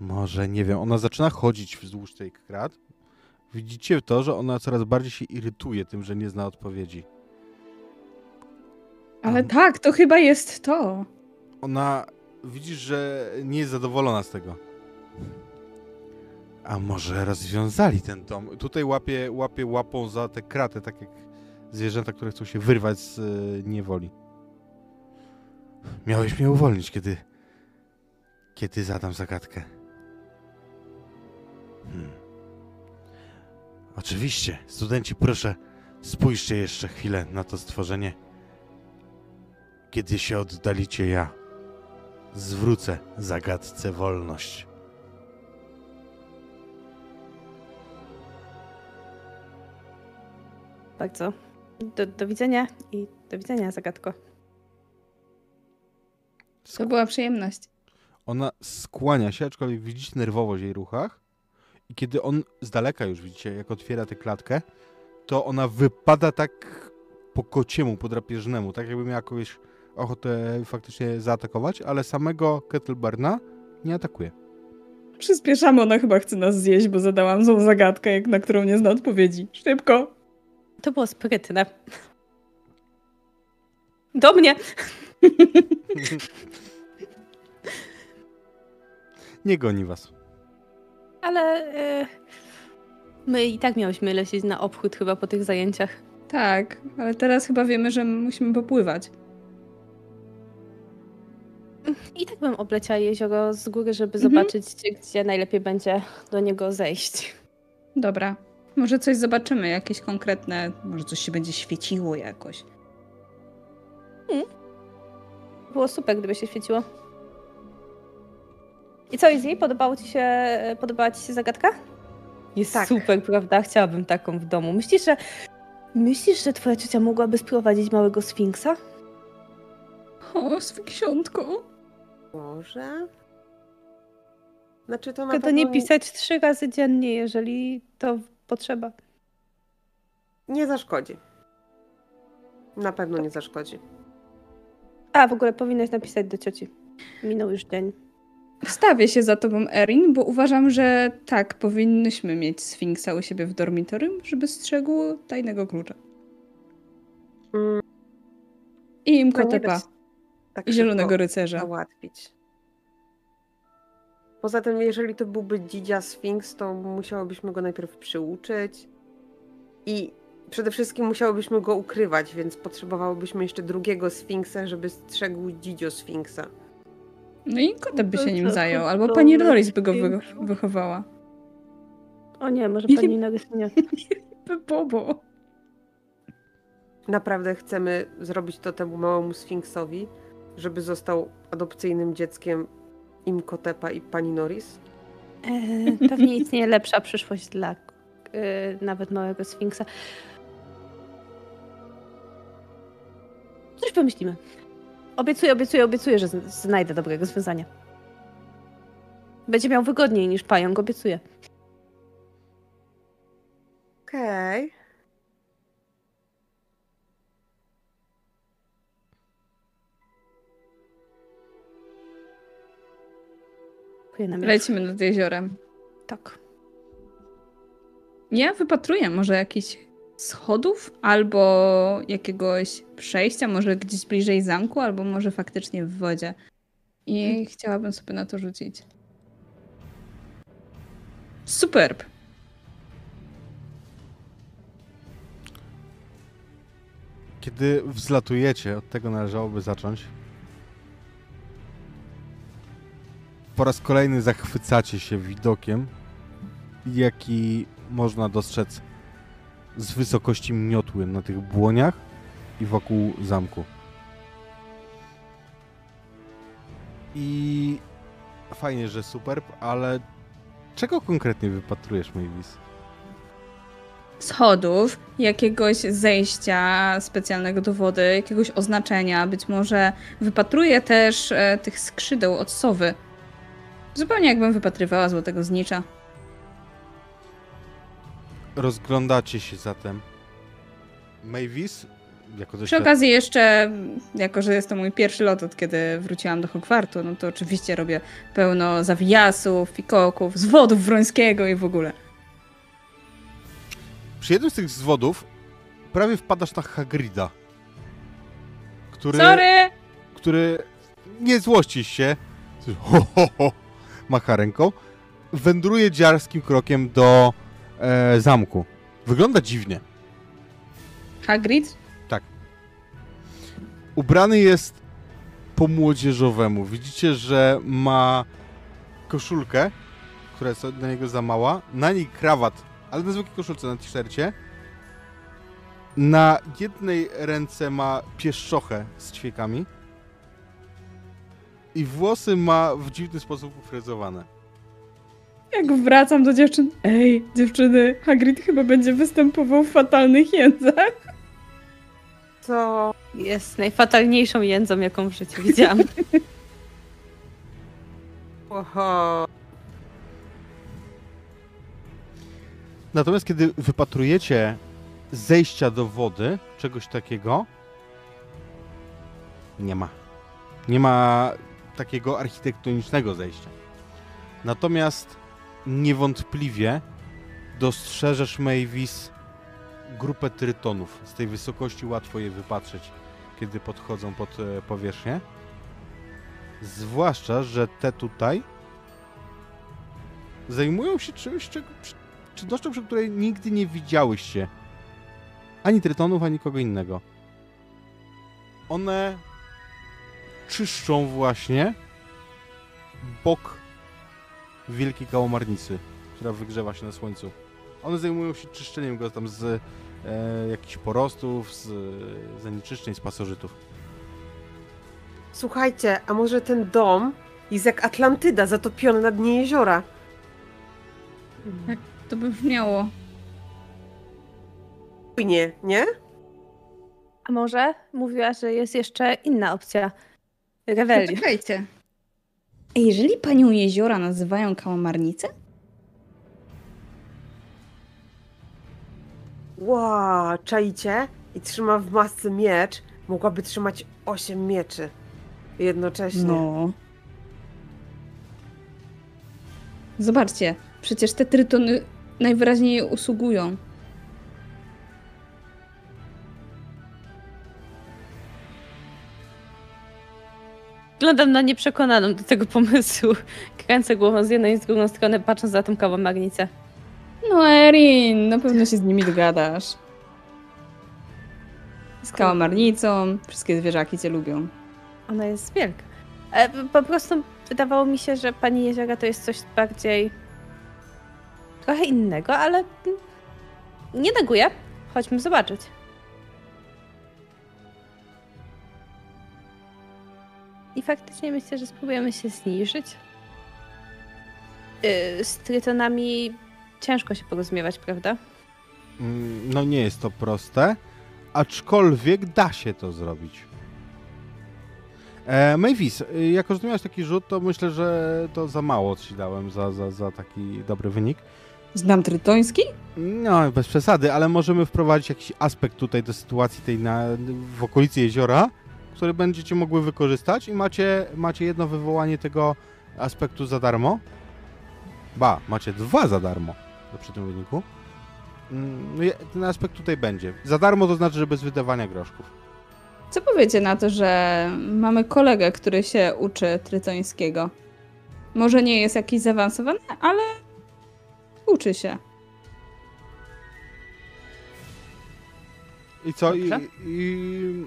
może, nie wiem, ona zaczyna chodzić wzdłuż tej krat. Widzicie to, że ona coraz bardziej się irytuje tym, że nie zna odpowiedzi.
Ale tak, to chyba jest to.
ona widzisz, że nie jest zadowolona z tego. A może rozwiązali ten dom? Tutaj łapie, łapie łapą za te kraty, tak jak zwierzęta, które chcą się wyrwać z e, niewoli. Miałeś mnie uwolnić, kiedy. kiedy zadam zagadkę. Hmm. Oczywiście, studenci, proszę, spójrzcie jeszcze chwilę na to stworzenie. Kiedy się oddalicie, ja zwrócę zagadce wolność.
Bardzo. Do, do widzenia i do widzenia, zagadko.
To była przyjemność.
Ona skłania się, aczkolwiek widzicie nerwowość w jej ruchach. I kiedy on z daleka już widzicie, jak otwiera tę klatkę, to ona wypada tak po kociemu, po drapieżnemu, tak jakby miała kogoś ochotę faktycznie zaatakować, ale samego Kettlebarna nie atakuje.
Przyspieszamy, ona chyba chce nas zjeść, bo zadałam złą zagadkę, jak- na którą nie zna odpowiedzi. Szybko!
To było sprytne. Do mnie!
nie goni was.
Ale y, my i tak miałyśmy lecieć na obchód chyba po tych zajęciach.
Tak, ale teraz chyba wiemy, że musimy popływać.
I tak bym obleciała jezioro z góry, żeby
Mhm.
zobaczyć, gdzie, gdzie najlepiej będzie do niego zejść.
Dobra. Może coś zobaczymy, jakieś konkretne, może coś się będzie świeciło jakoś.
Było super, gdyby się świeciło. I co, Izzy? Podobało ci się, podobała ci się zagadka? Jest
Tak.
super, prawda? Chciałabym taką w domu. Myślisz, że myślisz, że twoja ciocia mogłaby sprowadzić małego sfinksa?
O, sfiksiątko.
Może? Znaczy to na
Tylko nie
pewno
pisać trzy razy dziennie, jeżeli to potrzeba.
nie zaszkodzi. Na pewno nie zaszkodzi.
A, w ogóle powinnaś napisać do cioci. Minął już dzień.
Wstawię się za tobą, Erin, bo uważam, że tak, powinnyśmy mieć Sfinksa u siebie w dormitorium, żeby strzegł tajnego klucza.
Mm,
I im
nie bez- tak
I zielonego rycerza.
załatwić. Poza tym, jeżeli to byłby dzidzia Sfinks, to musiałobyśmy go najpierw przyuczyć i przede wszystkim musiałobyśmy go ukrywać, więc potrzebowałobyśmy jeszcze drugiego Sfinksa, żeby strzegł dzidzio Sfinksa.
No i kotep by się nim zajął, albo pani Doris by go wy wychowała.
O nie, może
Nie-
pani narysunie.
Bobo.
Naprawdę chcemy zrobić to temu małemu Sfinksowi, żeby został adopcyjnym dzieckiem Imkotepa i pani Norris?
E, pewnie istnieje lepsza przyszłość dla e, nawet małego sfinksa. Coś pomyślimy. Obiecuję, obiecuję, obiecuję, że zn- znajdę dobrego rozwiązania. Będzie miał wygodniej niż pająk, obiecuję.
Okej.
Dziękuję na mnie.
Lecimy nad jeziorem.
Tak.
Ja wypatruję może jakichś schodów albo jakiegoś przejścia, może gdzieś bliżej zamku, albo może faktycznie w wodzie. I chciałabym sobie na to rzucić. Superb.
Kiedy wzlatujecie, od tego należałoby zacząć. Po raz kolejny zachwycacie się widokiem, jaki można dostrzec z wysokości miotły na tych błoniach i wokół zamku. I fajnie, że superb, ale czego konkretnie wypatrujesz, Mavis?
Schodów, jakiegoś zejścia specjalnego do wody, jakiegoś oznaczenia. Być może wypatruję też e, tych skrzydeł od sowy. Zupełnie jakbym wypatrywała złotego znicza.
Rozglądacie się zatem. Mavis, jako
Przy
doświad-
okazji jeszcze, jako że jest to mój pierwszy lot od kiedy wróciłam do Hogwartu, no to oczywiście robię pełno zawijasów, fikoków, zwodów Wrońskiego i w ogóle.
Przy jednym z tych zwodów prawie wpadasz na Hagrida, który,
Sorry!
który nie złości się, ho, ho, ho, macha ręką, wędruje dziarskim krokiem do e, zamku. Wygląda dziwnie.
Hagrid?
Ubrany jest po młodzieżowemu. Widzicie, że ma koszulkę, która jest dla niego za mała, na niej krawat, ale na zwykłej koszulce, na t-shircie. Na jednej ręce ma pieszczochę z ćwiekami i włosy ma w dziwny sposób ufryzowane.
Jak wracam do dziewczyn. Ej, dziewczyny, Hagrid chyba będzie występował w fatalnych jędzach.
Co?
Jest najfatalniejszą jędzą, jaką w życiu widziałam.
Oho.
Natomiast kiedy wypatrujecie zejścia do wody, czegoś takiego, nie ma. Nie ma takiego architektonicznego zejścia. Natomiast niewątpliwie dostrzeżesz, Mavis, grupę trytonów. Z tej wysokości łatwo je wypatrzeć, kiedy podchodzą pod e, powierzchnię. Zwłaszcza, że te tutaj zajmują się czymś, czego, czynnością, przy której nigdy nie widziałyście Ani trytonów, ani kogo innego. One czyszczą właśnie bok wielkiej kałamarnicy, która wygrzewa się na słońcu. One zajmują się czyszczeniem go tam z e, jakichś porostów, z e, zanieczyszczeń, z pasożytów.
Słuchajcie, a może ten dom jest jak Atlantyda, zatopiony na dnie jeziora?
To by brzmiało.
Nie, nie?
A może mówiła, że jest jeszcze inna opcja. Reweli.
Czekajcie. Jeżeli panią jeziora nazywają kałamarnicę?
Ła, czaicie? I trzyma w masce miecz. Mogłaby trzymać osiem mieczy. Jednocześnie.
No. Zobaczcie, przecież te trytony najwyraźniej jej usługują.
Wyglądam na nieprzekonaną do tego pomysłu. Kręcę głową z jednej i z drugą stronę, patrząc za tą kałamarnicę.
No Erin, na pewno się z nimi dogadasz. Z kałamarnicą, wszystkie zwierzaki cię lubią.
Ona jest wielka. E, po prostu wydawało mi się, że pani jeziora to jest coś bardziej. trochę innego, ale nie neguję. Chodźmy zobaczyć. I faktycznie myślę, że spróbujemy się zniżyć. Yy, z trytonami ciężko się porozumiewać, prawda?
Mm, No nie jest to proste, aczkolwiek da się to zrobić. E, Mavis, y, jako że ty miałeś taki rzut, to myślę, że to za mało ci dałem za, za, za taki dobry wynik.
Znam trytoński?
No, bez przesady, ale możemy wprowadzić jakiś aspekt tutaj do sytuacji tej na, w okolicy jeziora, który będziecie mogły wykorzystać i macie, macie jedno wywołanie tego aspektu za darmo. Ba, macie dwa za darmo przy tym wyniku. Mm, no Ten aspekt tutaj będzie. Za darmo to znaczy, że bez wydawania groszków.
Co powiecie na to, że mamy kolegę, który się uczy trytońskiego? Może nie jest jakiś zaawansowany, ale uczy się.
I co? I, i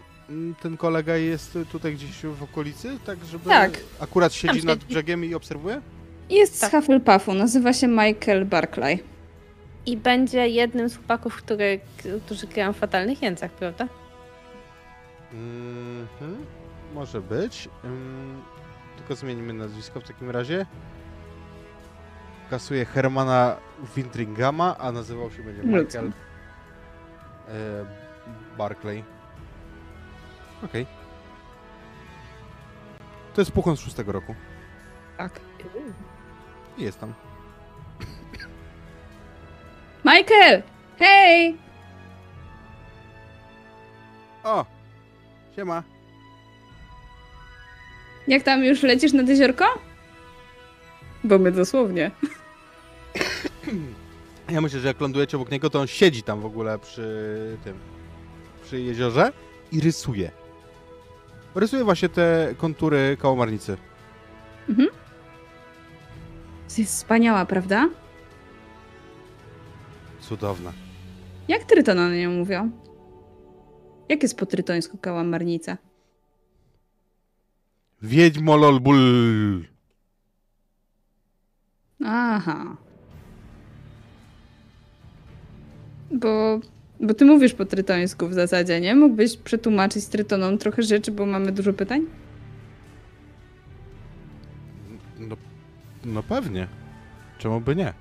ten kolega jest tutaj gdzieś w okolicy, tak żeby
Tak.
akurat siedzi
Tam
nad
siedzi.
brzegiem i obserwuje?
Jest
Tak.
z Hufflepuffu, nazywa się Michael Barclay.
I będzie jednym z chłopaków, który, którzy grają w fatalnych jęcach, prawda?
Mhm, może być. Ym, tylko zmienimy nazwisko w takim razie. Kasuje Hermana Wintringama, a nazywał się będzie. Michael e, Barclay. Okej. To jest puchon z szóstego roku.
Tak.
I jest tam.
Michael! Hej!
O! Siema.
Jak tam już lecisz nad jeziorko? Bo my dosłownie.
Ja myślę, że jak lądujecie obok niego, to on siedzi tam w ogóle przy tym, przy jeziorze i rysuje. Rysuje właśnie te kontury kałamarnicy.
Jest wspaniała, prawda?
Cudowna.
Jak tryton na nią mówią? Jak jest po trytońsku kałamarnica?
Wiedźmo lolbul.
Aha. Bo, bo ty mówisz po trytońsku w zasadzie, nie? Mógłbyś przetłumaczyć trytonom trochę rzeczy, bo mamy dużo pytań?
No, no pewnie. Czemu by nie?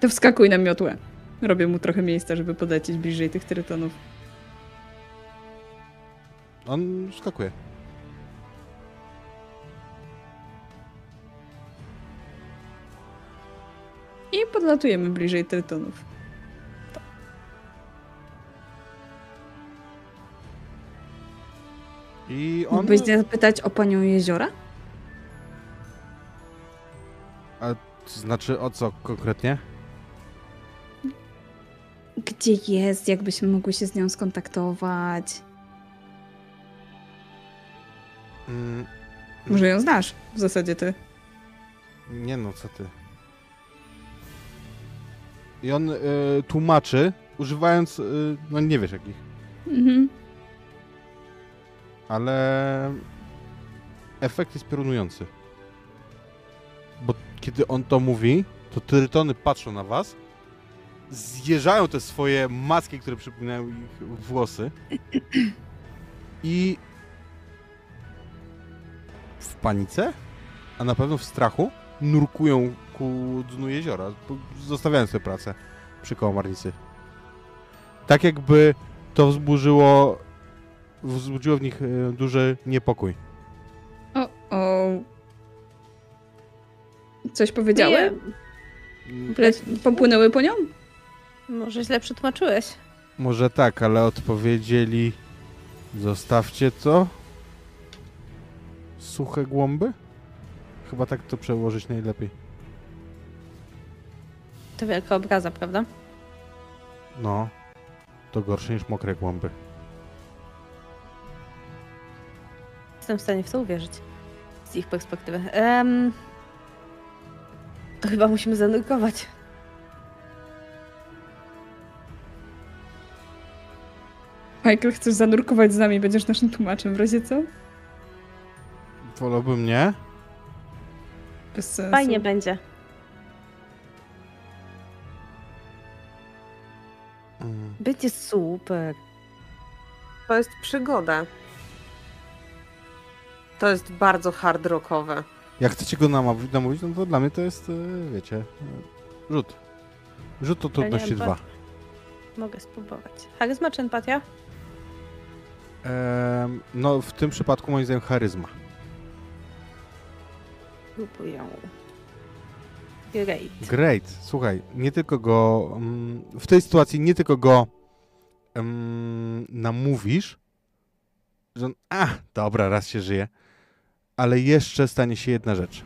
To wskakuj na miotłę. Robię mu trochę miejsca, żeby podlecieć bliżej tych trytonów.
On skakuje.
I podlatujemy bliżej trytonów.
I on...
Mógłbyś zapytać o panią jeziora?
To znaczy o co konkretnie?
Gdzie jest? Jakbyśmy mogły się z nią skontaktować?
Mm,
Może ją znasz? W zasadzie ty.
nie no, co ty. I on e, tłumaczy, używając, e, no nie wiesz jakich,
Mhm.
ale efekt jest piorunujący. Bo kiedy on to mówi, to trytony patrzą na was, zjeżdżają te swoje maski, które przypominają ich włosy i w panice, a na pewno w strachu, nurkują ku dnu jeziora, zostawiając tę pracę przy kołomarnicy. Tak jakby to wzburzyło, wzbudziło w nich e, duży niepokój.
O, o. Coś?
Nie,
Le- Popłynęły po nią?
może źle przetłumaczyłeś.
Może tak, ale odpowiedzieli zostawcie to. Suche głąby? Chyba tak to przełożyć najlepiej.
To wielka obraza, prawda?
No, to gorsze niż mokre głąby.
Jestem w stanie w to uwierzyć. Z ich perspektywy. Em, to chyba musimy zanurkować.
Michael, chcesz zanurkować z nami, będziesz naszym tłumaczem w razie co?
Wolałbym nie.
Bez sensu.
Fajnie będzie.
Mm.
Będzie super.
To jest przygoda. To jest bardzo hard rockowe.
Jak chcecie go namówić, namówić, no to dla mnie to jest, e, wiecie, rzut. Rzut to trudności dwa.
Mogę spróbować. Charyzma czy empatia?
Em, no, w tym przypadku moim zdaniem charyzma.
Great.
Great. Słuchaj, nie tylko go. mm, w tej sytuacji nie tylko go um, namówisz, że on, a, dobra, raz się żyje, ale jeszcze stanie się jedna rzecz.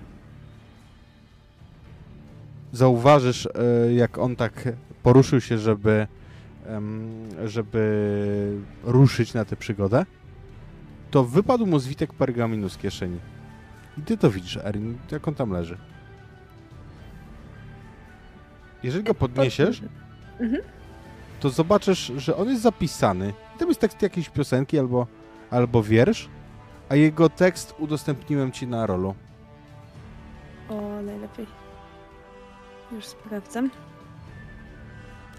Zauważysz, e, jak on tak poruszył się, żeby, żeby ruszyć na tę przygodę, to wypadł mu zwitek pergaminu z kieszeni. I ty to widzisz, Erin, jak on tam leży. Jeżeli go podniesiesz,
Mhm.
to zobaczysz, że on jest zapisany. To jest tekst jakiejś piosenki albo, albo wiersz, a jego tekst udostępniłem ci na rolu.
O, najlepiej. Już sprawdzam.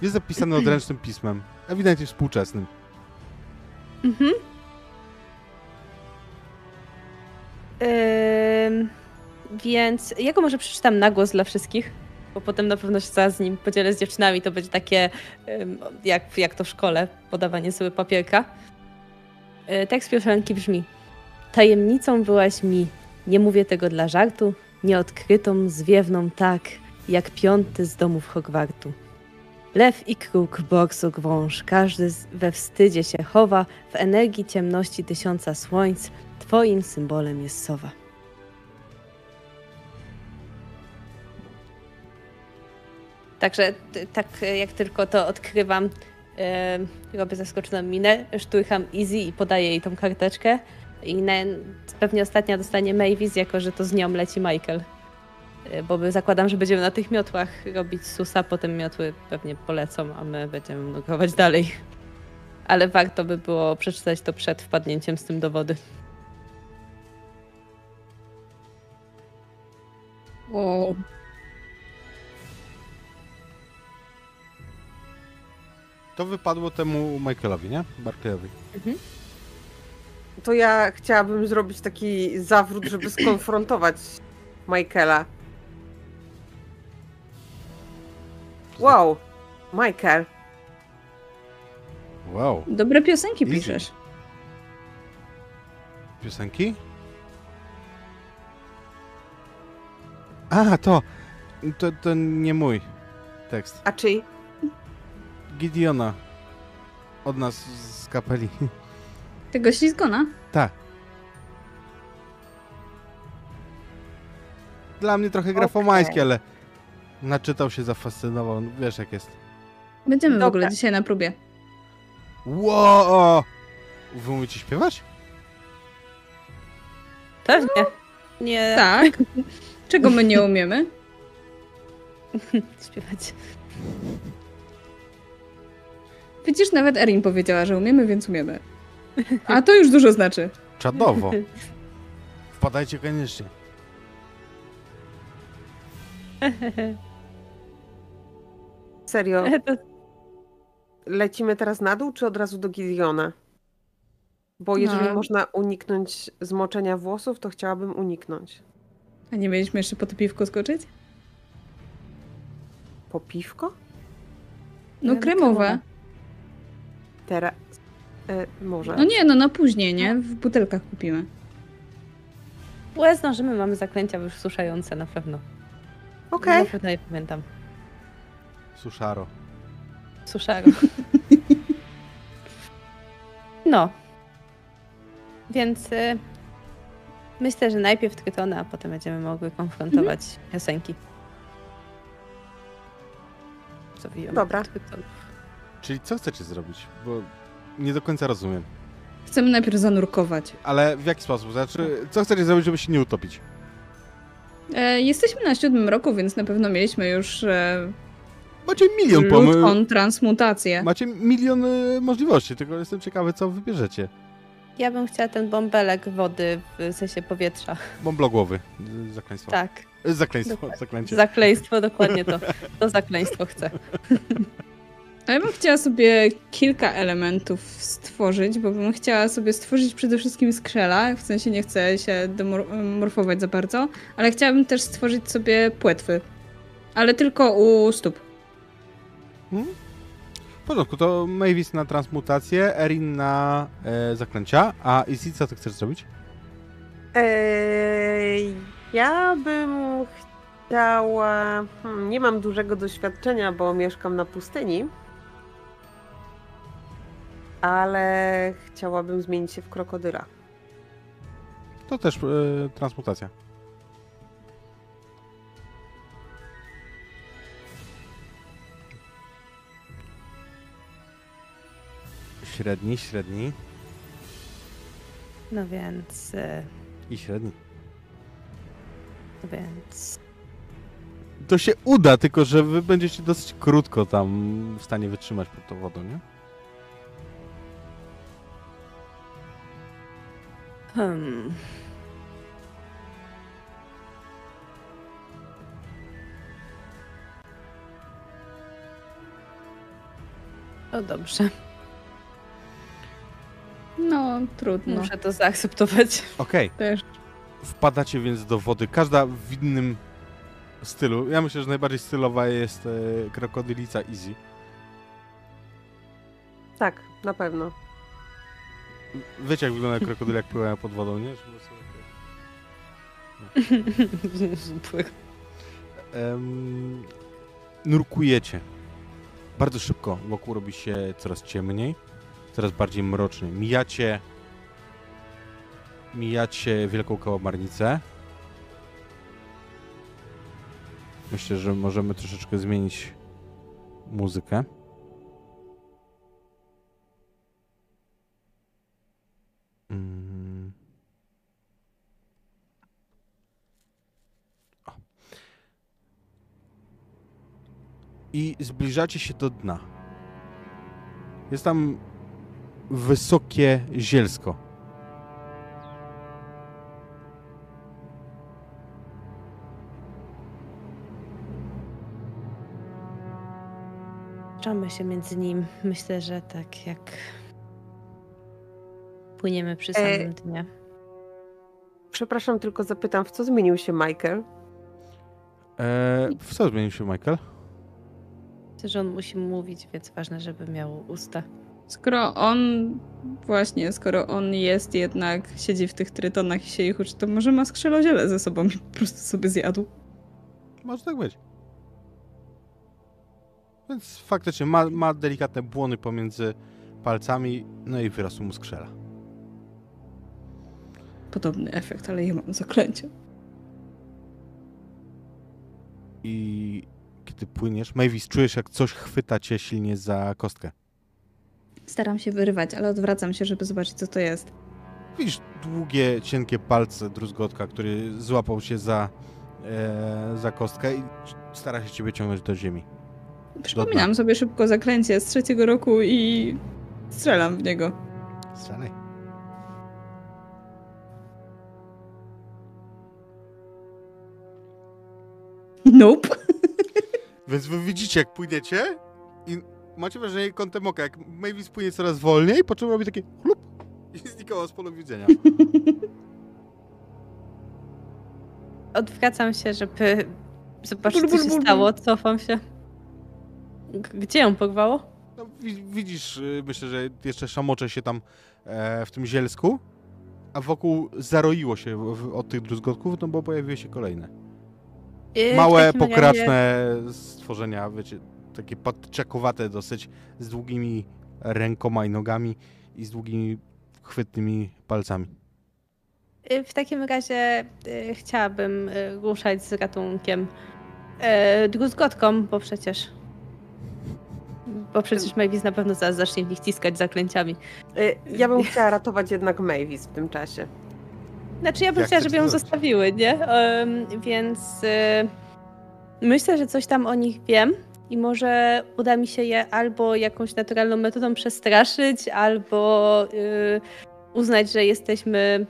Jest zapisany odręcznym pismem, ewidentnie współczesnym.
Mhm. Więc ja go może przeczytam na głos dla wszystkich, bo potem na pewno się z nim podzielę z dziewczynami. To będzie takie, jak, jak to w szkole, podawanie sobie papierka. Y, tekst piosenki brzmi Tajemnicą byłaś mi, nie mówię tego dla żartu, nieodkrytą, zwiewną tak, jak piąty z domów Hogwartu. Lew i kruk, borsuk, wąż, każdy we wstydzie się chowa, w energii ciemności tysiąca słońc, twoim symbolem jest sowa. Także tak jak tylko to odkrywam, e, robię zaskoczoną minę, szturcham Easy i podaję jej tą karteczkę. I pewnie ostatnia dostanie Mavis, jako że to z nią leci Michael. E, Bo zakładam, że będziemy na tych miotłach robić susa, potem miotły pewnie polecą, a my będziemy nurkować dalej. Ale warto by było przeczytać to przed wpadnięciem z tym do wody.
O,
To wypadło temu Michaelowi, nie? Barclayowi.
To ja chciałabym zrobić taki zawrót, żeby skonfrontować Michaela. Wow, Michael.
Wow.
dobre piosenki
Easy.
piszesz.
Piosenki? A, to, to, to nie mój tekst.
A czyj?
Gideona. Od nas z kapeli.
Tego ślizgona?
Tak. Dla mnie trochę grafomański,
Okej.
ale naczytał się, zafascynował. No, Wiesz jak jest.
Będziemy w ogóle dzisiaj na próbie.
Wow! Wy umiecie śpiewać?
Pewnie. Nie
Tak. Czego my nie umiemy?
śpiewać.
Widzisz, nawet Erin powiedziała, że umiemy, więc umiemy. A to już dużo znaczy.
Czadowo. Wpadajcie koniecznie.
Serio,
To
lecimy teraz na dół, czy od razu do Gideona? Bo jeżeli
No.
można uniknąć zmoczenia włosów, to chciałabym uniknąć.
A nie mieliśmy jeszcze po to piwko skoczyć?
Po piwko?
No
No,
kremowe.
kremowe.
Teraz. E, może.
No nie, no na później, nie? W butelkach kupimy.
Łe, zdążymy, mamy zaklęcia wysuszające na pewno.
Okej.
Na pewno je pamiętam.
Suszaro.
Suszaro. No. Więc y, myślę, że najpierw Trytona, a potem będziemy mogły konfrontować piosenki. Zawijamy
Dobra.
Tryton.
Czyli co chcecie zrobić? Bo nie do końca rozumiem.
Chcemy najpierw zanurkować.
Ale w jaki sposób? Znaczy, co chcecie zrobić, żeby się nie utopić?
E, jesteśmy na siódmym roku, więc na pewno mieliśmy już e,
Macie milion pomysłów.
transmutację.
Macie milion y, możliwości, tylko jestem ciekawy, co wybierzecie.
Ja bym chciała ten bąbelek wody w sensie powietrza.
Bąblogłowy. Zakleństwo.
Tak.
Zakleństwo,
Dokładnie.
zaklęcie.
Zakleństwo, dokładnie to. To zakleństwo chcę.
A ja bym chciała sobie kilka elementów stworzyć, bo bym chciała sobie stworzyć przede wszystkim skrzela, w sensie nie chcę się demorfować za bardzo, ale chciałabym też stworzyć sobie płetwy. Ale tylko u stóp.
W porządku, to Mavis na transmutację, Erin na e, zaklęcia, a Izzy, co ty chcesz zrobić?
Eee, ja bym chciała. Hmm, nie mam dużego doświadczenia, bo mieszkam na pustyni. Ale chciałabym zmienić się w krokodyla.
To też e, transmutacja. Średni, średni
No więc. y,
i średni.
No więc.
To się uda, tylko że wy będziecie dosyć krótko tam w stanie wytrzymać pod tą wodą, nie?
Hmm. No dobrze,
No, trudno.
muszę to zaakceptować.
Okej,
Też.
wpadacie więc do wody, każda w innym stylu. Ja myślę, że najbardziej stylowa jest e, krokodylica Easy.
Tak, na pewno.
Wiecie, jak wygląda krokodyle, jak pływają pod wodą, nie? Żeby sobie- Em, nurkujecie. Bardzo szybko wokół robi się coraz ciemniej, coraz bardziej mrocznie. Mijacie mijacie wielką kałamarnicę. Myślę, że możemy troszeczkę zmienić muzykę. Mm. I zbliżacie się do dna. Jest tam wysokie zielsko.
Czamy się między nim. Myślę, że tak jak płyniemy przy
E,
samym dnie.
Przepraszam, tylko zapytam, w co zmienił się Michael?
Eee, w co zmienił się Michael?
Myślę, że on musi mówić, więc ważne, żeby miał usta.
Skoro on, właśnie, skoro on jest jednak, siedzi w tych trytonach i się ich uczy, to może ma skrzeloziele ze sobą i po prostu sobie zjadł.
Może tak być. Więc faktycznie ma, ma delikatne błony pomiędzy palcami, no i wyrosł mu skrzela.
Podobny efekt, ale ja mam zaklęcie.
I kiedy płyniesz, Mavis, czujesz jak coś chwyta cię silnie za kostkę.
Staram się wyrywać, ale odwracam się, żeby zobaczyć, co to jest.
Widzisz długie, cienkie palce druzgotka, który złapał się za, e, za kostkę i stara się ciebie ciągnąć do ziemi.
Przypominam sobie szybko zaklęcie z trzeciego roku i strzelam w niego.
Strzelaj.
Nope.
Więc wy widzicie, jak płyniecie i macie wrażenie kątem oka, jak Mavis płynie coraz wolniej, po czym robi takie chlup i znikała z polu widzenia.
Odwracam się, żeby zobaczyć, co się stało. Cofam się. Gdzie ją porwało?
No, wi- widzisz, y, myślę, że jeszcze szamocze się tam e, w tym zielsku, a wokół zaroiło się w, od tych druzgotków, no bo pojawiły się kolejne.
W
Małe,
takim razie-
pokraczne stworzenia, wiecie, takie podczekowate dosyć, z długimi rękoma i nogami i z długimi, chwytnymi palcami.
Y, W takim razie y, chciałabym y, ruszać z ratunkiem y, druzgotką, bo przecież. Bo przecież Mavis na pewno zaraz zacznie w nich ciskać zaklęciami.
Y, Ja bym chciała ratować jednak Mavis w tym czasie.
Znaczy, ja bym
Jak
chciała, żeby ją
zrobić?
zostawiły, nie? Em, więc y, myślę, że coś tam o nich wiem i może uda mi się je albo jakąś naturalną metodą przestraszyć, albo y, uznać, że jesteśmy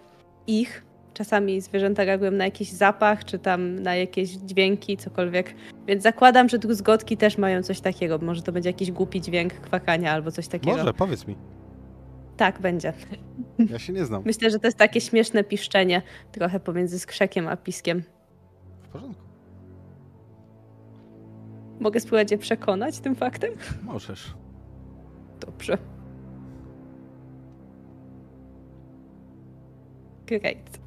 ich. Czasami zwierzęta reagują na jakiś zapach, czy tam na jakieś dźwięki, cokolwiek. Więc zakładam, że druzgotki też mają coś takiego. Może to będzie jakiś głupi dźwięk kwakania albo coś takiego.
Może, powiedz mi.
Tak, będzie.
Ja się nie znam.
Myślę, że to jest takie śmieszne piszczenie, trochę pomiędzy skrzekiem a piskiem.
W porządku.
Mogę spróbować je przekonać tym faktem?
Możesz.
Dobrze. Great.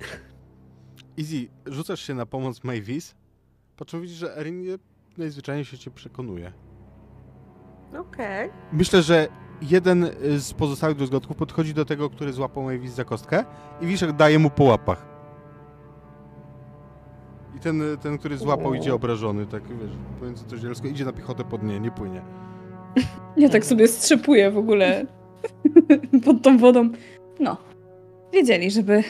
Easy, rzucasz się na pomoc Mavis, po czym widzisz, że Erin najzwyczajniej się cię przekonuje.
Okej.
Myślę, że jeden y, z pozostałych druzgotków podchodzi do tego, który złapał Mavis za kostkę i widzisz, jak daje mu po łapach. I ten, ten który złapał, idzie obrażony, tak wiesz, pomiędzy to zielsko, idzie na piechotę pod nie, nie płynie.
Ja tak sobie strzepuję w ogóle pod tą wodą. No. Wiedzieli, żeby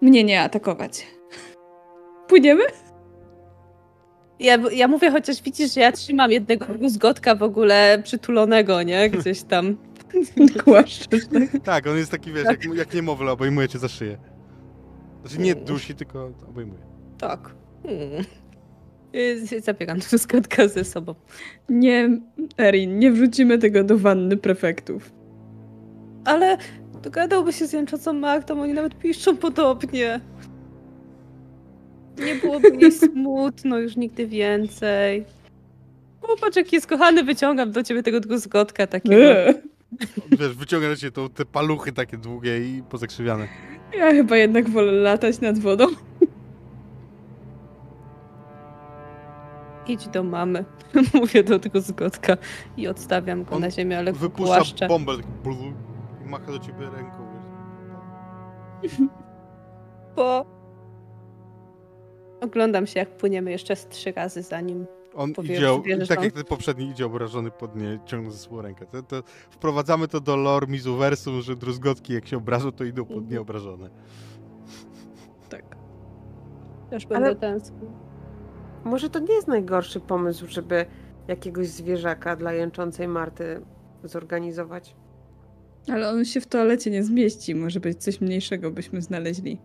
mnie nie atakować. Płyniemy?
Ja, ja mówię, chociaż widzisz, że ja trzymam jednego druzgotka w ogóle przytulonego, nie? Gdzieś tam.
Głaszczesz.
Tak, on jest taki, wiesz, jak, jak niemowlę, obejmuje cię za szyję. Znaczy nie dusi, tylko obejmuje.
Tak. Hmm. Y, Zabieram druzgotka ze sobą.
Nie, Erin, nie wrzucimy tego do wanny prefektów.
Ale dogadałby się z jęczącą Martą, oni nawet piszczą podobnie. Nie byłoby mi smutno już nigdy więcej. Popatrz, jaki jest kochany, wyciągam do ciebie tego druzgotka takiego.
Eee.
Wiesz, wyciąga to, te paluchy takie długie i pozakrzywiane.
Ja chyba jednak wolę latać nad wodą.
Idź do mamy. Mówię do tego zgodka i odstawiam go
On
na ziemię, ale
Wypuszcza
głaszczę.
bombę tak blu, i macha do ciebie ręką.
Bo... Oglądam się, jak płyniemy jeszcze z trzy razy zanim.
On
Powie-
idzie, tak jak ten poprzedni idzie obrażony pod nie, ciągnąc ze sobą rękę. To, to wprowadzamy to do lore Mizuversum, że druzgotki jak się obrażą, to idą pod nie obrażone.
Tak.
Też
Ale-
będę tęsknił.
Może to nie jest najgorszy pomysł, żeby jakiegoś zwierzaka dla jęczącej Marty zorganizować.
Ale on się w toalecie nie zmieści. Może być coś mniejszego byśmy znaleźli.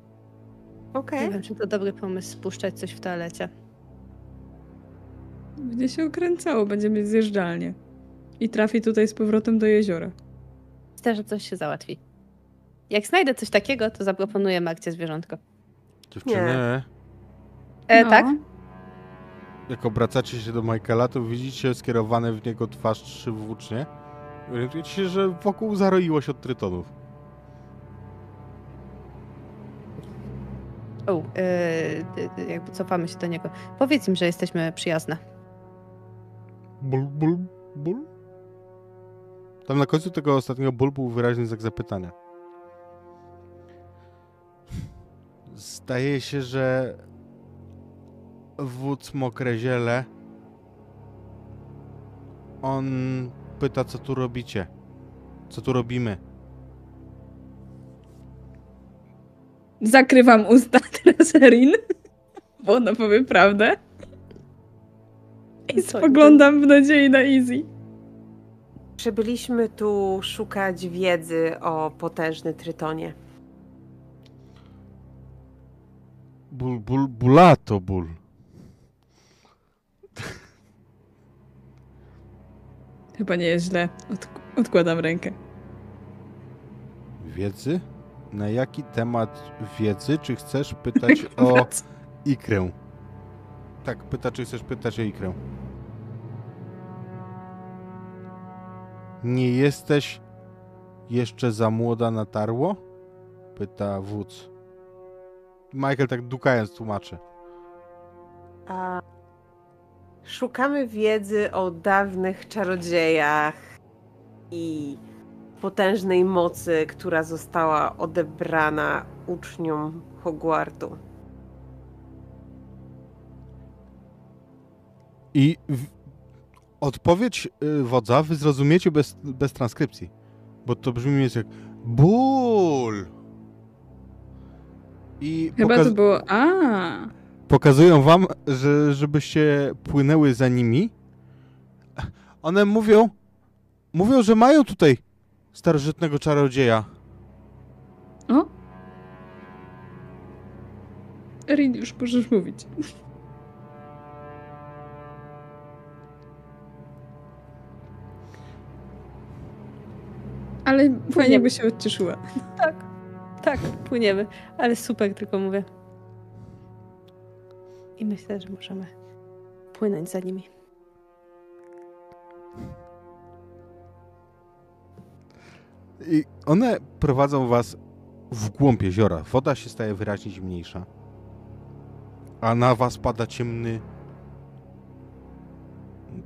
Okej.
Nie wiem, czy to dobry pomysł spuszczać coś w toalecie.
Będzie się okręcało, będzie mieć zjeżdżalnię. I trafi tutaj z powrotem do jeziora.
Myślę, że coś się załatwi. Jak znajdę coś takiego, to zaproponuję Marcie zwierzątko.
Dziewczyny,
Nie.
E,
No.
Tak?
Jak obracacie się do Michaela, to widzicie skierowane w niego twarz trzy włócznie. Orientujecie się, że wokół zaroiło się od trytonów.
O, yy, jakby cofamy się do niego. Powiedz im, że jesteśmy przyjazne.
Ból, ból, ból? Tam na końcu tego ostatniego ból był wyraźny znak zapytania. Zdaje się, że wódz Mokre Ziele on pyta, co tu robicie. Co tu robimy?
Zakrywam usta teraz Erin, bo ona powie prawdę. I spoglądam w nadziei na Easy.
Przybyliśmy tu szukać wiedzy o potężny Trytonie.
Ból, ból, bulato ból.
Chyba nie jest źle. Od, odkładam rękę.
Wiedzy? Na jaki temat wiedzy? Czy chcesz pytać o ikrę? Tak, pyta, czy chcesz pytać o ikrę. Nie jesteś jeszcze za młoda na tarło? Pyta wódz. Michael tak dukając tłumaczy.
A szukamy wiedzy o dawnych czarodziejach i potężnej mocy, która została odebrana uczniom Hogwartu.
I w... odpowiedź y, wodza wy zrozumiecie bez, bez transkrypcji. Bo to brzmi jak ból. I
Chyba
pokaz-
to było. A,
pokazują wam, że żebyście płynęły za nimi. One mówią, mówią, że mają tutaj starożytnego czarodzieja.
o. Erin, już możesz mówić. Ale fajnie by się odcieszyła.
Tak, tak, płyniemy. Ale super, tylko mówię. I myślę, że możemy płynąć za nimi.
I one prowadzą was w głąb jeziora. Woda się staje wyraźnie zimniejsza. A na was pada ciemny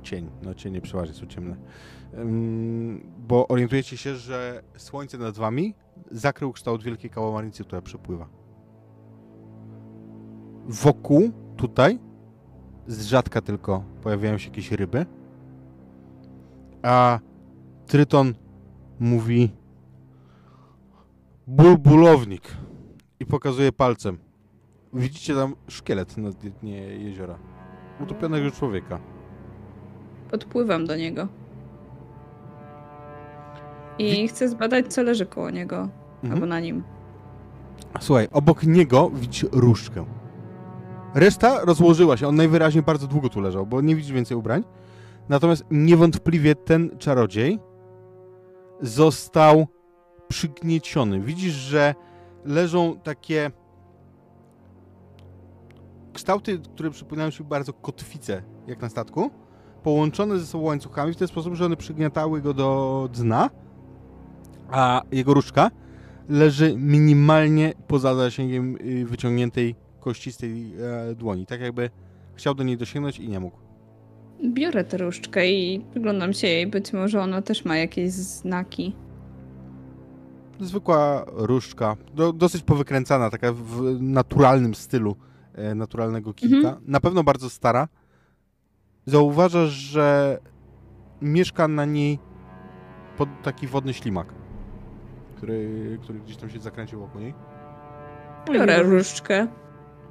cień. No cienie przeważnie są ciemne. Ym, bo orientujecie się, że słońce nad wami zakrył kształt wielkiej kałamarnicy, która przepływa. Wokół, tutaj, z rzadka tylko pojawiają się jakieś ryby. A Tryton mówi bulbulownik i pokazuje palcem. Widzicie tam szkielet na dnie jeziora. Utopionego człowieka.
Podpływam do niego. I chcę zbadać, co leży koło niego.
Mhm.
Albo na nim.
Słuchaj, obok niego widzisz różdżkę. Reszta rozłożyła się. On najwyraźniej bardzo długo tu leżał, bo nie widzisz więcej ubrań. Natomiast niewątpliwie ten czarodziej został przygnieciony. Widzisz, że leżą takie kształty, które przypominają się bardzo kotwice, jak na statku, połączone ze sobą łańcuchami w ten sposób, że one przygniatały go do dna, a jego różdżka leży minimalnie poza zasięgiem y, wyciągniętej kościstej e, dłoni. Tak jakby chciał do niej dosięgnąć i nie mógł.
Biorę tę różdżkę i przyglądam się jej. Być może ona też ma jakieś znaki.
Zwykła różdżka, do, dosyć powykręcana, taka w naturalnym stylu e, naturalnego kilka. Na pewno bardzo stara. Zauważasz, że mieszka na niej pod taki wodny ślimak, który, który gdzieś tam się zakręcił wokół niej.
Biorę różdżkę.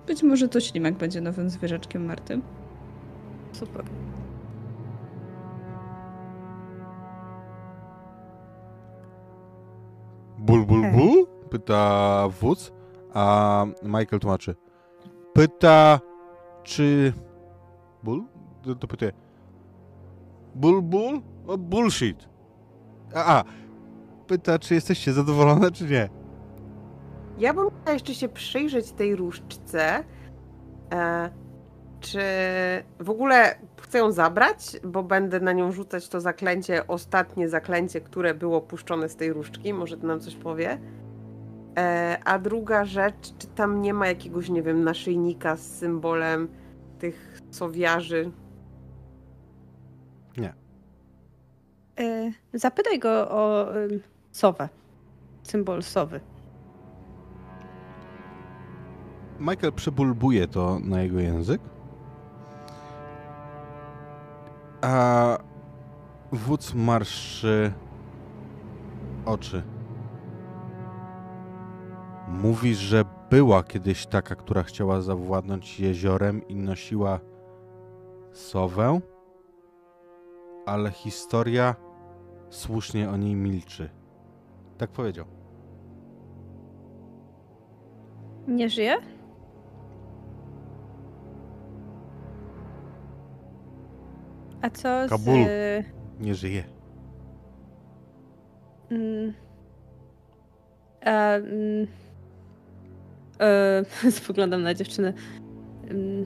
Być może to ślimak będzie nowym zwierzaczkiem martym.
Super.
Ból, ból,
Hej.
ból? Pyta wódz, a Michael tłumaczy. Pyta, czy... Ból? To, to pytuje. Ból, ból? O, bullshit. A, a, pyta, czy jesteście zadowolone, czy nie.
Ja bym chciała jeszcze się przyjrzeć tej różdżce. E, czy w ogóle chcę ją zabrać, bo będę na nią rzucać to zaklęcie, ostatnie zaklęcie, które było puszczone z tej różdżki. Może to nam coś powie. E, a druga rzecz, czy tam nie ma jakiegoś, nie wiem, naszyjnika z symbolem tych sowiarzy?
E, zapytaj go o ym, sowę. Symbol sowy.
Michael przebulbuje to na jego język. A wódz marszczy oczy. Mówi, że była kiedyś taka, która chciała zawładnąć jeziorem i nosiła sowę, ale historia słusznie o niej milczy. Tak powiedział.
Nie żyje? A co z...
Kabul.
y,
Nie żyje.
Mm, a, mm, e, spoglądam na dziewczynę. Mm,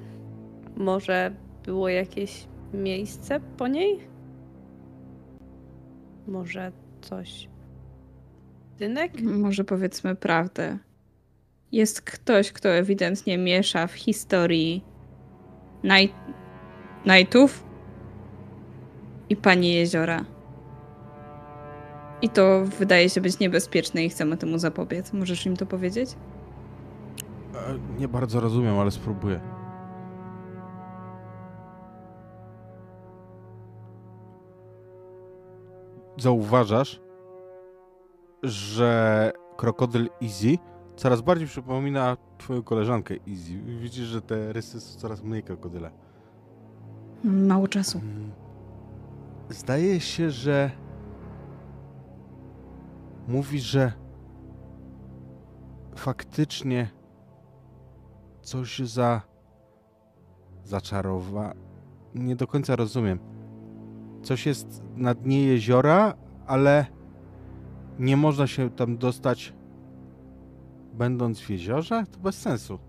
może było jakieś miejsce po niej? Może coś. Dynek?
Może powiedzmy prawdę. Jest ktoś, kto ewidentnie miesza w historii Night... Nightów i Pani Jeziora. I to wydaje się być niebezpieczne i chcemy temu zapobiec. Możesz im to powiedzieć?
E, Nie bardzo rozumiem, ale spróbuję. Zauważasz, że krokodyl Easy coraz bardziej przypomina twoją koleżankę Easy. Widzisz, że te rysy są coraz mniej krokodyle.
Mało czasu.
Mm. Zdaje się, że mówi, że faktycznie coś za zaczarowa. Nie do końca rozumiem. Coś jest na dnie jeziora, ale nie można się tam dostać będąc w jeziorze? To bez sensu.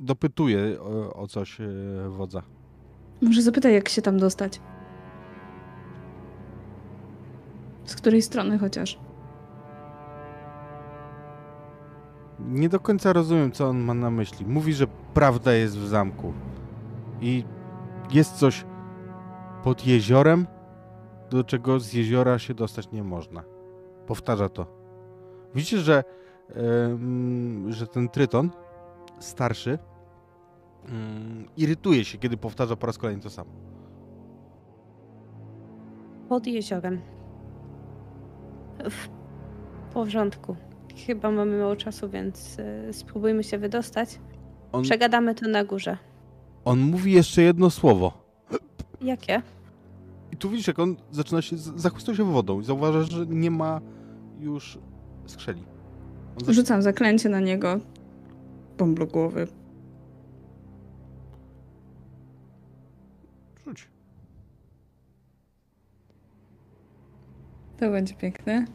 Dopytuję o, coś e, wodza.
Może zapytaj, jak się tam dostać. Z której strony chociaż?
Nie do końca rozumiem, co on ma na myśli. Mówi, że prawda jest w zamku. I jest coś pod jeziorem, do czego z jeziora się dostać nie można. Powtarza to. Widzicie, że, em, że ten tryton starszy mm, irytuje się, kiedy powtarza po raz kolejny to samo.
Pod jeziorem. W porządku. Chyba mamy mało czasu, więc y, spróbujmy się wydostać.
On,
Przegadamy to na górze.
on mówi jeszcze jedno słowo.
Jakie?
I tu widzisz, jak on zaczyna się, zachłysnął się wodą i zauważasz, że nie ma już skrzeli. Zaczyna-
Rzucam zaklęcie na niego. Bąblu głowy.
Rzuć.
To będzie piękne.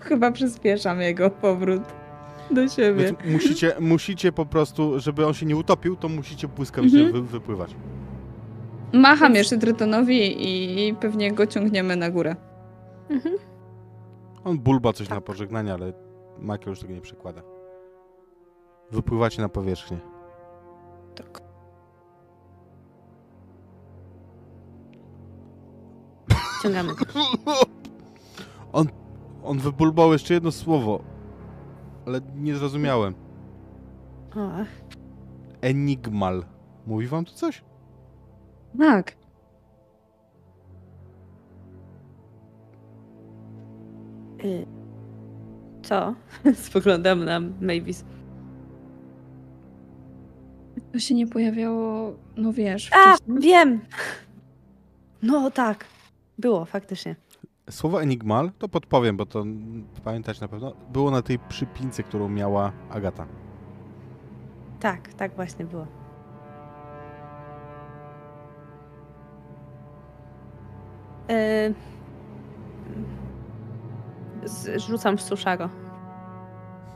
Chyba przyspieszam jego powrót do siebie.
Więc musicie, musicie po prostu, żeby on się nie utopił, to musicie błyskawicznie
Mhm.
wy, wypływać.
Macham jeszcze Trytonowi i pewnie go ciągniemy na górę.
Mhm.
On bulba coś na
Tak.
pożegnanie, ale Makia już tego nie przekłada. Wypływacie na powierzchnię.
Tak. Ciągamy.
On, on wybulbał jeszcze jedno słowo, ale nie zrozumiałem.
O,
Enigmal. Mówi wam to coś?
Tak.
y, co? Spoglądam na Mavis.
To się nie pojawiało, no wiesz,
A,
wcześniej.
wiem! No tak. Było, faktycznie.
Słowo enigmal, to podpowiem, bo to pamiętać na pewno, było na tej przypince, którą miała Agata.
Tak, tak właśnie było. Yy... Z- Rzucam suszaro.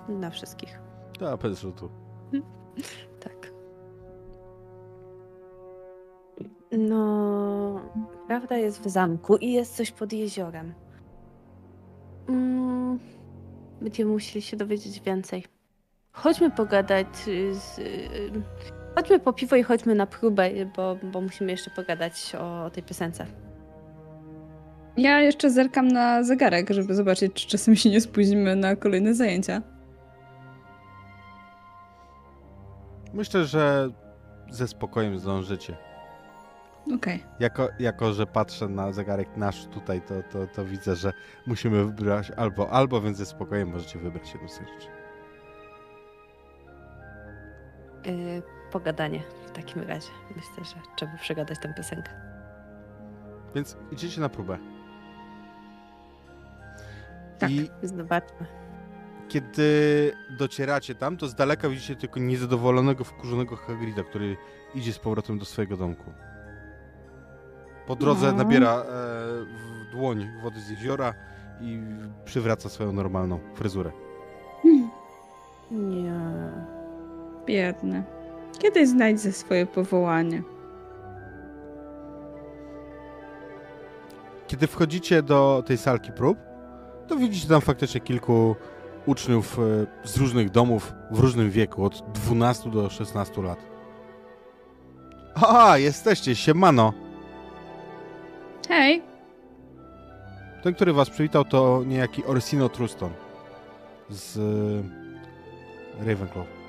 Na wszystkich.
To bez rzutu.
No, prawda jest w zamku i jest coś pod jeziorem. Mm, będziemy musieli się dowiedzieć więcej. Chodźmy pogadać z. Chodźmy po piwo i chodźmy na próbę, bo, bo musimy jeszcze pogadać o, o tej piosence.
Ja jeszcze zerkam na zegarek, żeby zobaczyć, czy czasem się nie spóźnimy na kolejne zajęcia.
Myślę, że ze spokojem zdążycie.
Okej.
Jako, jako że patrzę na zegarek nasz tutaj, to, to, to widzę, że musimy wybrać albo, albo, więc ze spokojem możecie wybrać jedną z tych rzeczy.
Yy, pogadanie w takim razie. Myślę, że trzeba przegadać tę piosenkę.
Więc idziecie na próbę.
Tak.
I
Zobaczmy.
kiedy docieracie tam, to z daleka widzicie tylko niezadowolonego, wkurzonego Hagrida, który idzie z powrotem do swojego domku. Po drodze
No.
nabiera e, w dłoń wody z jeziora i przywraca swoją normalną fryzurę.
Nie.
Biedny. Kiedyś znajdzie swoje powołanie.
Kiedy wchodzicie do tej salki prób, to widzicie tam faktycznie kilku uczniów e, z różnych domów w różnym wieku, od 12 do 16 lat. A, jesteście, siemano!
Hej,
Ten, który was przywitał, to niejaki Orsino Truston z e, Ravenclaw.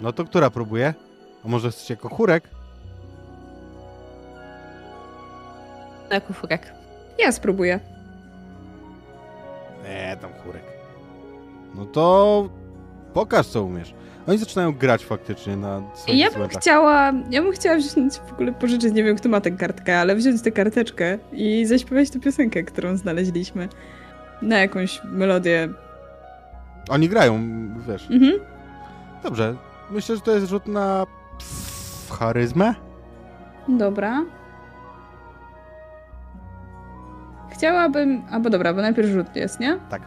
No to która próbuje? A może chcecie jako chórek?
Jako furek.
ja spróbuję.
Nie, tam chórek. No to pokaż, co umiesz. Oni zaczynają grać faktycznie na swoich
Ja bym chciała, ja bym chciała wziąć w ogóle pożyczyć, nie wiem kto ma tę kartkę, ale wziąć tę karteczkę i zaśpiewać tę piosenkę, którą znaleźliśmy. Na jakąś melodię.
Oni grają, wiesz.
Mhm.
Dobrze. Myślę, że to jest rzut na pff, charyzmę.
Dobra. Chciałabym. Albo dobra, bo najpierw rzut jest, nie?
Tak.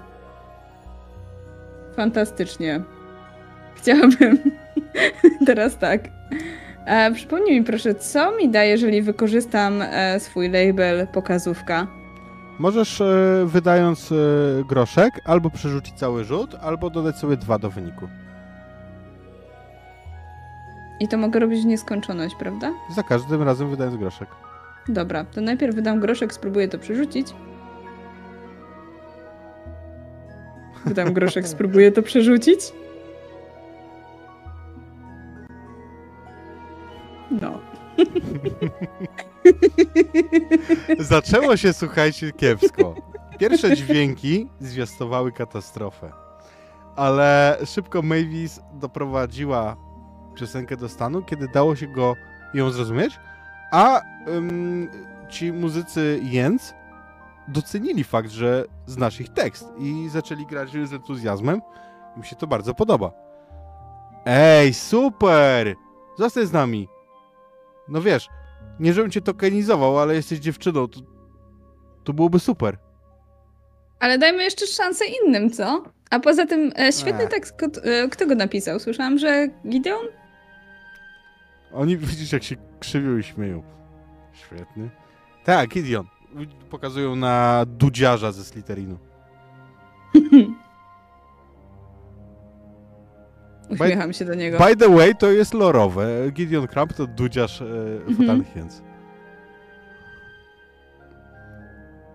Fantastycznie. Chciałabym. Teraz tak. E, przypomnij mi proszę, co mi da, jeżeli wykorzystam e, swój label pokazówka?
Możesz e, wydając e, groszek albo przerzucić cały rzut, albo dodać sobie dwa do wyniku.
I to mogę robić w nieskończoność, prawda?
Za każdym razem wydając groszek.
Dobra, to najpierw wydam groszek, spróbuję to przerzucić. Wydam groszek, spróbuję to przerzucić.
Zaczęło się, słuchajcie, kiepsko. Pierwsze dźwięki zwiastowały katastrofę. Ale szybko Mavis doprowadziła piosenkę do stanu, kiedy dało się go ją zrozumieć, a ci muzycy Jens docenili fakt, że znasz ich tekst i zaczęli grać z entuzjazmem. Im się to bardzo podoba. Ej, super! Zostań z nami. No wiesz, nie żebym cię tokenizował, ale jesteś dziewczyną, to, to byłoby super.
Ale dajmy jeszcze szansę innym, co? A poza tym, e, świetny
Ech.
tekst, kto, e, kto go napisał? Słyszałam, że Gideon?
Oni widzisz, jak się krzywią i śmieją. Świetny. Tak, Gideon. Pokazują na dudziarza ze Slytherinu.
Uśmiecham się do niego.
By the way, to jest lorowe. Gideon Crump to dudziarz e,
Mhm.
fatalnych jęc.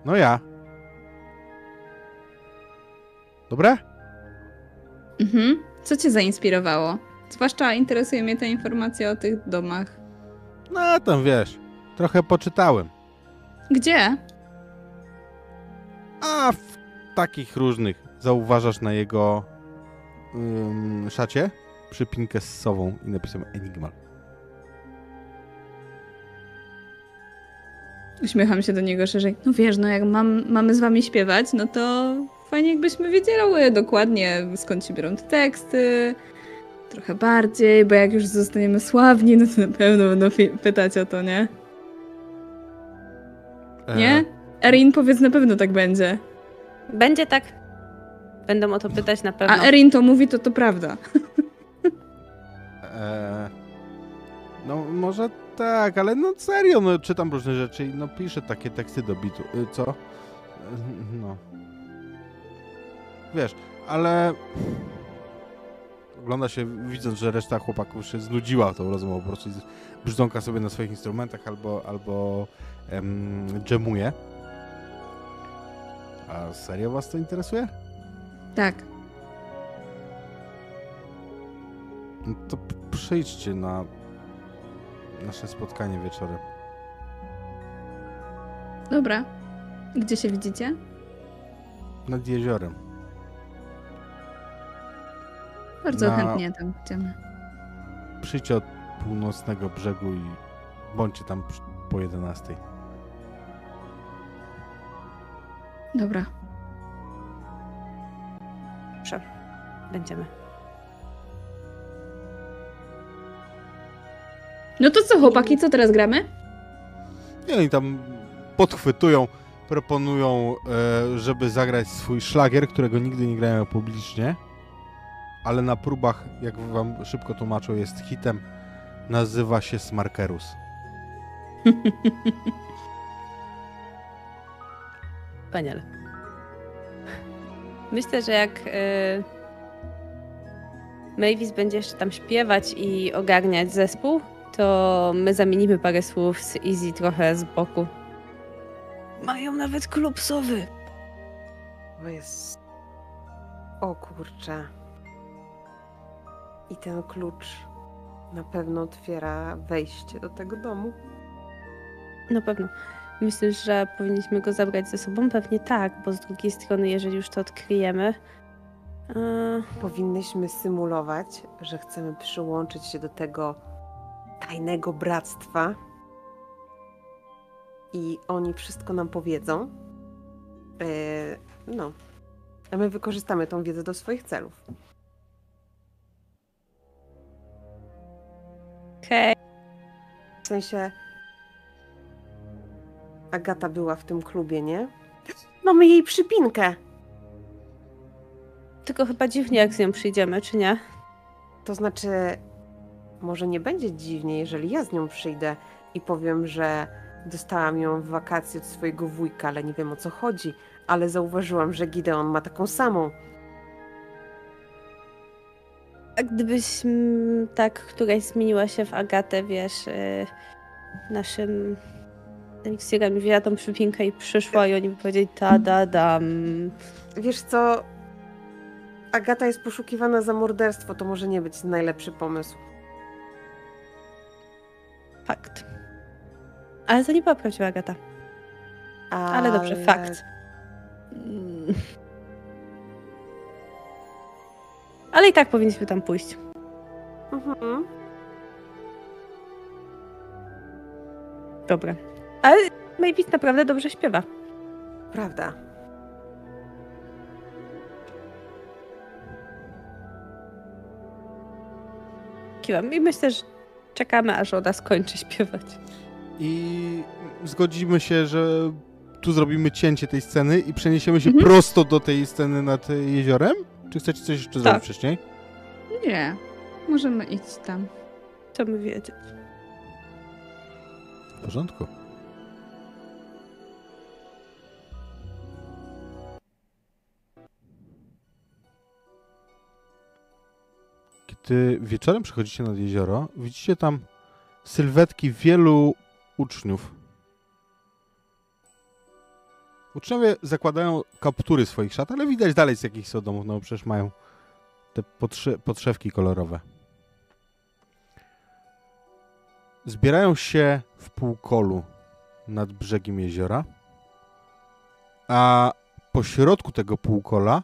No ja. Dobre?
Mhm. Co cię zainspirowało? Zwłaszcza interesuje mnie ta informacja o tych domach.
No tam wiesz. Trochę poczytałem.
Gdzie?
A w takich różnych zauważasz na jego ym, szacie przypinkę z sową i napisem Enigma.
Uśmiecham się do niego szerzej. No wiesz, no jak mam, mamy z wami śpiewać, no to fajnie jakbyśmy wiedziały dokładnie skąd się biorą te teksty. Trochę bardziej, bo jak już zostaniemy sławni, no to na pewno będą pytać o to, nie? Nie? Erin, powiedz, na pewno tak będzie.
Będzie tak. Będą o to pytać na pewno.
A Erin to mówi, to to prawda.
E, no może tak, ale no serio, no czytam różne rzeczy i no piszę takie teksty do bitu. Y, Co? Y, No. Wiesz, ale ogląda się, widząc, że reszta chłopaków się znudziła tą rozmową, po prostu brzdąka sobie na swoich instrumentach albo, albo em, dżemuje. A serio was to interesuje?
Tak.
No to przyjdźcie na nasze spotkanie wieczorem.
Dobra. Gdzie się widzicie?
nad jeziorem.
Bardzo
Na-
chętnie tam idziemy.
Przyjdźcie od północnego brzegu i bądźcie tam po 11.
Dobra.
Dobrze, będziemy.
No to co, chłopaki, co teraz gramy?
I oni tam podchwytują, proponują, e, żeby zagrać swój szlagier, którego nigdy nie grają publicznie, ale na próbach, jak wam szybko tłumaczą, jest hitem. Nazywa się Smarkerus.
Wspaniale. Myślę, że jak y, Mavis będzie jeszcze tam śpiewać i ogarniać zespół, to my zamienimy parę słów z Easy trochę z boku. Mają nawet klub sowy.
To jest... O kurczę. I ten klucz na pewno otwiera wejście do tego domu.
Na pewno. Myślisz, że powinniśmy go zabrać ze sobą? Pewnie tak, bo z drugiej strony, jeżeli już to odkryjemy. e,
Powinnyśmy symulować, że chcemy przyłączyć się do tego tajnego bractwa. I oni wszystko nam powiedzą. E, no. A my wykorzystamy tą wiedzę do swoich celów.
Hej,
W sensie. Agata była w tym klubie, nie? Mamy jej przypinkę.
tylko chyba dziwnie, jak z nią przyjdziemy, czy nie?
To znaczy, może nie będzie dziwnie, jeżeli ja z nią przyjdę i powiem, że dostałam ją w wakacje od swojego wujka, ale nie wiem o co chodzi. Ale zauważyłam, że Gideon ma taką samą.
A gdybyś mm, tak któraś zmieniła się w Agatę, wiesz, y, naszym eliksirem i wzięła tą przypinkę i przyszła i oni by powiedzieli ta da dam.
Wiesz co? Agata jest poszukiwana za morderstwo, to może nie być najlepszy pomysł.
Fakt. Ale to nie była prawdziwa Agata. Ale dobrze, fakt. Mm. Ale i tak powinniśmy tam pójść.
Mhm.
Dobra. Ale Mavis naprawdę dobrze śpiewa.
Prawda.
Kiwam i myślę, że czekamy, aż ona skończy śpiewać.
I zgodzimy się, że tu zrobimy cięcie tej sceny i przeniesiemy się
Mhm.
prosto do tej sceny nad jeziorem? Czy chcecie coś jeszcze zrobić
Tak.
wcześniej?
Nie. Możemy iść tam.
Co my wiedzieć?
W porządku. Kiedy wieczorem przychodzicie nad jezioro, widzicie tam sylwetki wielu uczniów. Uczniowie zakładają kaptury swoich szat, ale widać dalej z jakich są domów, no przecież mają te podszewki kolorowe. Zbierają się w półkolu nad brzegiem jeziora, a po środku tego półkola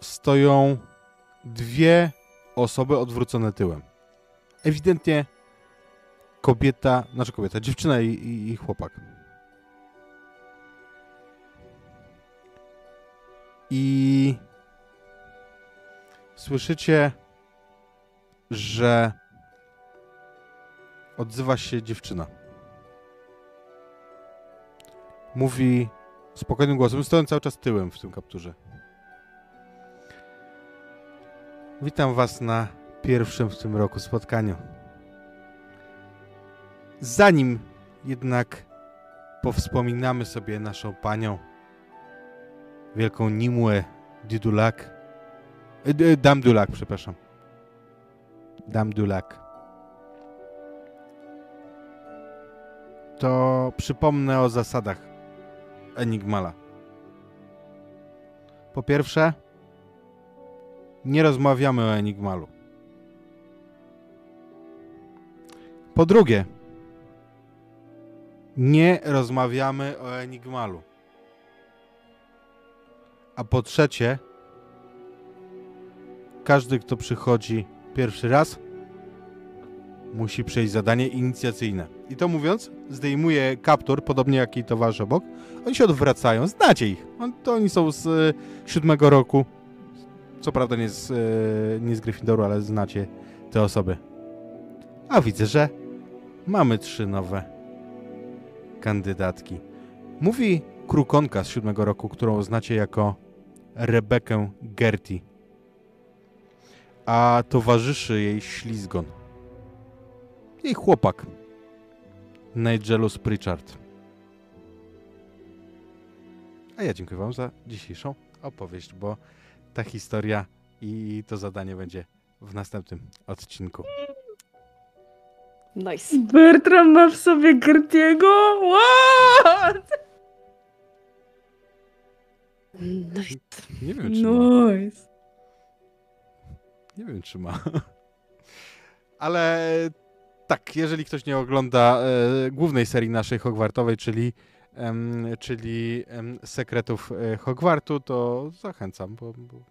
stoją dwie osoby odwrócone tyłem. Ewidentnie kobieta, znaczy kobieta, dziewczyna i, i, i chłopak. I słyszycie, że odzywa się dziewczyna. Mówi spokojnym głosem, stojąc cały czas tyłem w tym kapturze. Witam Was na pierwszym w tym roku spotkaniu. Zanim jednak powspominamy sobie naszą panią, wielką Nimue Didulak, e, d- Damdulak, przepraszam. Damdulak. To przypomnę o zasadach Enigmala. Po pierwsze, nie rozmawiamy o Enigmalu. Po drugie, nie rozmawiamy o Enigmalu. A po trzecie, każdy, kto przychodzi pierwszy raz, musi przejść zadanie inicjacyjne. I to mówiąc, zdejmuje kaptur, podobnie jak i towarzysz obok. Oni się odwracają, znacie ich. To oni są z y, siódmego roku. Co prawda nie z, y, nie z Gryffindoru, ale znacie te osoby. A widzę, że mamy trzy nowe kandydatki. Mówi krukonka z siódmego roku, którą znacie jako Rebekę Gerti. A towarzyszy jej ślizgon. Jej chłopak. Nigelus Pritchard. A ja dziękuję Wam za dzisiejszą opowieść, bo ta historia i to zadanie będzie w następnym odcinku.
Nice.
Bertram ma w sobie Gertiego? What?
Nice.
Nie wiem, czy ma.
Nice.
Nie wiem, czy ma. Ale tak, jeżeli ktoś nie ogląda e, głównej serii naszej Hogwartowej, czyli, czyli em, Sekretów e, Hogwartu, to zachęcam, bo, bo,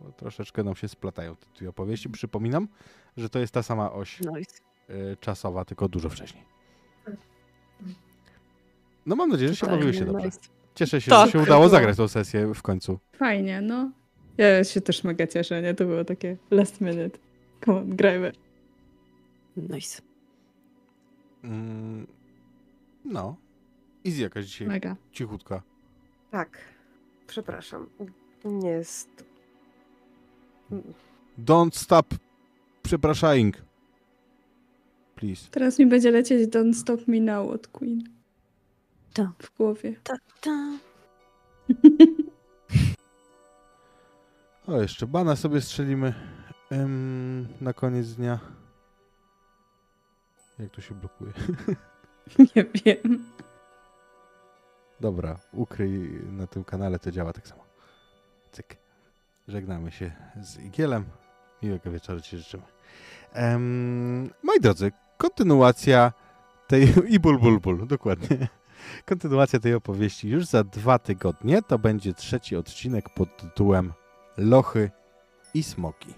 bo troszeczkę nam się splatają te dwie opowieści. Przypominam, że to jest ta sama oś
Nice.
e, czasowa, tylko dużo wcześniej. No mam nadzieję, że się
Fajnie,
bawiłyście dobrze.
nice.
Cieszę się,
Tak,
że się udało zagrać tą sesję w końcu.
Fajnie, no. Ja się też mega cieszę, nie? To było takie last minute. Come on, grajmy.
Nice.
Mm, no. Easy jakaś dzisiaj,
Mega.
cichutka.
Tak. Przepraszam. Nie jest.
Don't stop przepraszaying. Please.
Teraz mi będzie lecieć Don't Stop Me Now od Queen.
To.
W głowie.
Ta, ta.
O, jeszcze bana sobie strzelimy em, na koniec dnia. Jak to się blokuje?
Nie wiem.
Dobra, ukryj na tym kanale, to działa tak samo. Cyk. Żegnamy się z Igielem. Miłego wieczoru Ci życzymy. Em, moi drodzy, kontynuacja tej... I ból, ból, ból, dokładnie. Kontynuacja tej opowieści już za dwa tygodnie. To będzie trzeci odcinek pod tytułem Lochy i Smoki.